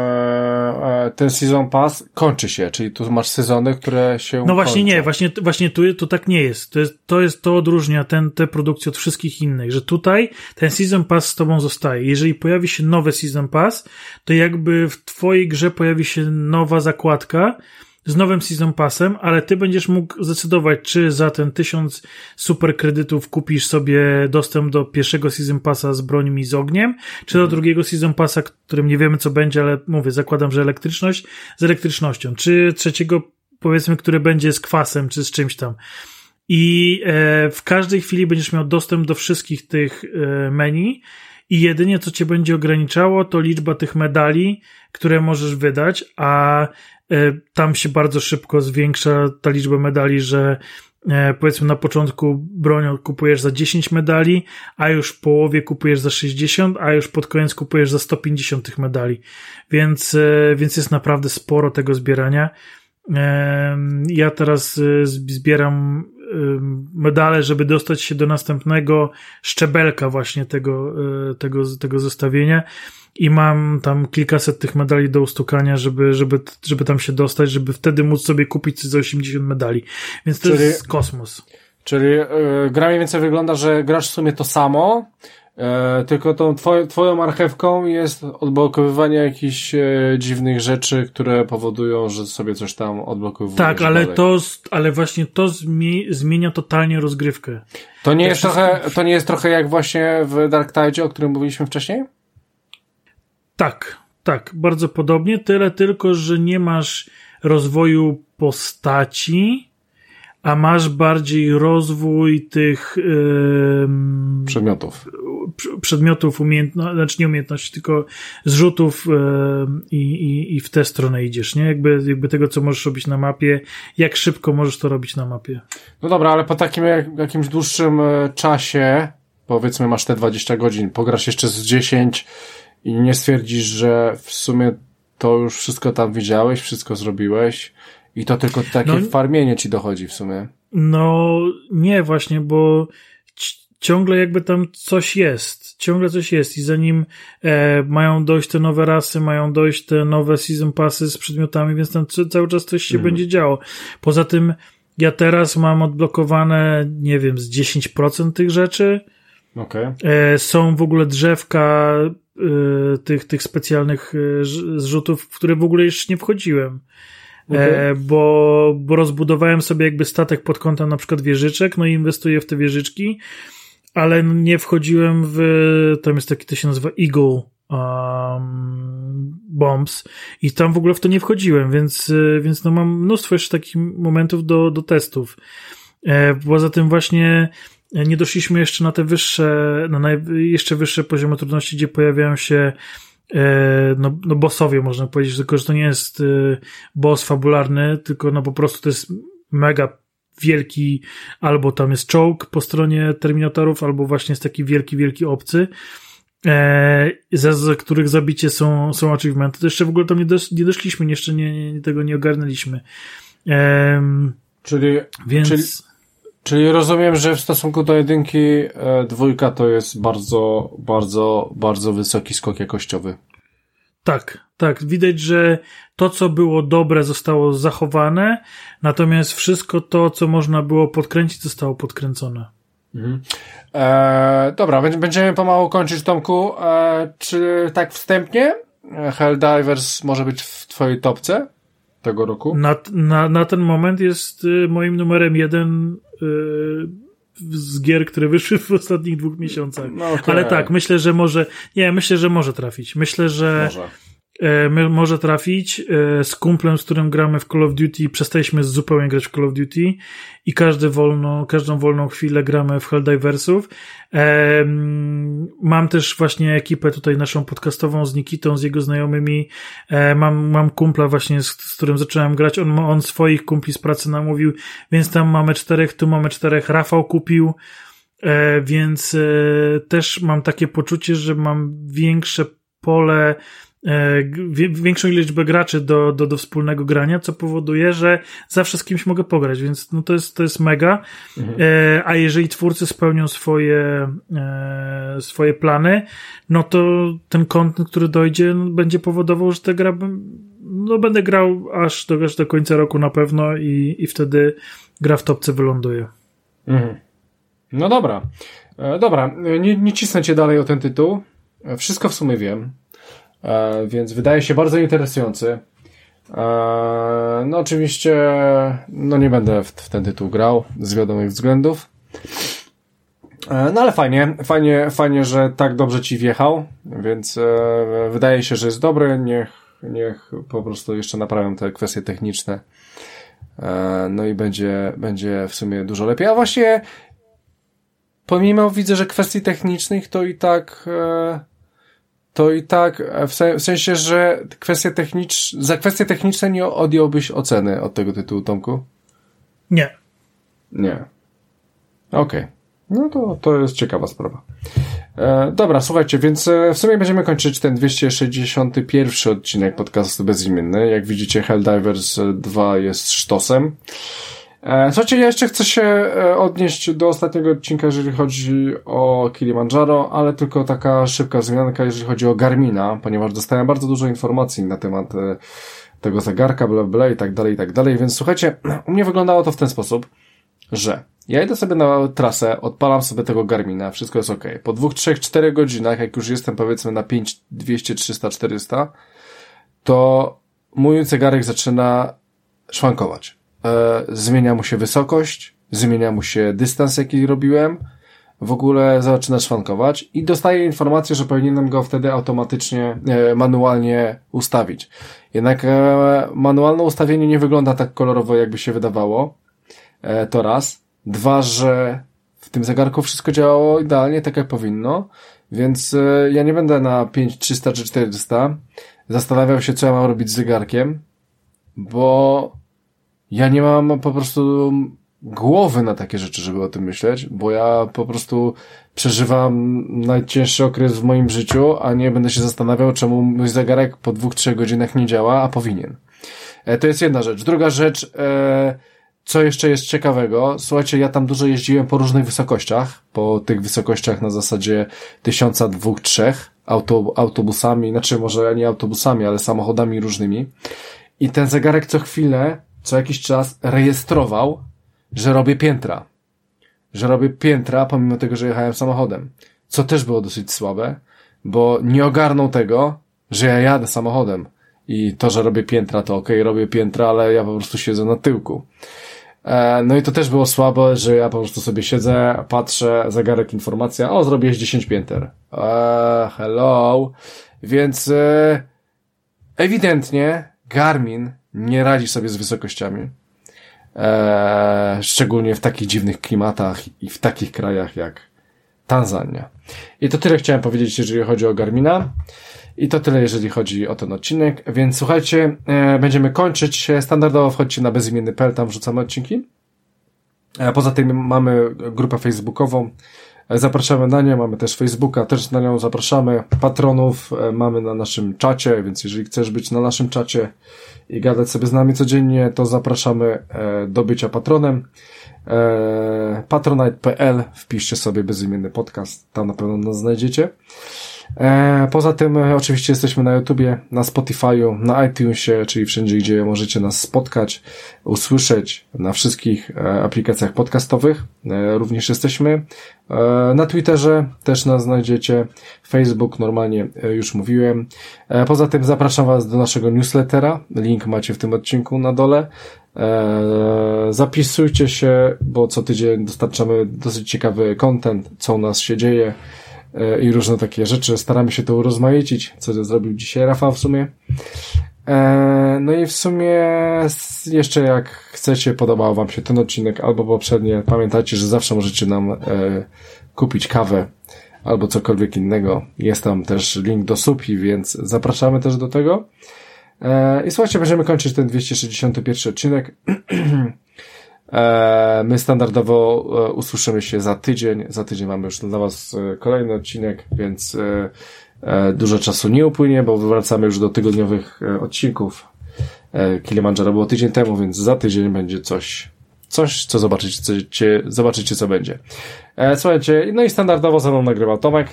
ten Season Pass kończy się, czyli tu masz sezony, które się No właśnie kończą. nie, właśnie, właśnie tu to tak nie jest. To, jest. to jest to odróżnia ten, te produkcje od wszystkich innych, że tutaj ten Season Pass z tobą zostaje. Jeżeli pojawi się nowy Season Pass, to jakby w twojej grze pojawi się nowa zakładka, z nowym Season Passem, ale ty będziesz mógł zdecydować, czy za ten tysiąc super kredytów kupisz sobie dostęp do pierwszego Season Passa z brońmi z ogniem, czy do mhm. drugiego Season Passa, którym nie wiemy co będzie, ale mówię, zakładam, że elektryczność z elektrycznością, czy trzeciego powiedzmy, który będzie z kwasem, czy z czymś tam. I e, w każdej chwili będziesz miał dostęp do wszystkich tych e, menu i jedynie co cię będzie ograniczało, to liczba tych medali, które możesz wydać, a tam się bardzo szybko zwiększa ta liczba medali, że e, powiedzmy na początku bronią kupujesz za 10 medali, a już w połowie kupujesz za 60, a już pod koniec kupujesz za 150 tych medali. Więc, e, więc jest naprawdę sporo tego zbierania. Ja teraz zbieram medale, żeby dostać się do następnego szczebelka właśnie tego, tego, tego zestawienia i mam tam kilkaset tych medali do ustukania, żeby, żeby, żeby tam się dostać, żeby wtedy móc sobie kupić za 80 medali. Więc to czyli, jest kosmos. Czyli yy, gra mniej więcej wygląda, że grasz w sumie to samo, E, tylko tą twoją, twoją marchewką jest odblokowywanie jakichś e, dziwnych rzeczy, które powodują, że sobie coś tam odblokowujesz. Tak, ale dalej. to, ale właśnie to zmi, zmienia totalnie rozgrywkę. To nie, jest trochę, to nie jest trochę jak właśnie w Dark Tide, o którym mówiliśmy wcześniej? Tak, tak, bardzo podobnie, tyle tylko, że nie masz rozwoju postaci, a masz bardziej rozwój tych yy, przedmiotów. Przedmiotów, umiejętności, znaczy nie umiejętności, tylko zrzutów yy, i, i w tę stronę idziesz, nie? Jakby, jakby tego, co możesz robić na mapie, jak szybko możesz to robić na mapie. No dobra, ale po takim jak, jakimś dłuższym e, czasie powiedzmy masz te 20 godzin, pograsz jeszcze z 10 i nie stwierdzisz, że w sumie to już wszystko tam widziałeś, wszystko zrobiłeś i to tylko takie no, farmienie ci dochodzi w sumie. No nie właśnie, bo ciągle jakby tam coś jest. Ciągle coś jest i zanim e, mają dojść te nowe rasy, mają dojść te nowe season passy z przedmiotami, więc tam cały czas coś się mm. będzie działo. Poza tym ja teraz mam odblokowane, nie wiem, z 10% tych rzeczy. Okay. E, są w ogóle drzewka e, tych, tych specjalnych e, zrzutów, w które w ogóle jeszcze nie wchodziłem. Okay. bo, bo rozbudowałem sobie jakby statek pod kątem na przykład wieżyczek, no i inwestuję w te wieżyczki, ale nie wchodziłem w, tam jest taki, to się nazywa Eagle um, Bombs i tam w ogóle w to nie wchodziłem, więc, więc no mam mnóstwo jeszcze takich momentów do, do testów. Poza tym właśnie nie doszliśmy jeszcze na te wyższe, na naj, jeszcze wyższe poziomy trudności, gdzie pojawiają się e, no, no bossowie, można powiedzieć, tylko że to nie jest e, boss fabularny, tylko no po prostu to jest mega wielki, albo tam jest czołg po stronie Terminatorów, albo właśnie jest taki wielki, wielki obcy, e, za, za których zabicie są, są achievementy. To jeszcze w ogóle tam nie, dosz, nie doszliśmy, jeszcze nie, nie, tego nie ogarnęliśmy. E, czyli, więc... Czyli Czyli rozumiem, że w stosunku do jedynki e, dwójka to jest bardzo, bardzo, bardzo wysoki skok jakościowy. Tak, tak. Widać, że to, co było dobre, zostało zachowane, natomiast wszystko to, co można było podkręcić, zostało podkręcone. Mhm. E, dobra, będziemy pomału kończyć, Tomku. E, czy tak wstępnie Helldivers może być w twojej topce tego roku? Na, na, na ten moment jest y, moim numerem jeden Y, z gier, które wyszły w ostatnich dwóch miesiącach. No okay. Ale tak, myślę, że może, nie, myślę, że może trafić. Myślę, że może. E, może trafić. E, z kumplem, z którym gramy w Call of Duty, przestaliśmy zupełnie grać w Call of Duty i każdy wolno, każdą wolną chwilę gramy w Helldiversów. E, mam też właśnie ekipę tutaj naszą podcastową z Nikitą, z jego znajomymi. Mam, mam kumpla właśnie, z, z którym zacząłem grać. On, on swoich kumpli z pracy namówił, więc tam mamy czterech, tu mamy czterech. Rafał kupił. Więc też mam takie poczucie, że mam większe pole większą liczbę graczy do, do, do wspólnego grania, co powoduje, że zawsze z kimś mogę pograć, więc no to jest, to jest mega. Mhm. E, a jeżeli twórcy spełnią swoje, e, swoje plany, no to ten kontent, który dojdzie, no, będzie powodował, że ta gra, no będę grał aż do, aż do końca roku na pewno i, i wtedy gra w topce wyląduje. Mhm. No dobra. Dobra, nie, nie cisnę cię dalej o ten tytuł. Wszystko w sumie wiem. E, więc wydaje się bardzo interesujący. E, no oczywiście, no nie będę w, w ten tytuł grał z wiadomych względów. E, no ale fajnie, fajnie, fajnie, że tak dobrze ci wjechał, więc wydaje się, że jest dobry. Niech, niech po prostu jeszcze naprawią te kwestie techniczne. no i będzie, będzie w sumie dużo lepiej. A właśnie, pomimo widzę, że kwestii technicznych to i tak to i tak, e, w, sensie, że kwestie techniczne, za kwestie techniczne nie odjąłbyś oceny od tego tytułu, Tomku? Nie. Nie. Okej. Okay. No to, to jest ciekawa sprawa. E, dobra, słuchajcie, więc e, w sumie będziemy kończyć ten 261 odcinek podcastu bezimienny. Jak widzicie, Helldivers 2 jest sztosem. E, słuchajcie, ja jeszcze chcę się e, odnieść do ostatniego odcinka, jeżeli chodzi o Kilimanjaro, ale tylko taka szybka zmianka, jeżeli chodzi o Garmina, ponieważ dostałem bardzo dużo informacji na temat e, tego zegarka, bla bla i tak dalej, i tak dalej, więc słuchajcie, u mnie wyglądało to w ten sposób, że ja idę sobie na trasę, odpalam sobie tego Garmina, wszystko jest ok. Po dwóch, trzech, czterech godzinach, jak już jestem powiedzmy na 5, 200, 300, 400, to mój zegarek zaczyna szwankować e, zmienia mu się wysokość, zmienia mu się dystans, jaki robiłem, w ogóle zaczyna szwankować i dostaję informację, że powinienem go wtedy automatycznie, e, manualnie ustawić. Jednak e, manualne ustawienie nie wygląda tak kolorowo, jakby się wydawało. To raz. Dwa, że w tym zegarku wszystko działało idealnie, tak jak powinno, więc ja nie będę na 5, 300 czy 400 zastanawiał się, co ja mam robić z zegarkiem, bo ja nie mam po prostu głowy na takie rzeczy, żeby o tym myśleć, bo ja po prostu przeżywam najcięższy okres w moim życiu, a nie będę się zastanawiał, czemu mój zegarek po dwóch, trzech godzinach nie działa, a powinien. E, to jest jedna rzecz. Druga rzecz, e, co jeszcze jest ciekawego, słuchajcie, ja tam dużo jeździłem po różnych wysokościach, po tych wysokościach na zasadzie tysiąca, dwóch, trzech auto, autobusami, znaczy może nie autobusami, ale samochodami różnymi. I ten zegarek co chwilę, co jakiś czas rejestrował, że robię piętra. Że robię piętra, pomimo tego, że jechałem samochodem. Co też było dosyć słabe, bo nie ogarnął tego, że ja jadę samochodem. I to, że robię piętra, to okej, okay, robię piętra, ale ja po prostu siedzę na tyłku. E, no i to też było słabe, że ja po prostu sobie siedzę, patrzę, zegarek, informacja, o, zrobiłeś 10 pięter. Eee, hello. Więc e, ewidentnie Garmin nie radzi sobie z wysokościami. E, szczególnie w takich dziwnych klimatach i w takich krajach jak Tanzania. I to tyle chciałem powiedzieć, jeżeli chodzi o Garmina. I to tyle, jeżeli chodzi o ten odcinek. Więc słuchajcie, e, będziemy kończyć. Standardowo wchodźcie na bezimienny.pl, tam wrzucamy odcinki. E, poza tym mamy grupę facebookową. E, zapraszamy na nią, mamy też Facebooka, też na nią zapraszamy. Patronów mamy na naszym czacie, więc jeżeli chcesz być na naszym czacie i gadać sobie z nami codziennie, to zapraszamy do bycia patronem. Patronite.pl, wpiszcie sobie bezimienny podcast, tam na pewno nas znajdziecie. E, poza tym e, oczywiście jesteśmy na YouTubie, na Spotify'u, na iTunesie, czyli wszędzie, gdzie możecie nas spotkać, usłyszeć na wszystkich e, aplikacjach podcastowych. Również jesteśmy na Twitterze, też nas znajdziecie. Facebook normalnie już mówiłem. Poza tym zapraszam Was do naszego newslettera. Link macie w tym odcinku na dole. Zapisujcie się, bo co tydzień dostarczamy dosyć ciekawy content, co u nas się dzieje i różne takie rzeczy. Staramy się to urozmaicić, co zrobił dzisiaj Rafał w sumie. E, no i w sumie jeszcze jak chcecie, podobał wam się ten odcinek albo poprzednie, pamiętajcie, że zawsze możecie nam e, kupić kawę albo cokolwiek innego. Jest tam też link do supi, więc zapraszamy też do tego. I słuchajcie, będziemy kończyć ten 261 odcinek. E, my standardowo e, usłyszymy się za tydzień. Za tydzień mamy już dla Was e, kolejny odcinek, więc dużo czasu nie upłynie, bo wracamy już do tygodniowych odcinków. Kilimanjaro było tydzień temu, więc za tydzień będzie coś, coś, co zobaczycie, zobaczycie, co będzie. Słuchajcie, no i standardowo ze mną nagrywał Tomek.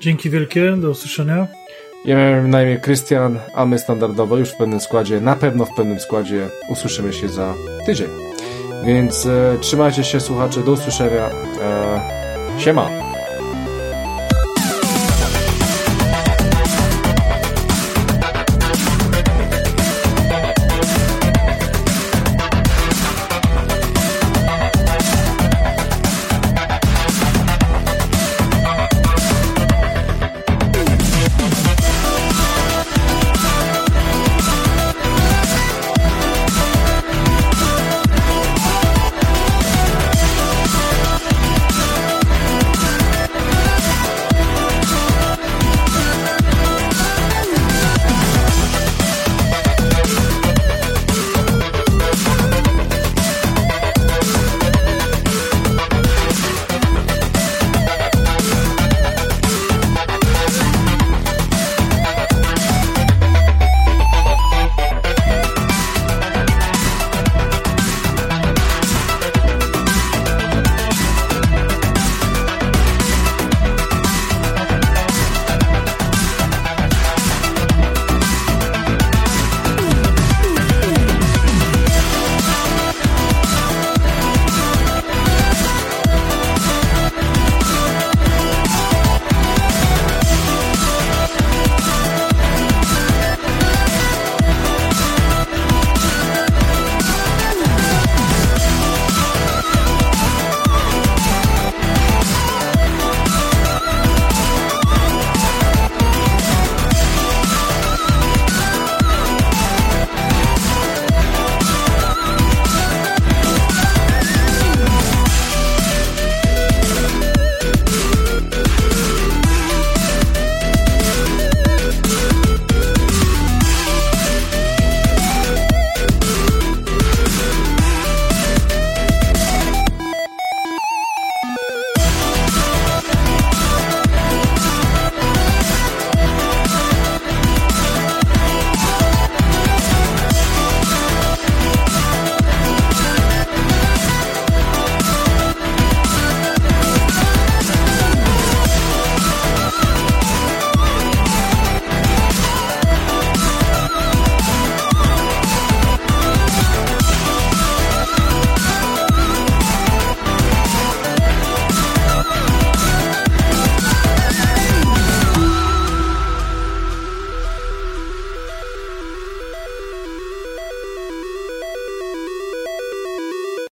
Dzięki wielkie, do usłyszenia. Ja miałem na imię Krystian, a my standardowo już w pewnym składzie, na pewno w pewnym składzie usłyszymy się za tydzień. Więc e, trzymajcie się słuchacze, do usłyszenia. E, siema!